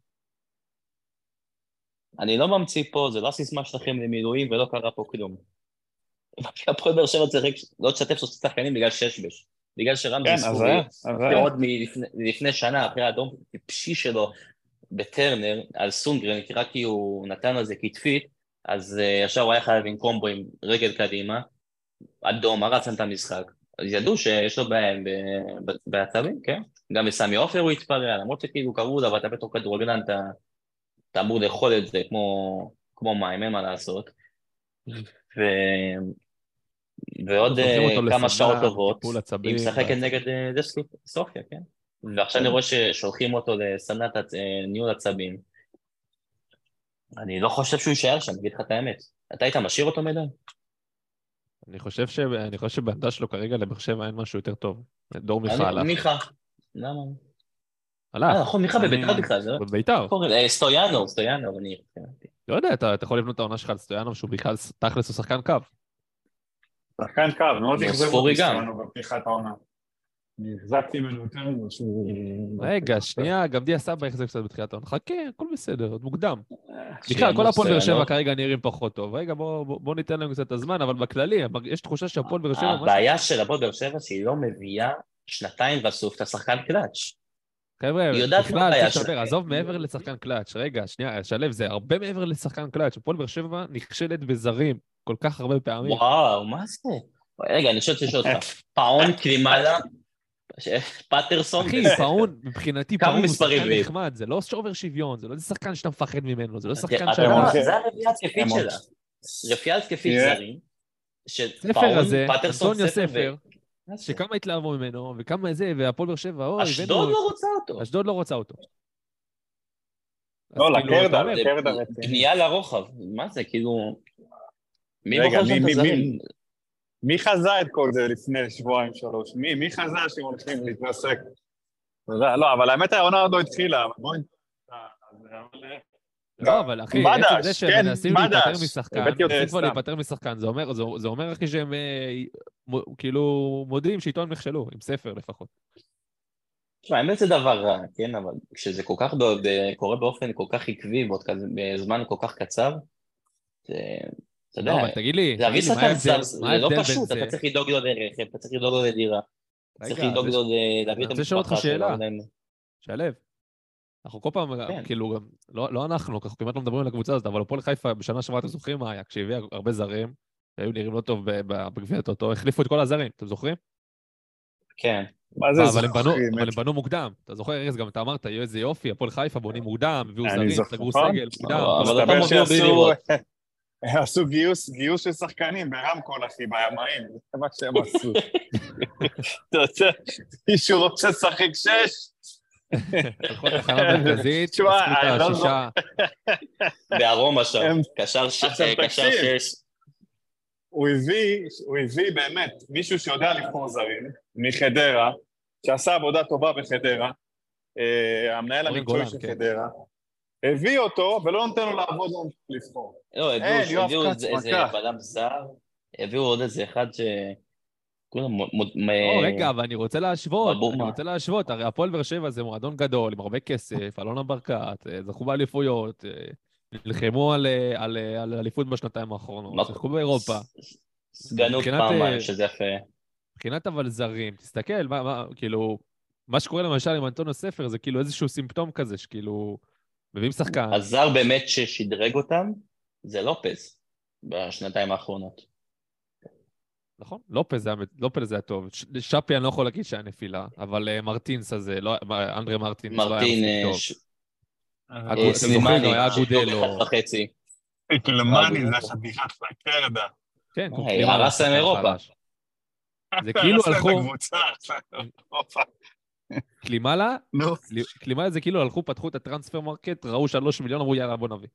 אני לא ממציא פה, זה לא הסיסמה שלכם למילואים ולא קרה פה כלום. הפועל באר שבע צריך לא תשתף שלושה שחקנים בגלל שש-בש. בגלל שרמזי
כן,
ספורי
היה.
עוד מלפני לפני שנה, אחרי האדום טיפשי שלו בטרנר, על סונגרן, כי רק כי הוא נתן על זה כתפית, אז uh, ישר הוא היה חייב לנקום בו עם רגל קדימה, אדום, הרס את המשחק. ידעו שיש לו בעיה ב- בעצבים, כן? גם בסמי עופר הוא התפרע, למרות שכאילו קראו לו, ואתה בתור כדורגלן, אתה, אתה אמור לאכול את זה כמו, כמו מים, אין מה לעשות. ו... ועוד אה, כמה שעות טובות, היא משחקת
ואז-
נגד אה, דסקי סופיה, כן? ועכשיו אני רואה ששולחים אותו לסדנת אה, ניהול עצבים. אני לא חושב שהוא יישאר שם, אגיד לך את האמת. אתה היית משאיר אותו מדי?
אני חושב ש- אני חושב שבעמדה שלו כרגע לבאר שבע אין משהו יותר טוב. דור מיכה הלך.
מיכה. למה? אה,
הלך,
נכון, מיכה בביתר בכלל, זה לא...
בביתר.
אה, סטויאנו, סטויאנו, אני...
לא יודע, אתה אתה יכול לבנות את העונה שלך על סטויאנוב שהוא בכלל תכלס הוא שחקן קו.
שחקן קו, מאוד אכזבו
ספורי
אותי
גם.
שלנו בפתיחת העונה. אני החזקתי ממנו יותר ממה שהוא...
רגע, שנייה, גם דיה סבא החזק קצת בתחילת העונה. חכה, הכל בסדר, עוד מוקדם. בכלל, כל הפועל באר. שבע כרגע נראים פחות טוב. רגע, בוא- בוא בוא ניתן להם קצת את הזמן, אבל בכללי, יש תחושה שהפועל באר שבע... משהו-
הבעיה של הפועל באר שבע שהיא לא מביאה שנתיים רצוף את השחקן קלאץ'.
חבר'ה, בכלל, צריך לדבר. עזוב מעבר לשחקן קלאץ', רגע, שנייה, שלו, זה הרבה מעבר לשחקן קלאץ'. הפועל באר שבע נכשלת בזרים כל כך הרבה פעמים.
וואו, מה זה? רגע, אני חושב לשאול אותך. פאון קלימאלה, פטרסון,
אחי. פאון, מבחינתי, פאון הוא שחקן? נחמד, זה לא שובר שוויון, זה לא איזה שחקן שאתה מפחד ממנו, זה לא שחקן שאתה...
זה הרביעייה התקפית שלה. רביעייה התקפית. זרים.
ספר
שפאון,
הזה,
פטרסון,
אנטוניו
ספר.
שכמה התלהבו ממנו, וכמה זה, והפועל באר שבע, אוי,
אשדוד. לא רוצה אותו.
אשדוד לא רוצה אותו.
לא,
כאילו,
לקרדה,
אתה אומר,
זה
קרדה רציני.
פנייה לרוחב, מה זה, כאילו... מי
רגע,
בוחר שם
מי-
את
מי-
הזרים?
מי חזה את כל זה לפני שבועיים, שלוש? מי, מי חזה שהם הולכים להתרסק? לא, אבל האמת העונה עוד לא התחילה, אבל בואי...
לא, אבל אחי, עצם זה שהם
כן,
מנסים. להיפטר משחקן, מנסים כבר. להיפטר משחקן, זה אומר, זה, זה אומר אחי שהם אה, כאילו מודים שאיתו הם נכשלו, עם ספר לפחות.
תשמע, האמת זה דבר רע, כן, אבל כשזה כל כך, קורה באופן כל כך עקבי, כזה, בזמן כל כך קצר, אתה יודע,
לא, אבל תגיד לי,
להביא שחקן זר, זה לא פשוט? אתה צריך לדאוג לו לרכב, אתה צריך לדאוג לו לדירה, צריך לדאוג
זה-
לו להביא את
אני רוצה לשאול אותך
המשפחה שלו.
שאלה. שלו, אנחנו כל פעם,
כן.
כאילו, גם- לא לא אנחנו, אנחנו כמעט לא מדברים על הקבוצה הזאת, אבל הפועל חיפה בשנה שעברה, אתם זוכרים מה היה? כשהביאה הרבה זרים, שהיו נראים לא טוב בגביע הטוטו, החליפו את כל הזרים, אתם זוכרים?
כן,
מה זה
אבל הם בנו,
זוכרים?
אבל הם בנו מוקדם. אתה זוכר, ארז, גם אתה אמרת, יהיה איזה יופי, הפועל חיפה בונים מוקדם, הביאו זרים, סגרו? סגל מוקדם.
אבל אתה מוביל בלי
שעשו...
לראות.
עשו גיוס, גיוס של שחקנים ברמקול, אחי, בימאים, זה מה שהם עשו. אתה יודע, מישהו רוצה לשחק שש?
הלכו לתחנה מרכזית,
תשמע,
עשו
אני
את
לא
השישה,
בארומה שם, קשר אה. שש,
הוא הביא, הוא הביא באמת מישהו שיודע לבחור זרים, מחדרה, שעשה עבודה טובה בחדרה, אה, המנהל המקצועי של
כן.
חדרה, הביא אותו ולא נותן לו לעבוד, לא לו לבחור.
לא, הביאו איזה. בלם זר, הביאו עוד איזה אחד ש... כולם
לא, רגע, אבל אני רוצה להשוות. אני רוצה להשוות, הרי הפועל באר שבע זה מועדון גדול, עם הרבה כסף, אלונה ברקת, אה, זכו באליפויות, אה, נלחמו על, אה, על, אליפות בשנתיים האחרונות, שיחקו באירופה.
סגנות פעמיים, שזה יפה.
מבחינת אבל זרים, תסתכל, מה, מה, כאילו, מה שקורה למשל עם אנטוניו ספר זה כאילו איזשהו סימפטום כזה, שכאילו, מביאים שחקן,
הזר באמת ששדרג אותם, זה לופז, בשנתיים האחרונות.
נכון? לופז היה, לופז היה טוב, שפי אני לא יכול להגיד שהיה נפילה, אבל אה, מרטינס הזה, לא, אנדרי מרטינס לא היה
מרטין,
מספיק
אה,
טוב.
ש- אה,
זוכרים,
סלימני,
הוא היה אגודלו.
קלמני זה חתיכת קרדה.
כן,
אה, הרס להם אירופה.
זה כאילו הלכו- קלימאלה,
נו.
קלימאלה זה כאילו הלכו, פתחו את ה transfer market, ראו שלוש מיליון, אמרו יאללה בוא נביא.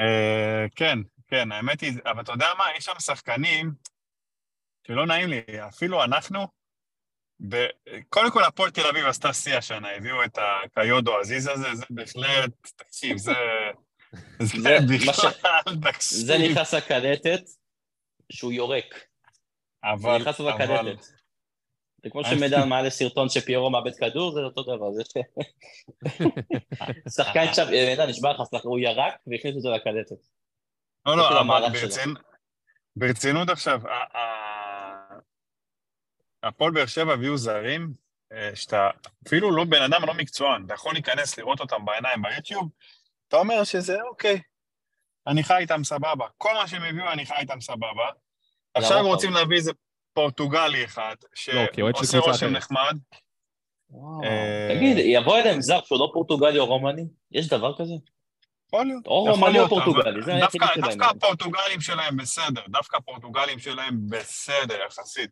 אה, כן, כן, האמת היא, אבל אתה יודע מה, יש שם שחקנים שלא נעים לי, אפילו אנחנו, ב... קודם כל הפועל תל אביב עשתה שיא השנה, הביאו את הקיודו עזיז הזה, זה בהחלט, תקשיב, זה... זה
זה
בכלל, תקשיב.
זה נכנס לקדטת, שהוא יורק. זה
אבל,
נכנס
אבל,
לקדטת. זה כמו
אני-
שמידע מעלה סרטון שפיירו מאבד כדור, זה אותו דבר. זה שחקן שם, מידע נשבע לך, הוא ירק והכניס אותו לקדטת.
לא,
זה
לא, אבל. ברצינות עכשיו, הפועל באר שבע הביאו זרים, אה, שאתה אפילו לא בן אדם לא מקצוען, אתה יכול להיכנס לראות אותם בעיניים ביוטיוב, אתה אומר שזה אוקיי, אני חי איתם סבבה. כל מה שהם הביאו אני חי איתם סבבה. עכשיו הם. רוצים להביא איזה פורטוגלי אחד,
לא,
שעושה רושם. נחמד. אה,
תגיד, יבוא אליהם זר שהוא לא פורטוגלי או רומני? יש דבר כזה?
יכול להיות.
או רומני או פורטוגלי, זה היחידי
דווקא-
שבהם.
דווקא הפורטוגלים שלהם בסדר, דווקא הפורטוגלים שלהם בסדר יחסית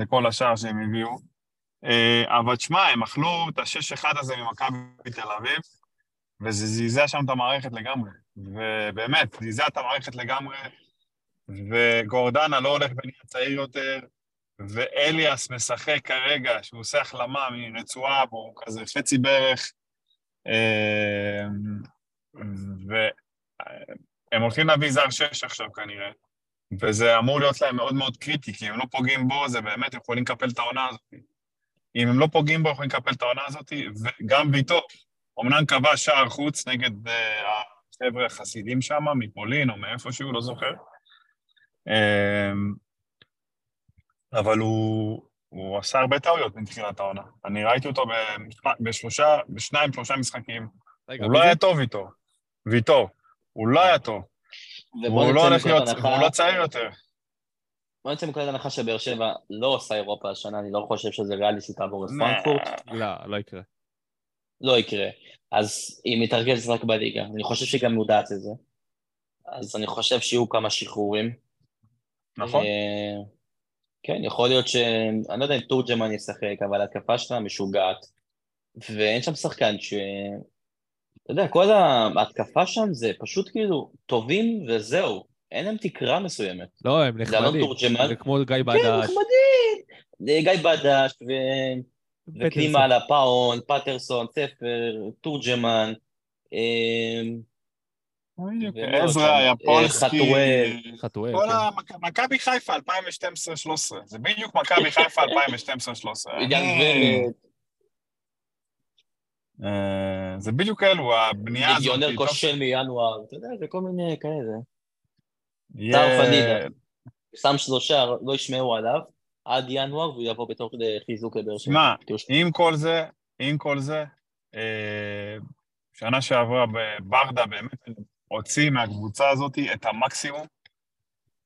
לכל השאר שהם הביאו. אה, אבל תשמע, הם אכלו את השש אחד הזה ממכבי תל אביב, וזה זעזע שם את המערכת לגמרי. ובאמת, זעזע את המערכת לגמרי, וגורדנה לא הולך ונהיה צעיר יותר, ואליאס משחק כרגע, שהוא עושה החלמה מרצועה, והוא כזה חצי בערך. אה, והם הולכים להביא זר שש עכשיו כנראה, וזה אמור להיות להם מאוד מאוד קריטי, כי אם הם לא פוגעים בו, זה באמת, הם יכולים לקפל את העונה הזאת. אם הם לא פוגעים בו, יכולים לקפל את העונה הזאת, וגם ביתו, אמנם קבע שער חוץ נגד uh, החבר'ה החסידים שם, מפולין או מאיפשהו, לא זוכר. Um, אבל הוא, הוא עשה הרבה טעויות מתחילת העונה. אני ראיתי אותו בשלושה, בשניים, שלושה משחקים.
רגע,
הוא לא
זה?
היה טוב איתו. ויטור. הוא לא היה טוב.
ובוא
הוא לא הולך להיות, והוא לא צעיר יותר.
בוא נצא מנקודת הנחה שבאר שבע לא עושה אירופה השנה, אני לא חושב שזה ריאלי שהיא תעבור את פרנקפורט.
לא, לא יקרה.
לא יקרה. אז היא מתרכזת רק בליגה. אני חושב שהיא גם מודעת לזה. אז אני חושב שיהיו כמה שחרורים.
נכון?
אה, כן, יכול להיות ש... אני לא יודע אם תורג'מן ישחק, אבל ההתקפה שלה משוגעת. ואין שם שחקן ש... אתה יודע, כל ההתקפה שם זה פשוט כאילו טובים וזהו. אין להם תקרה מסוימת.
לא, הם נחמדים. זה כמו גיא
כן,
בדש.
נחמדים. זה גיא בדש ו...
פטרסון.
וקלימאלה, פאון, פטרסון, ספר, תורג'מן, עוד
עזרא? יפולסקי,
אה, חתואל.
כל
כן.
מכבי חיפה 2012-2013, זה בדיוק מכבי חיפה 2012-2013.
עידן
אני-
ורד,
אה, זה בדיוק אלו, הבנייה הזאת.
ליגיונר
טוב
כושל מינואר, אתה יודע, זה כל מיני כאלה. סער פדידה. שם שלושה, לא ישמעו עליו, עד ינואר, והוא יבוא בתור חיזוק לבאר שבע.
שמע,
ש-
עם כל זה, עם כל זה, אה, שנה שעברה בברדה באמת הוציא מהקבוצה הזאת את המקסימום,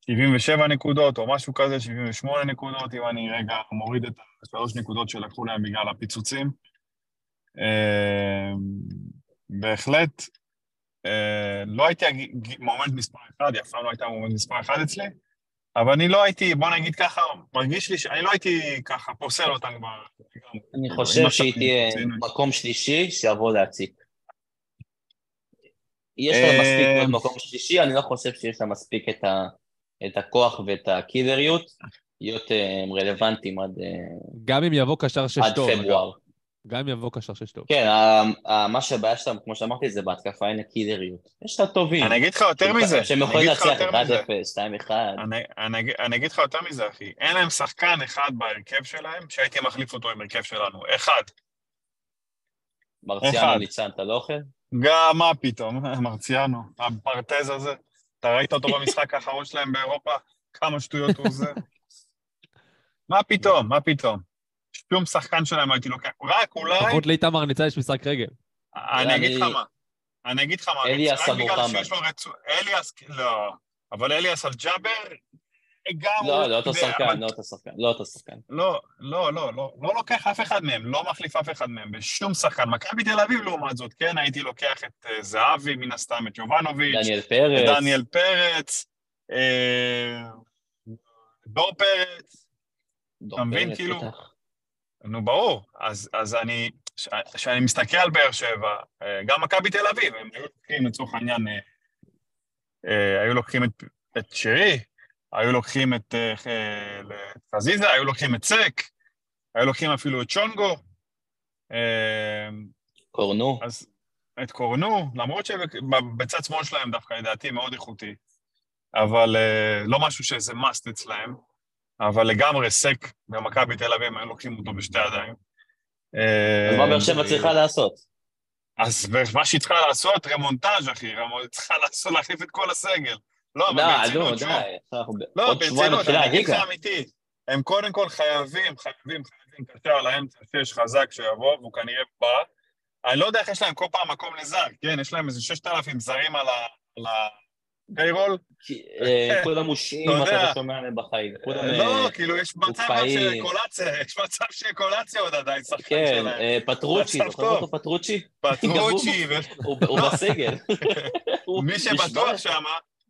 77 נקודות או משהו כזה, 78 נקודות, אם אני רגע מוריד את השלוש נקודות שלקחו להם בגלל הפיצוצים. אה, בהחלט, אה, לא הייתי מומנט מספר אחד, היא אף פעם לא הייתה מומנט מספר אחד אצלי, אבל אני לא הייתי, בוא נגיד ככה, מרגיש לי שאני לא הייתי ככה פוסל אותם כבר.
אני חושב שהיא תהיה. מקום שלישי שיבוא להציק. יש לה
אה,
מספיק להיות מקום שלישי, אני לא חושב שיש לה מספיק את, ה, את הכוח ואת הקילריות להיות אה, רלוונטיים עד, אה,
גם אם יבוא קשר שש
עד
טוב. אגב.
פברואר.
גם אם יבוא קשר שש טוב.
כן, ה- ה- מה שהבעיה שלהם, כמו שאמרתי, זה בהתקפה אין הקילריות. יש לה טובים.
אני אגיד לך יותר מזה,
שהם יכולים להצליח
יותר מזה.
1-0, 2-1.
אני, אני, אגיד- אני אגיד לך יותר מזה, אחי. אין להם שחקן אחד בהרכב שלהם שהייתי מחליף אותו עם הרכב שלנו. אחד.
מרציאנו. ניצן, אתה לא אוכל?
גם מה פתאום, מרציאנו, הפרטז הזה. אתה ראית אותו במשחק האחרון שלהם באירופה? כמה שטויות הוא עושה? מה פתאום, מה פתאום? שום שחקן שלהם הייתי לוקח, רק אולי,
לפחות לאיתמר ניצן יש משחק רגל.
אני אגיד לך
אני-
מה, אני אגיד לך מה,
אליאס אבו
רצו... אליאס, לא, אבל אליאס אל-ג'אבר, גם
לא,
הוא-
לא אותו שחקן, לא אותו שחקן, לא אותו שחקן.
לא, לא, לא, לא, לא לוקח אף אחד מהם, לא מחליף אף אחד מהם, בשום שחקן. מכבי תל אביב לעומת זאת, כן, הייתי לוקח את אה, זהבי מן הסתם, את יובנוביץ',
דניאל פרץ,
דניאל פרץ, אה, דור פרץ, אתה מבין, כאילו. נו ברור, אז, אז אני, כשאני מסתכל על באר שבע, אה, גם מכבי תל אביב, הם היו לוקחים לצורך העניין, היו לוקחים את, את שרי, היו לוקחים את אה, אה, את חזיזה, היו לוקחים את סק, היו לוקחים אפילו את שונגו, אה,
קורנו.
אז את קורנו, למרות שבצד שמאל שלהם דווקא לדעתי מאוד איכותי, אבל לא משהו שזה must אצלהם, אבל לגמרי סק במכבי תל אביב, היו לוקחים אותו בשתי ידיים.
אז מה באר שבע צריכה לעשות?
אז מה שהיא צריכה לעשות, רמונטאז' אחי, רמונ- צריכה לעשות, להחליף את כל הסגל. לא, אבל
די, נו,
ברצינות, שוב. לא, ברצינות, אני אגיד לך. אמיתי. הם קודם כל חייבים, חייבים, חייבים קשר לאמצע שיש חזק שיבוא, והוא כנראה בא. אני לא יודע איך יש להם כל פעם מקום לזר, כן? יש להם איזה 6,000 זרים על ה-.
כי, אה, כולם מושעים,
אתה.
לא שומע עליהם בחיים.
לא,
אה,
כאילו, יש מצב
מוקפאים.
שקולציה, יש מצב שקולציה עוד עדיין שחקן
כן,
שלהם.
אה, פטרוצ'י, זוכר. אותו פטרוצ'י?
פטרוצ'י,
הוא בסגל. נשבע
שבטוח
לך.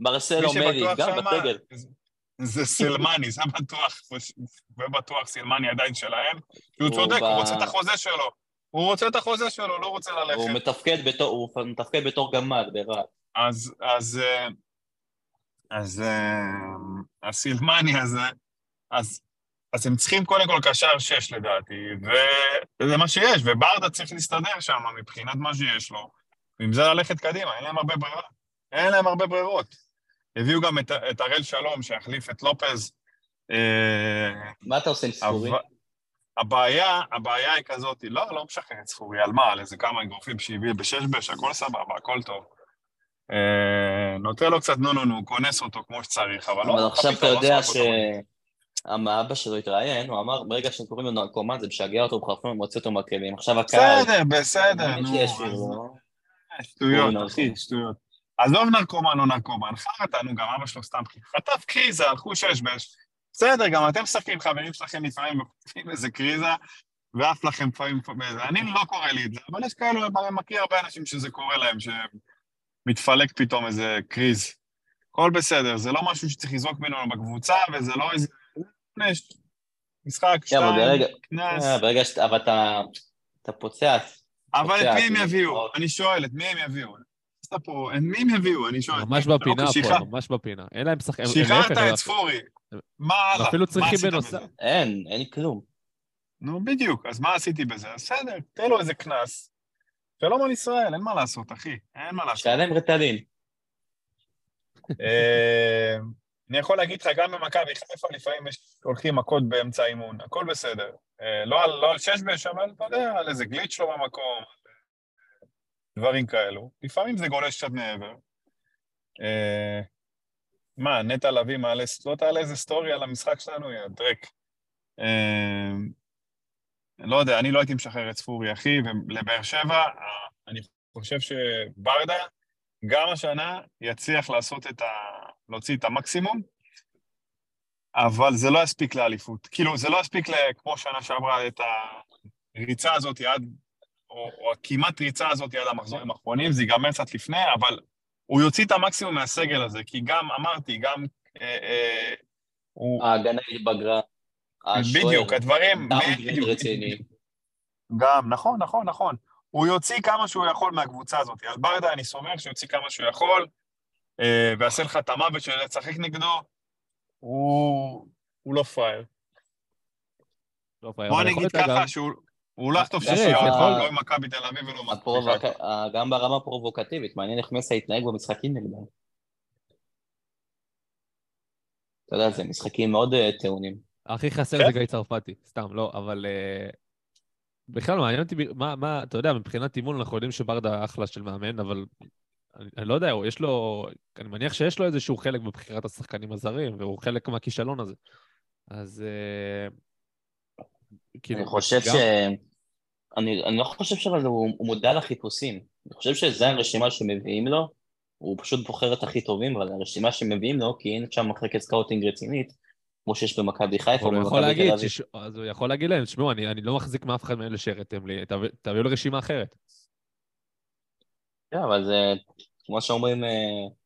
מלי,
שבטוח
גם
שמה,
בסגל.
זה סילמני, זה בטוח, זה בטוח סילמני עדיין שלהם. כי הוא
הוא
צודק,
ב-
הוא רוצה את החוזה שלו. הוא רוצה את החוזה שלו, לא רוצה
הוא
ללכת.
מתפקד בתור, הוא מתפקד בתור גמד ברהט.
אז, אז, אה, אז אה, הסילמני הזה, אז, אז הם צריכים קודם כל קשר שש לדעתי, וזה מה שיש, וברדה צריך להסתדר שם מבחינת מה שיש לו, ועם זה ללכת קדימה, אין להם הרבה ברירה. אין להם הרבה ברירות. הביאו גם את, את הראל שלום, שיחליף את לופז. אה,
מה אתה עושה עם ספורי?
הבעיה, הבעיה היא כזאת, לא, לא משחרר את ספורי, על מה? על איזה כמה אגרופים שהביא בשש בש, הכל סבבה, הכל טוב. אה, נותן לו קצת נו נו נו, כונס אותו כמו שצריך, אבל לא...
אבל עכשיו אתה יודע. שהאבא שלו התראיין, הוא אמר, ברגע שהם קוראים לו נרקומן, זה משגע אותו בחרפון, מוציא אותו מהכלים. עכשיו הקהל...
בסדר, בסדר, נו.
שיש
אז-
לו.
שטויות,
הוא
אחי. שטויות. עזוב נרקומן או נרקומן, חרטא, נו, גם אבא שלו סתם חטף קריזה, הלכו שש בש. בסדר, גם אתם משחקים עם חברים שלכם לפעמים וחוטפים איזה קריזה, ועף לכם לפעמים באיזה... אני לא קורא לי את זה, אבל יש כאלו, אני מכיר הרבה אנשים שזה קורה להם, שמתפלק פתאום איזה קריז. הכל בסדר, זה לא משהו שצריך לזרוק ממנו בקבוצה, וזה לא איזה... משחק, שתיים. קנס.
אה, ברגע שאתה... אבל אתה... פוצע.
אבל את מי הם יביאו? אני שואל, את מי הם יביאו? אתה פה, את מי הם יביאו? אני שואל.
ממש
לא,
בפינה פה, ממש בפינה. אין להם שחקנים...
שחררת את ספורי. מה הלאה?
ואפילו
מה
צריכים בנוסף.
אין, אין כלום.
נו, בדיוק. אז מה עשיתי בזה? בסדר, תן לו איזה קנס. שלום על ישראל, אין מה לעשות, אחי. אין מה לעשות.
שלם רטלין.
אה, אני יכול להגיד לך, גם במכבי חיפה לפעמים יש, הולכים מכות באמצע האימון, הכל בסדר. אה, לא לא על שש בש, אבל אתה יודע, על איזה גליץ' לא במקום, דברים כאלו. לפעמים זה גולש קצת מעבר. אה, מה, נטע לביא מעלה, לא תעלה איזה סטורי על המשחק שלנו, יא דרק. אה, לא יודע, אני לא הייתי משחרר את ספורי, אחי, ולבאר שבע, אה, אני חושב שברדה, גם השנה יצליח לעשות את ה... להוציא את המקסימום, אבל זה לא יספיק לאליפות. כאילו, זה לא יספיק כמו שנה שעברה את הריצה הזאת עד, או, או הכמעט ריצה הזאת עד המחזורים האחרונים, זה ייגמר קצת לפני, אבל הוא יוציא את המקסימום מהסגל הזה, כי גם, אמרתי, גם... אה, אה, הוא...
ההגנה התבגרה.
בדיוק, הדברים...
downgrade
בדיוק,
רציני.
גם, נכון, נכון, נכון. הוא יוציא כמה שהוא יכול מהקבוצה הזאת. על ברדה אני סומך שיוציא כמה שהוא יכול, אה, ויעשה לך את המוות של לשחק נגדו. הוא, הוא לא פראייר.
לא פראייר,
בוא נגיד ככה שהוא הוא לא יחטוף
תראה,
שישיות,
יכול-
לא עם מכבי תל אביב ולא מכבי.
אה, גם ברמה הפרובוקטיבית, מעניין איך מסע יתנהג במשחקים נגדם. אתה יודע, זה משחקים מאוד אה, טעונים.
הכי חסר
כן.
זה גיא צרפתי, סתם, לא, אבל... אה, בכלל, מעניין אותי, מה, מה, אתה יודע, מבחינת אימון אנחנו יודעים שברדה אחלה של מאמן, אבל אני, אני לא יודע, הוא- יש לו, אני מניח שיש לו איזשהו חלק בבחירת השחקנים הזרים, והוא חלק מהכישלון הזה. אז אה, כאילו...
אני חושב
גם-
ש... אני, אני לא חושב אבל הוא, הוא מודע לחיפושים. אני חושב שזו הרשימה שמביאים לו, הוא פשוט בוחר את הכי טובים, אבל הרשימה שמביאים לו, כי אין שם מחלקת scouting רצינית, כמו שיש במכבי חיפה או
אבל
במכבי תל אביב.
אז הוא יכול להגיד להם, תשמעו, אני, אני לא מחזיק מאף אחד מאלה שהראיתם לי, תביא- תביאו לי רשימה אחרת.
כן, אבל זה, כמו שאומרים, אה,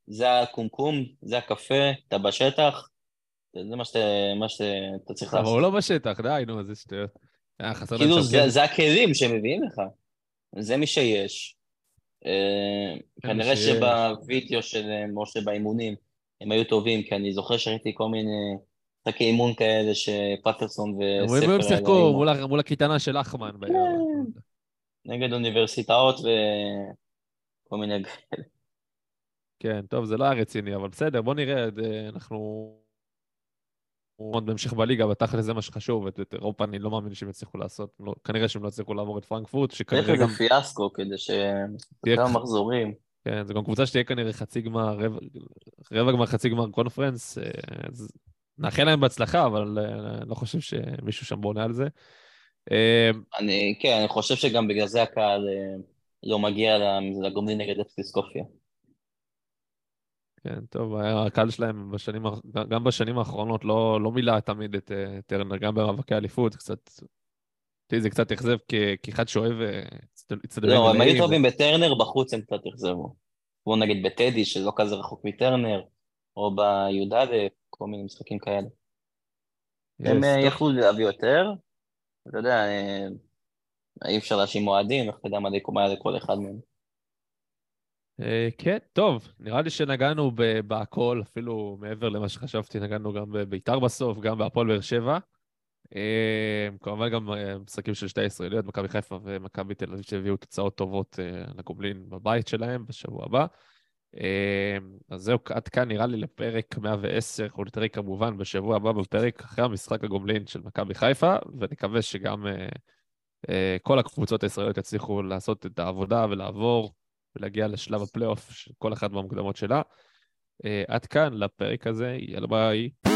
זה הקומקום, זה הקפה, אתה בשטח, זה מה שאתה, מה שאתה צריך
אבל
לעשות.
הוא לא בשטח, די, נו, זה שטויות. היה חסר להם
כאילו,
שם
זה,
כסף.
זה הכלים שמביאים לך. זה מי שיש. אה, כנראה
שיש.
שבווידאו של אה, משה באימונים הם היו טובים, כי אני זוכר שראיתי כל מיני משחקי אימון כאלה שפטרסון וספר...
הם שיחקו
היו
מול ה- מול הקייטנה של אחמן. ב-
כן. נגד אוניברסיטאות וכל מיני...
כן, טוב, זה לא היה רציני, אבל בסדר, בוא נראה, אה, אנחנו... עוד בהמשך בליגה, בתכל'ס זה מה שחשוב, את אירופה אני לא מאמין שהם יצליחו לעשות, לא- כנראה שהם לא יצליחו לעבור את פרנקפורט,
צריך
שכנראה
איזה
גם...
פיאסקו כדי ש...
תהיה-
כמה מחזורים.
כן, זו גם קבוצה שתהיה כנראה חצי גמר, רבע- רבע גמר, חצי גמר קונפרנס, אה, אז נאחל להם בהצלחה, אבל אה, לא חושב שמישהו שם בונה על זה. אה,
אני, כן, אני חושב שגם בגלל זה הקהל אה, לא מגיע לגומלין נגד אפסיסקופיה.
כן, טוב, הקהל שלהם בשנים, גם בשנים האחרונות לא, לא מילא תמיד את אה, טרנר, גם במאבקי אליפות, קצת, אותי זה קצת אכזב כאחד שאוהב אה, אצטדיונים
לא, הם היו. טובים בטרנר, בחוץ הם קצת אכזבו. כמו נגיד בטדי, שלא כזה רחוק מטרנר, או בי"א, כל מיני משחקים כאלה. הם
Yes,
אה,
טוב.
יכלו להביא יותר, אתה יודע, אה, אי אפשר להאשים אוהדים, איך אתה יודע מה דקומה לכל אחד מהם.
אה, כן, טוב, נראה לי שנגענו בהכל, אפילו מעבר למה שחשבתי, נגענו גם בביתר בסוף, גם בהפועל באר שבע. אה, כמובן גם אה, משחקים של שתי הישראליות, מכבי חיפה ומכבי תל אביב, שהביאו תוצאות טובות לגובלין בבית שלהם בשבוע הבא. אז זהו, עד כאן נראה לי לפרק 110, אנחנו נתראה כמובן בשבוע הבא בפרק אחרי המשחק הגומלין של מכבי חיפה, ונקווה שגם כל הקבוצות הישראליות יצליחו לעשות את העבודה ולעבור. ולהגיע לשלב הפלייאוף של כל אחת מהמוקדמות שלה. אה, עד כאן לפרק הזה, יאללה ביי.